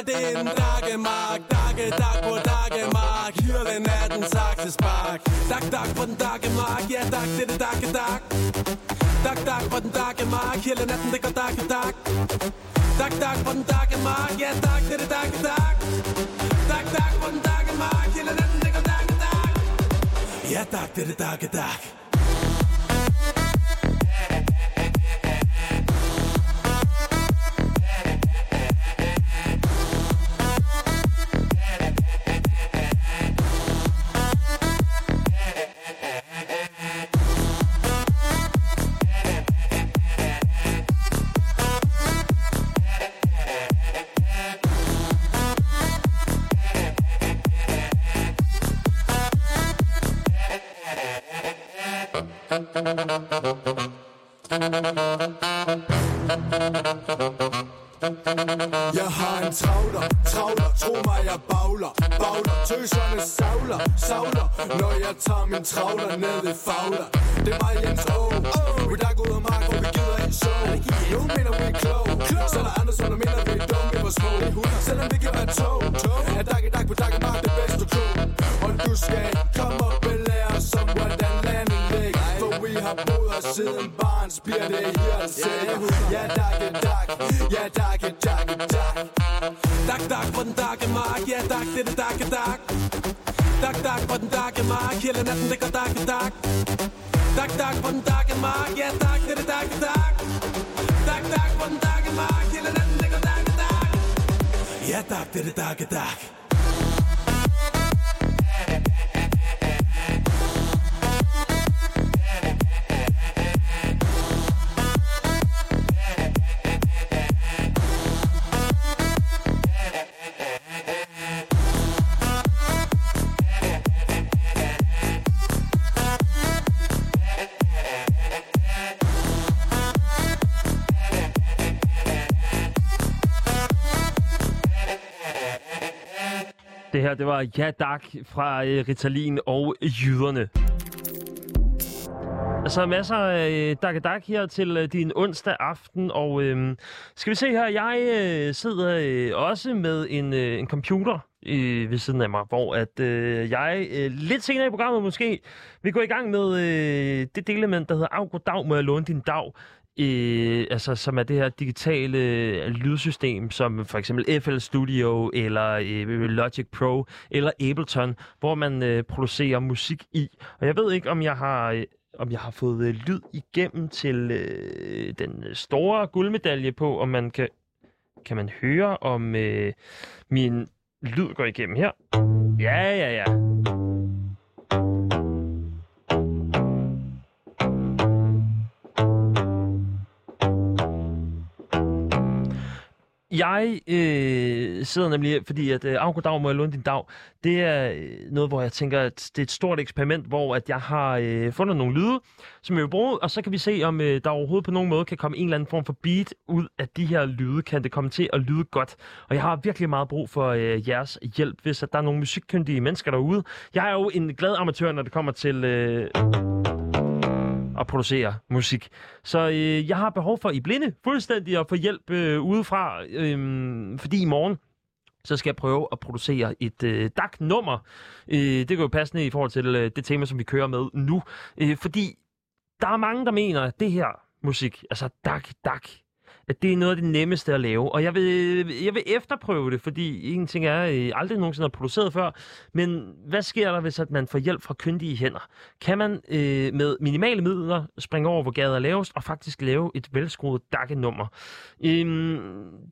Slagsmark, nej det er en dakkemark Dakke dak på dakkemark, hele natten saksespark Dak dak på den dakkemark, ja dak det er det dakke dak Dak dak på den dakkemark, hele den, det går dakke dak Dak dak på den dakkemark, ja dak det er det dakke dak Dak dak på den dakkemark, hele den, det går dakke dak Ja dak det er det dakke dak tager min travler ned i fagler Det er mig Jens O, vi der går ud af mark, hvor vi gider ikke show. Nogle mener vi er klog, så er der andre, som der mener vi er dumme, vi var små Selvom vi kan være tog, er dag i dag på dag mark det bedste klog Og du skal komme og belære os om, hvordan landet ligger. For vi har boet os siden barns, bliver det her en Ja, dag i dag, ja, dag dakke mark, hele natten det går dakke dak Dak dak på den dakke mark, ja dak det er det dakke dak Dak dak på den dakke mark, hele natten det går dakke dak Ja dak det er det dakke dak Det var Ja Dak fra øh, Ritalin og Jyderne. Altså masser af øh, dak dak her til øh, din onsdag aften, og øh, skal vi se her, jeg øh, sidder øh, også med en, øh, en computer øh, ved siden af mig, hvor at øh, jeg øh, lidt senere i programmet måske vil gå i gang med øh, det delelement, der hedder Af, dag, må jeg låne din dag? Øh, altså, som er det her digitale øh, lydsystem, som for eksempel FL Studio, eller øh, Logic Pro, eller Ableton, hvor man øh, producerer musik i. Og jeg ved ikke, om jeg har... Øh, om jeg har fået øh, lyd igennem til øh, den store guldmedalje på, om man kan, kan man høre, om øh, min lyd går igennem her. Ja, ja, ja. Jeg øh, sidder nemlig, fordi at øh, Afgårdag må jeg låne din dag, det er øh, noget, hvor jeg tænker, at det er et stort eksperiment, hvor at jeg har øh, fundet nogle lyde, som jeg vil bruge, og så kan vi se, om øh, der overhovedet på nogen måde kan komme en eller anden form for beat ud af de her lyde. Kan det komme til at lyde godt? Og jeg har virkelig meget brug for øh, jeres hjælp, hvis at der er nogle musikkyndige mennesker derude. Jeg er jo en glad amatør, når det kommer til... Øh, at producere musik. Så øh, jeg har behov for i blinde fuldstændig at få hjælp øh, udefra, øh, fordi i morgen så skal jeg prøve at producere et øh, DAC-nummer. Øh, det kan jo passende i forhold til øh, det tema, som vi kører med nu. Øh, fordi der er mange, der mener, at det her musik, altså DAC, DAC, at det er noget af det nemmeste at lave. Og jeg vil, jeg vil efterprøve det, fordi en ting er, øh, aldrig nogensinde har produceret før, men hvad sker der, hvis at man får hjælp fra kyndige hænder? Kan man øh, med minimale midler springe over, hvor gader er lavest, og faktisk lave et velskruet dakkenummer? Øhm,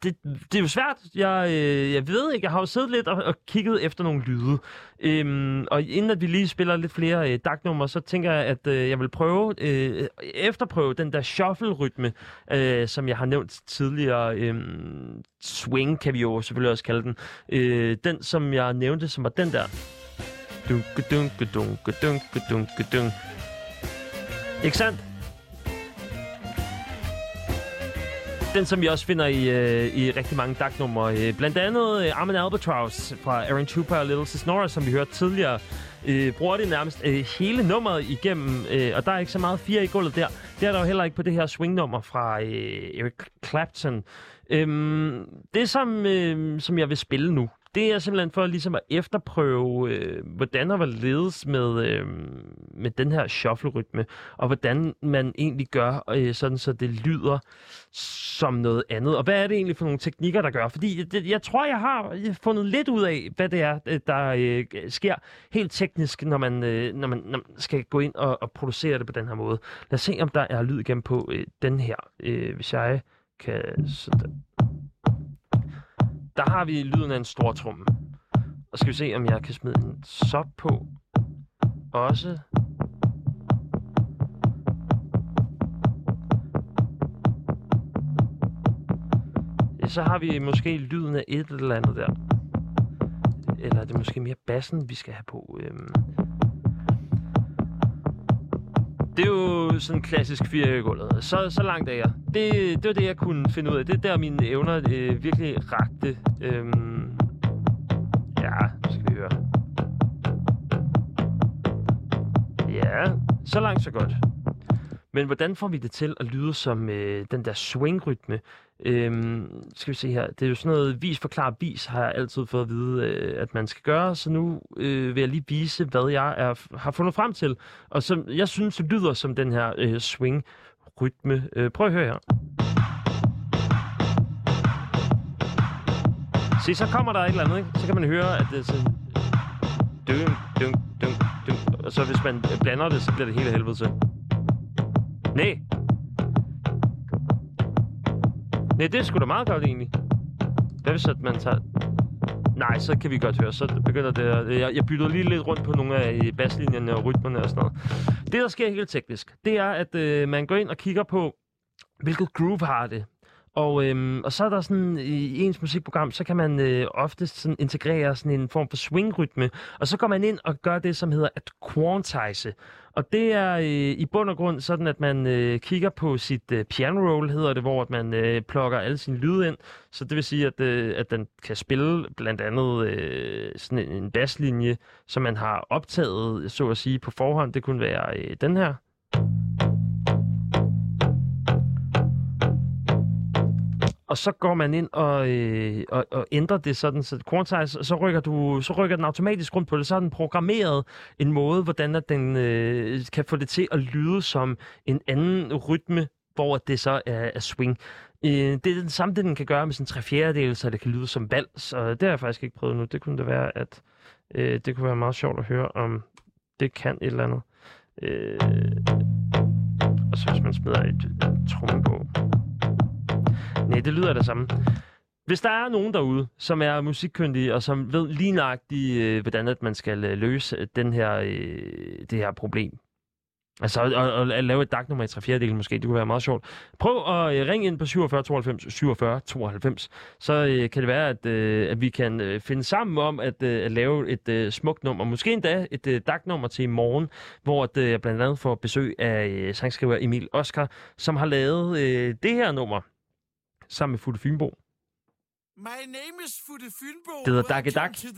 det, det er jo svært. Jeg, øh, jeg ved ikke, jeg har jo siddet lidt og, og kigget efter nogle lyde. Øhm, og inden at vi lige spiller lidt flere øh, daknumre, så tænker jeg, at øh, jeg vil prøve, øh, efterprøve den der shuffle-rytme, øh, som jeg har nævnt tidligere. Øh, swing kan vi jo selvfølgelig også kalde den. Øh, den, som jeg nævnte, som var den der. Dunke, dunke, dunke, dunke, dunke, dunke. Ikke sandt? Den, som vi også finder i, øh, i rigtig mange dagnumre. Øh, blandt andet øh, Armin Albatross fra Aaron Chupa og Little Cisnora, som vi hørte tidligere, øh, bruger det nærmest øh, hele nummeret igennem, øh, og der er ikke så meget fire i gulvet der. Det er der jo heller ikke på det her swingnummer fra øh, Eric Clapton. Øhm, det, som, øh, som jeg vil spille nu, det er simpelthen for ligesom at efterprøve, øh, hvordan der var ledes med, øh, med den her shuffle-rytme, og hvordan man egentlig gør, øh, sådan så det lyder som noget andet. Og hvad er det egentlig for nogle teknikker, der gør? Fordi det, jeg tror, jeg har fundet lidt ud af, hvad det er, øh, der øh, sker helt teknisk, når man, øh, når, man, når man skal gå ind og, og producere det på den her måde. Lad os se, om der er lyd igen på øh, den her. Øh, hvis jeg kan... Sådan. Der har vi lyden af en stor tromme. Og skal vi se, om jeg kan smide en sop på. Også. Ja, Så har vi måske lyden af et eller andet der. Eller er det måske mere bassen, vi skal have på? Øhm. Det er jo sådan klassisk fire i gulvet. Så, så langt er jeg. Det, det var det, jeg kunne finde ud af. Det er der, mine evner øh, virkelig rakte. Øhm. Ja, nu skal vi høre. Ja, så langt, så godt. Men hvordan får vi det til at lyde som øh, den der swing-rytme? Øhm, skal vi se her. Det er jo sådan noget vis, forklar, vis, har jeg altid fået at vide, øh, at man skal gøre. Så nu øh, vil jeg lige vise, hvad jeg er, har fundet frem til. Og som jeg synes, det lyder som den her øh, swing-rytme. Øh, prøv at høre her. Se, så kommer der et eller andet, ikke? Så kan man høre, at det er sådan... Øh, dun, dun, dun, dun. Og så hvis man blander det, så bliver det hele helvede til. Nej. Nej, det er sgu da meget godt egentlig. Hvad hvis at man tager... Nej, så kan vi godt høre. Så begynder det at... Jeg, jeg bytter lige lidt rundt på nogle af øh, basslinjerne og rytmerne og sådan noget. Det, der sker helt teknisk, det er, at øh, man går ind og kigger på, hvilket groove har det. Og, øhm, og så er der sådan, i ens musikprogram, så kan man øh, oftest sådan integrere sådan en form for swing-rytme, og så går man ind og gør det, som hedder at quantize. Og det er øh, i bund og grund sådan, at man øh, kigger på sit øh, piano roll, hedder det, hvor at man øh, plukker alle sine lyde ind. Så det vil sige, at, øh, at den kan spille blandt andet øh, sådan en, en basslinje, som man har optaget, så at sige, på forhånd. Det kunne være øh, den her. Og så går man ind og, øh, og, og ændrer det sådan, så quantize, så rykker, du, så rykker den automatisk rundt på det. Så er den programmeret en måde, hvordan at den øh, kan få det til at lyde som en anden rytme, hvor det så er, er swing. Øh, det er den samme, det den kan gøre med sådan tre fjerdedel, så det kan lyde som vals, og det har jeg faktisk ikke prøvet nu. Det kunne det være, at øh, det kunne være meget sjovt at høre, om det kan et eller andet. Øh, og så hvis man smider et, et tromme på. Nej, det lyder det samme. Hvis der er nogen derude, som er musikkyndige, og som ved lige nøjagtigt, øh, hvordan at man skal øh, løse den her, øh, det her problem. Altså at, at, at lave et dagnummer i 3 4 måske, det kunne være meget sjovt. Prøv at øh, ringe ind på 47 92 47 92, så uh, kan det være, at, uh, at vi kan finde sammen om at, uh, at lave et uh, smukt nummer. Måske endda et øh, dagnummer til i morgen, hvor at, uh, jeg blandt andet får besøg af uh, sangskriver Emil Oskar, som har lavet uh, det her nummer sammen med Futte Fynbo. My name is Futte Fynbo. Det hedder Dakke Dak. to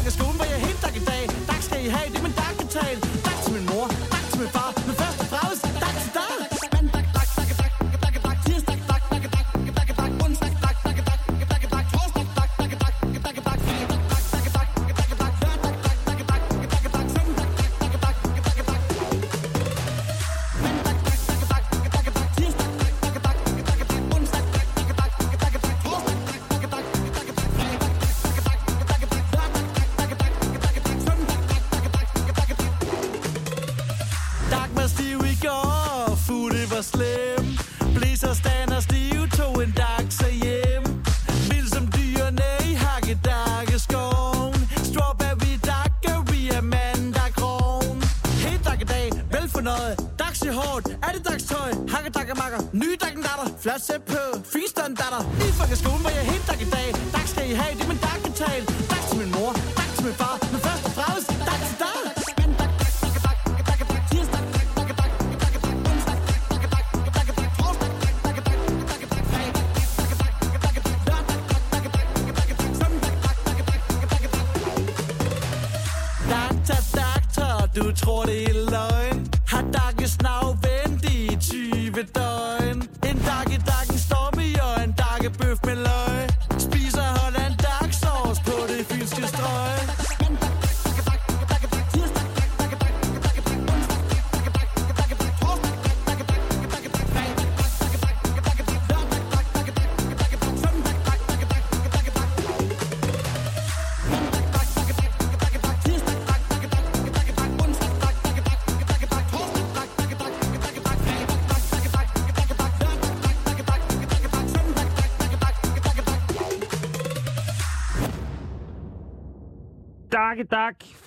klokken skolen, hvor jeg helt dak i dag. Tak skal I have, det er min dag.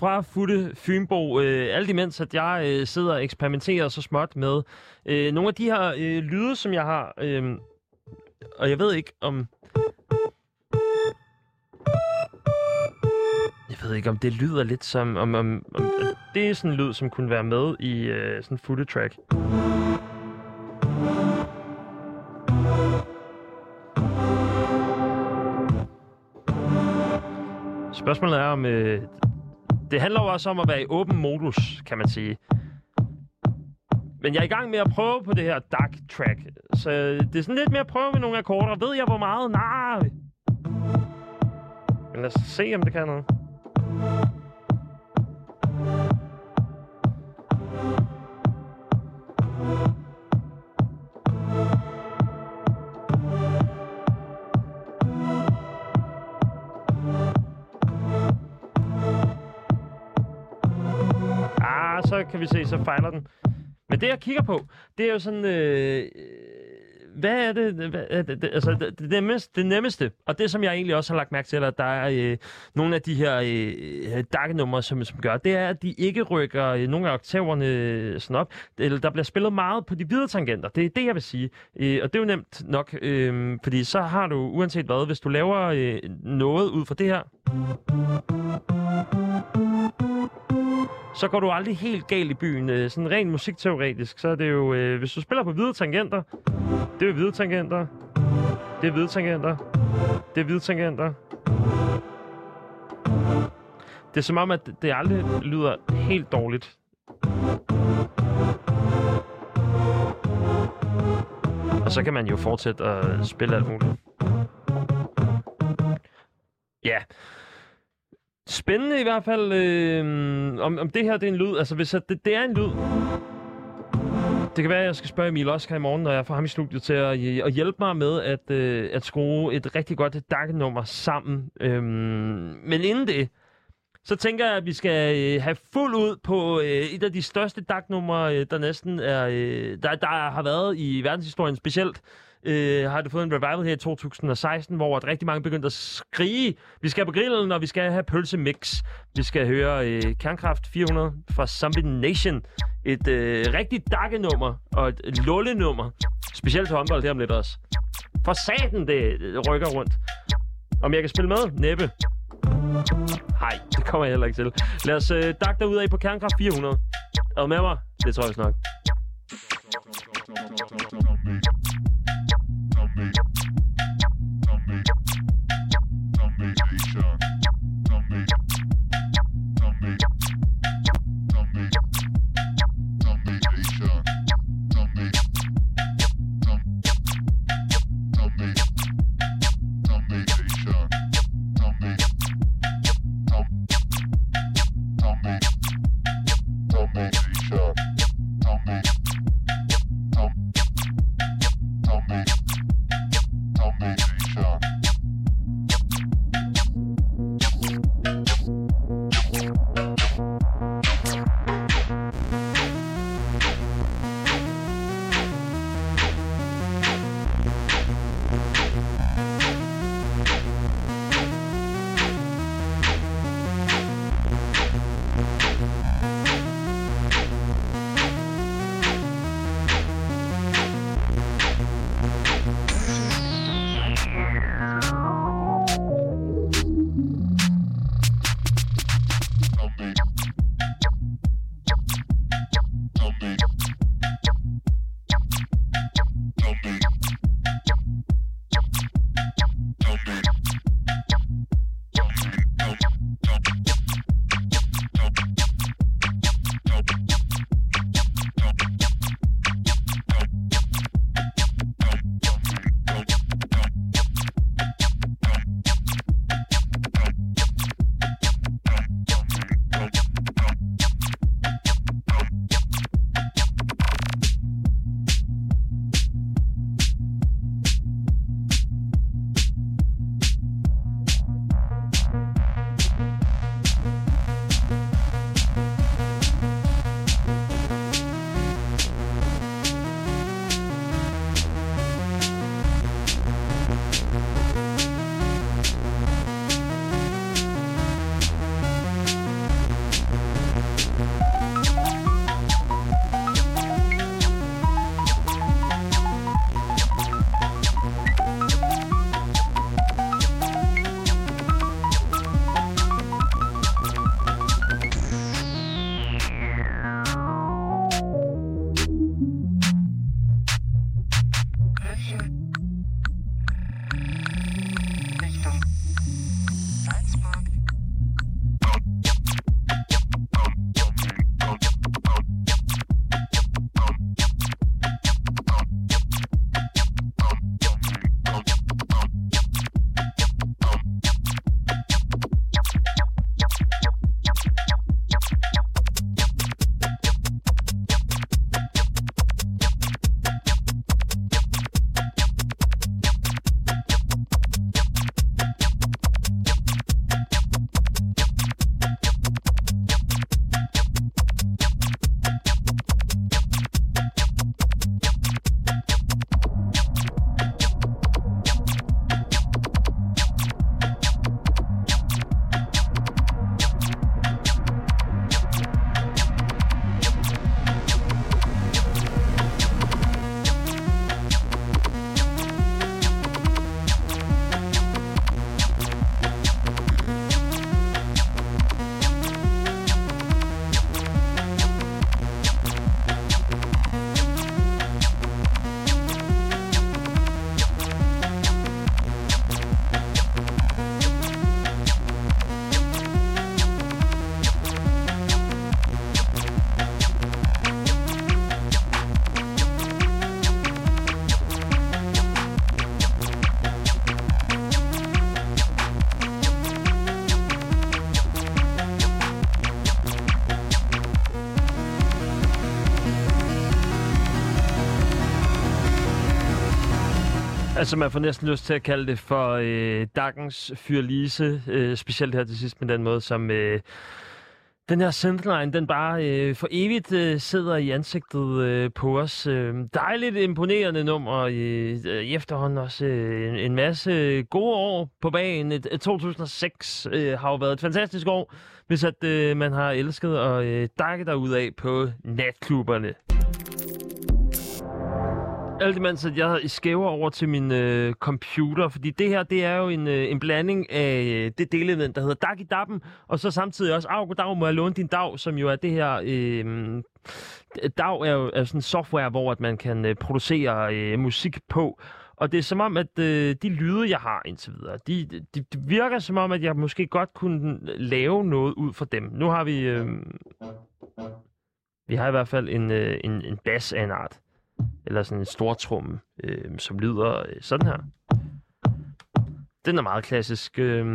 Fra Futte Fynbo. Øh, alt imens, at jeg øh, sidder og eksperimenterer så småt med øh, nogle af de her øh, lyde, som jeg har. Øh, og jeg ved ikke om... Jeg ved ikke, om det lyder lidt som... Om, om, om det er sådan en lyd, som kunne være med i øh, sådan en Futte track. Spørgsmålet er om... Øh, det handler jo også om at være i åben modus, kan man sige. Men jeg er i gang med at prøve på det her dark track. Så det er sådan lidt mere at prøve med nogle akkorder. Ved jeg, hvor meget? Nej. Men lad os se, om det kan noget. Ah, så kan vi se, så fejler den. Men det, jeg kigger på, det er jo sådan... Øh, øh hvad er det, hvad er det, altså det, det, nemmeste, det nemmeste, og det som jeg egentlig også har lagt mærke til, at der er øh, nogle af de her øh, øh, dakkenumre, som, som gør, det er, at de ikke rykker øh, nogle af oktaverne øh, sådan op. Eller der bliver spillet meget på de hvide tangenter. Det er det, jeg vil sige. Øh, og det er jo nemt nok, øh, fordi så har du, uanset hvad, hvis du laver øh, noget ud fra det her, så går du aldrig helt galt i byen. Øh, sådan rent musikteoretisk, så er det jo, øh, hvis du spiller på hvide tangenter, det er hvide tangenter, det er hvide tangenter, det er hvide tangenter. Det er som om, at det aldrig lyder helt dårligt. Og så kan man jo fortsætte at spille alt muligt. Ja. Spændende i hvert fald, øh, om, om det her det er en lyd. Altså, hvis at det, det er en lyd... Det kan være, at jeg skal spørge Emil Oskar i morgen, når jeg får ham i studiet til at, at hjælpe mig med at, øh, at skrue et rigtig godt dakkenummer sammen. Øhm, men inden det, så tænker jeg, at vi skal øh, have fuld ud på øh, et af de største daknumre, øh, der næsten er, øh, der, der har været i verdenshistorien specielt. Øh, har det fået en revival her i 2016, hvor at rigtig mange begyndte at skrige, vi skal på grillen, og vi skal have pølsemix. Vi skal høre øh, Kernkraft 400 fra Zombie Nation. Et øh, rigtig dakkenummer og et lullenummer. Specielt til håndbold her om lidt også. For satan, det øh, rykker rundt. Om jeg kan spille med? Næppe. Nej, det kommer jeg heller ikke til. Lad os øh, dakke ud af på Kernkraft 400. Er du med mig? Det tror jeg nok. you. Altså, man får næsten lyst til at kalde det for øh, Dagens Fyrlise, øh, specielt her til sidst med den måde, som øh, den her synthline, den bare øh, for evigt øh, sidder i ansigtet øh, på os. Øh, dejligt imponerende nummer, øh, øh, i efterhånden også øh, en, en masse gode år på bagen. Et, et 2006 øh, har jo været et fantastisk år, hvis at øh, man har elsket og øh, dakket af på natklubberne alt imens, at jeg skæver over til min øh, computer, fordi det her, det er jo en, øh, en blanding af øh, det delelement, der hedder Dag i Dappen, og så samtidig også, af goddag, må jeg låne din dag, som jo er det her... Øh, DAW er jo er sådan en software, hvor at man kan øh, producere øh, musik på, og det er som om, at øh, de lyde, jeg har indtil videre, de, de, de virker som om, at jeg måske godt kunne øh, lave noget ud fra dem. Nu har vi... Øh, vi har i hvert fald en, øh, en, en bass af en art eller sådan en stortrum, øh, som lyder øh, sådan her. Den er meget klassisk. Øh,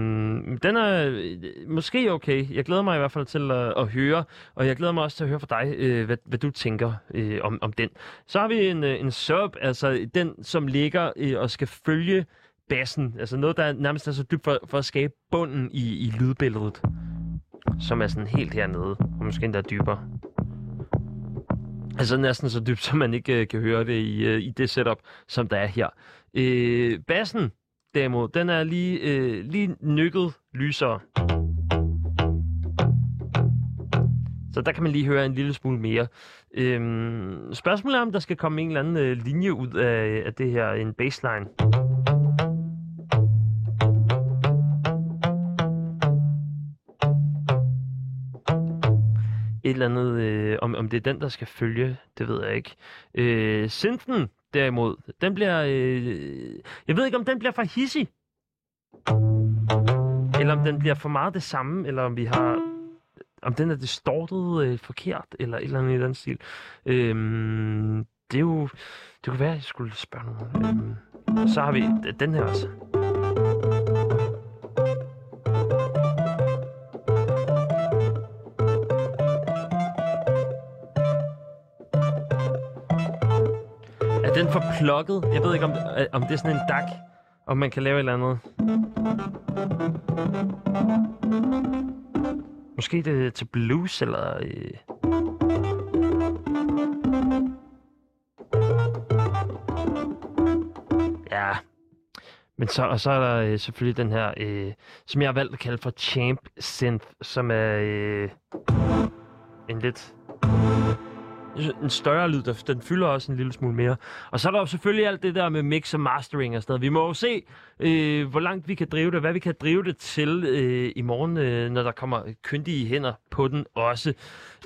den er øh, måske okay. Jeg glæder mig i hvert fald til at, at høre, og jeg glæder mig også til at høre fra dig, øh, hvad, hvad du tænker øh, om, om den. Så har vi en, øh, en sub, altså den, som ligger øh, og skal følge bassen. Altså noget, der nærmest er så dybt for, for at skabe bunden i, i lydbilledet, som er sådan helt hernede, og måske endda dybere. Altså næsten så dybt, så man ikke øh, kan høre det i, øh, i det setup, som der er her. Øh, bassen, derimod, den er lige, øh, lige nykket lysere. Så der kan man lige høre en lille smule mere. Øhm, spørgsmålet er, om der skal komme en eller anden øh, linje ud af, af det her, en baseline. Et eller andet, øh, om, om det er den, der skal følge, det ved jeg ikke. Øh, Synthen, derimod, den bliver, øh, jeg ved ikke, om den bliver for hissig. Eller om den bliver for meget det samme, eller om vi har, om den er distortet øh, forkert, eller et eller andet i den stil. Øh, det er jo, det kunne være, at jeg skulle spørge nogen. Øh, så har vi den her også. Den for plukket? Jeg ved ikke, om, øh, om det er sådan en dak, om man kan lave et eller andet. Måske det er til blues, eller... Øh... Ja. Men så, og så er der øh, selvfølgelig den her, øh, som jeg har valgt at kalde for Champ Synth, som er øh, en lidt en større lyd, der, den fylder også en lille smule mere. Og så er der jo selvfølgelig alt det der med mix og mastering og sådan noget. Vi må jo se, øh, hvor langt vi kan drive det, hvad vi kan drive det til øh, i morgen, øh, når der kommer kyndige hænder på den også.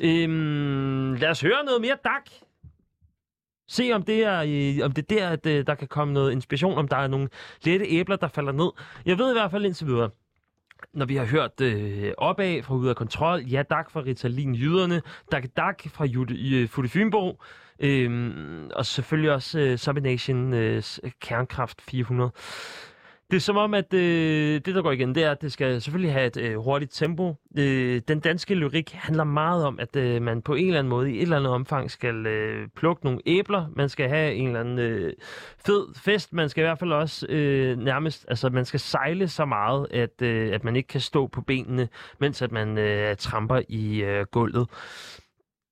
Øh, lad os høre noget mere dak. Se om det er, øh, om det er der, at øh, der kan komme noget inspiration, om der er nogle lette æbler, der falder ned. Jeg ved i hvert fald indtil videre, når vi har hørt øh, opad fra Ude af Kontrol, ja dak fra Ritalin Jyderne, dak dak fra Jude, øh, Futte øh, og selvfølgelig også øh, Subination øh, Kernkraft 400. Det er som om, at øh, det, der går igen, det er, at det skal selvfølgelig have et øh, hurtigt tempo. Øh, den danske lyrik handler meget om, at øh, man på en eller anden måde, i et eller andet omfang, skal øh, plukke nogle æbler. Man skal have en eller anden øh, fed fest. Man skal i hvert fald også øh, nærmest, altså man skal sejle så meget, at, øh, at man ikke kan stå på benene, mens at man øh, tramper i øh, gulvet.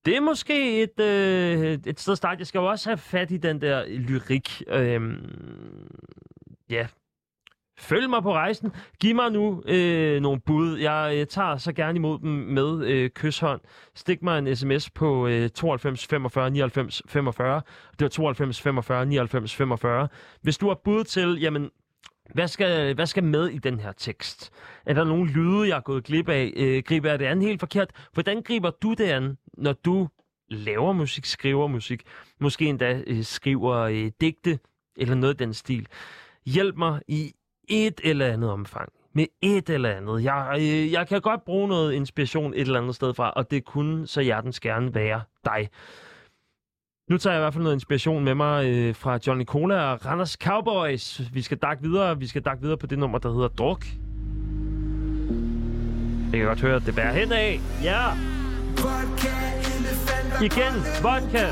Det er måske et, øh, et sted at starte. Jeg skal jo også have fat i den der lyrik. Øh, ja, Følg mig på rejsen. Giv mig nu øh, nogle bud. Jeg øh, tager så gerne imod dem med øh, kysshånd. Stik mig en sms på øh, 92 45 99 45. Det var 92 45 99 45. Hvis du har bud til, jamen, hvad skal, hvad skal med i den her tekst? Er der nogle lyde, jeg er gået glip af? Øh, griber jeg det an helt forkert? Hvordan griber du det an, når du laver musik, skriver musik? Måske endda øh, skriver øh, digte eller noget i den stil. Hjælp mig i et eller andet omfang. Med et eller andet. Jeg, øh, jeg kan godt bruge noget inspiration et eller andet sted fra, og det kunne så hjertens gerne være dig. Nu tager jeg i hvert fald noget inspiration med mig øh, fra Johnny Cola og Randers Cowboys. Vi skal dakke videre. Vi skal dakke videre på det nummer, der hedder Druk. Jeg kan godt høre, at det bærer hen af. Ja! Igen, vodka!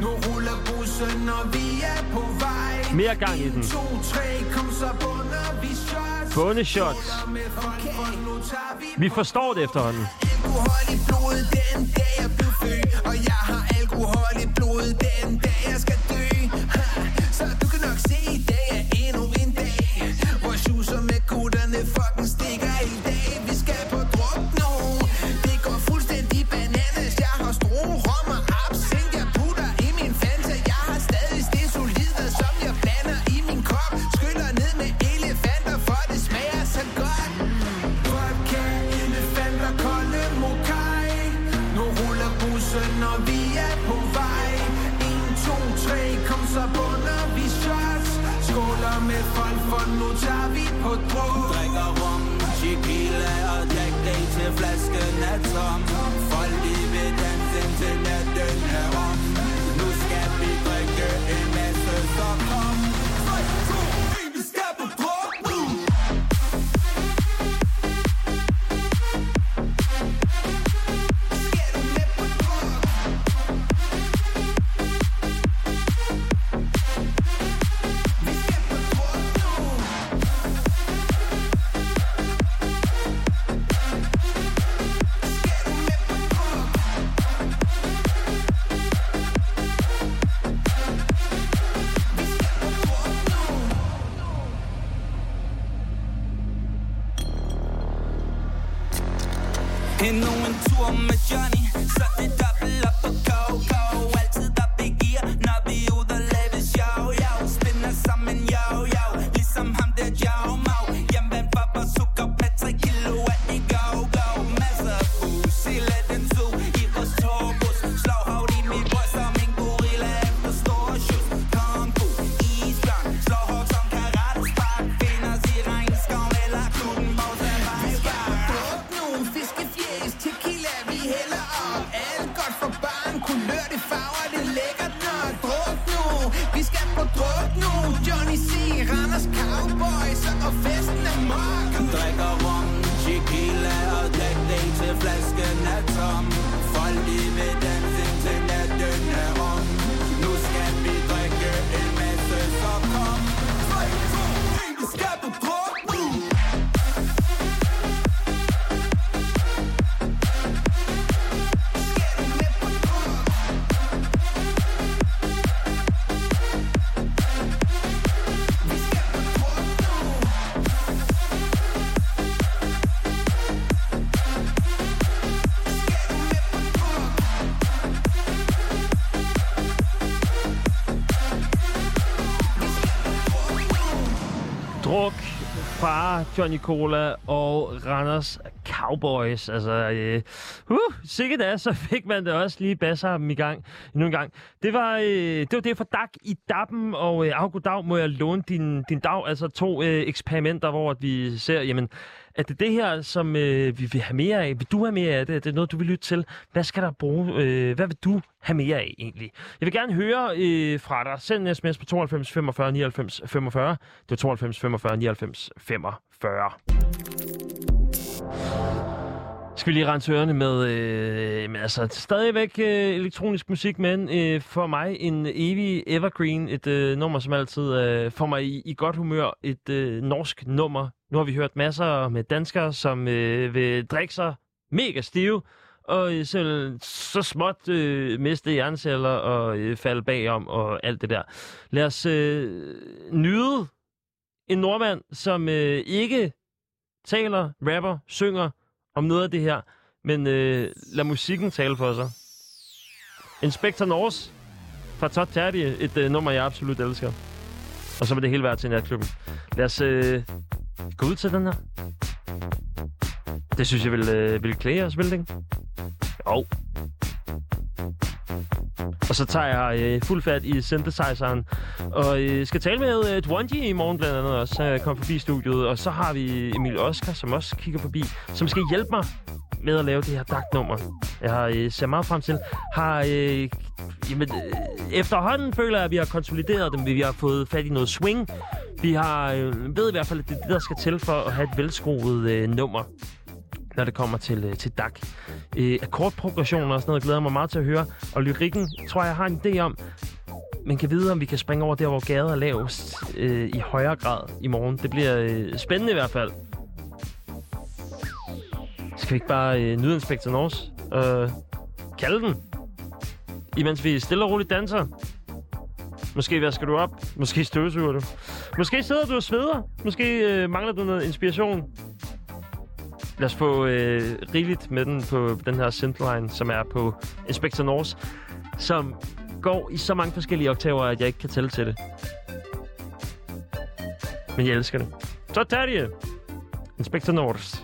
Nu ruller bussen, og vi Mere gang i den. 1, 2, 3, kom så bunder vi shots. Bundeshots. Vi Vi forstår det efterhånden. alkohol i blodet den dag jeg blev født Og jeg har alkohol i blodet den dag jeg skal dø Så med folk, for nu tager vi på druk Drikker rum, tequila og Jack Day til flasken er tom. Folk de vil danse indtil natten er om. Nu skal vi drikke en masse, så kom. Fra Johnny Cola og Randers Cowboys. Altså, øh, uh, sikkert da, så fik man det også lige basser dem i gang endnu en gang. Det var, øh, det var det for Dag i Dappen, og øh, af dag må jeg låne din, din dag. Altså to øh, eksperimenter, hvor vi ser, jamen, er det det her, som øh, vi vil have mere af. Vil du have mere af det? Er Det noget, du vil lytte til. Hvad skal der bruge? Øh, hvad vil du have mere af, egentlig? Jeg vil gerne høre øh, fra dig. Send en sms på 92 45 99 45. Det er 92 45 99 45. Skal vi lige rense ørerne med, øh, med altså stadigvæk øh, elektronisk musik, men øh, for mig en evig evergreen, et øh, nummer, som altid øh, får mig i, i godt humør, et øh, norsk nummer. Nu har vi hørt masser med danskere, som øh, vil drikke sig mega stive, og øh, selv så småt øh, miste hjerneceller og øh, falde bagom og alt det der. Lad os øh, nyde en nordmand, som øh, ikke taler, rapper, synger om noget af det her, men øh, lad musikken tale for sig. Inspector Norse fra Todd Terry, et øh, nummer, jeg absolut elsker. Og så vil det hele være til natklubben. Lad os øh, gå ud til den her. Det synes jeg vil, øh, vil klæde os, vil det ikke? Jo. Og så tager jeg øh, fuld fat i synthesizeren, og øh, skal tale med øh, Dwanji i morgen blandt andet også, øh, kom forbi studiet. Og så har vi Emil Oskar, som også kigger forbi, som skal hjælpe mig med at lave det her dagtnummer. Jeg har øh, ser meget frem til. Har, øh, jamen, øh, efterhånden føler jeg, at vi har konsolideret dem. Vi har fået fat i noget swing. Vi har øh, ved i hvert fald, at det er det, der skal til for at have et velskruet øh, nummer når det kommer til, øh, til DAC. Øh, akkordprogressioner og sådan noget glæder mig meget til at høre. Og lyrikken tror jeg, jeg har en idé om. man kan vide, om vi kan springe over der, hvor gader er lavest øh, i højere grad i morgen. Det bliver øh, spændende i hvert fald. Skal vi ikke bare øh, nyde Inspector Norse og øh, kalde den? Imens vi stille og roligt danser. Måske vasker du op. Måske støvsuger du. Måske sidder du og sveder. Måske øh, mangler du noget inspiration. Lad os få øh, rigeligt med den på den her synthline, som er på Inspector Norse, som går i så mange forskellige oktaver, at jeg ikke kan tælle til det. Men jeg elsker det. Så tager det. Inspector Norse.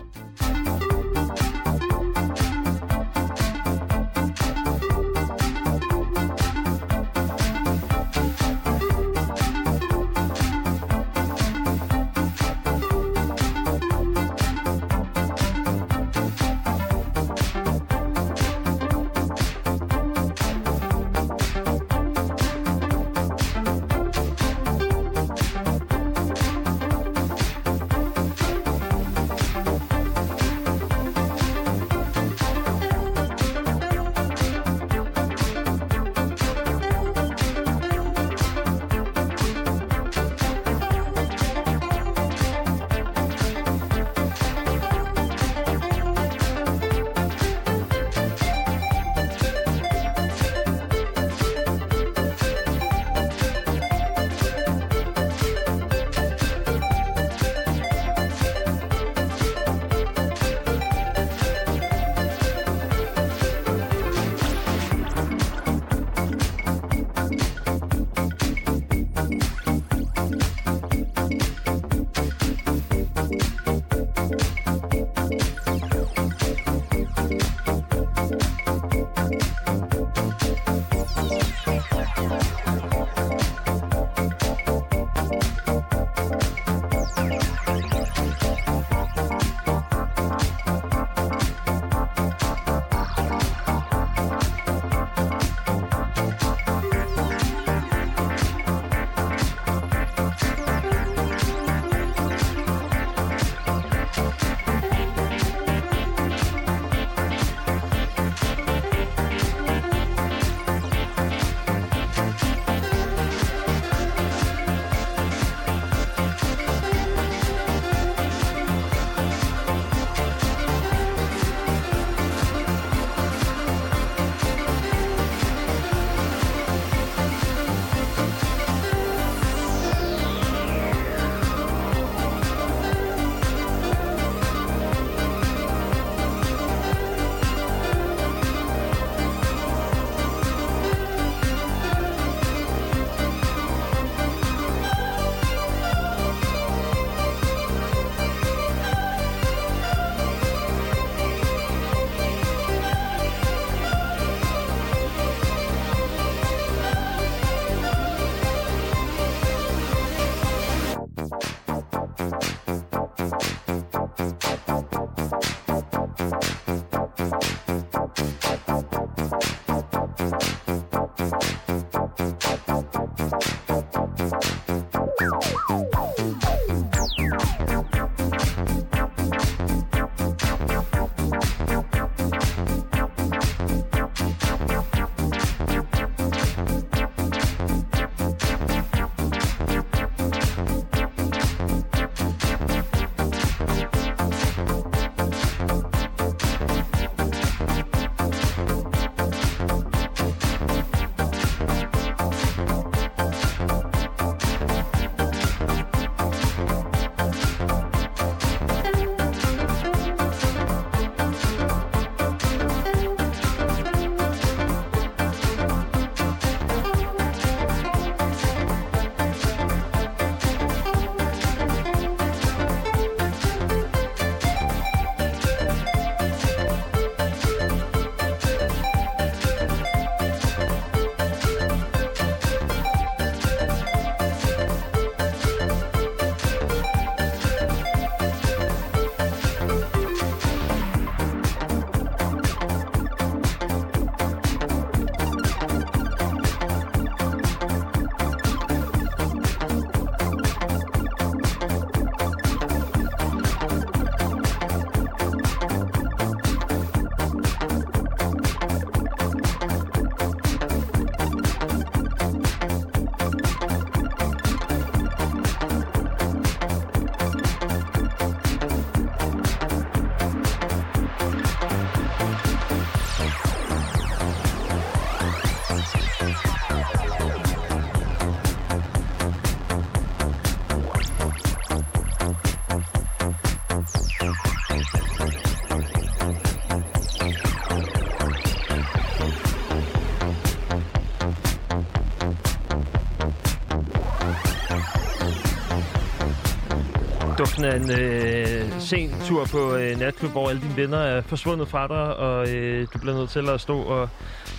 Fornemmelsen af en øh, sen tur på øh, natklub, hvor alle dine venner er forsvundet fra dig, og øh, du bliver nødt til at stå og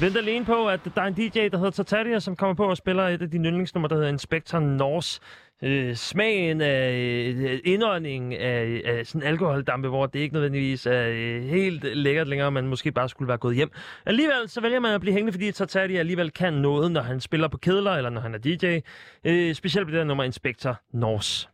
vente alene på, at der er en DJ, der hedder Tartaria, som kommer på og spiller et af dine yndlingsnumre, der hedder Inspector Norse. Øh, smagen af øh, indånding af, af sådan alkoholdampe, hvor det ikke nødvendigvis er øh, helt lækkert længere, man måske bare skulle være gået hjem. Alligevel så vælger man at blive hængende, fordi Tartati alligevel kan noget, når han spiller på kedler, eller når han er DJ. Øh, specielt på det der nummer Inspector Norse.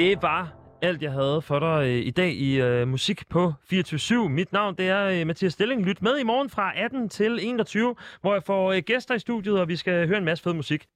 Det var alt, jeg havde for dig øh, i dag i øh, Musik på 24 Mit navn det er øh, Mathias Stilling. Lyt med i morgen fra 18 til 21, hvor jeg får øh, gæster i studiet, og vi skal høre en masse fed musik.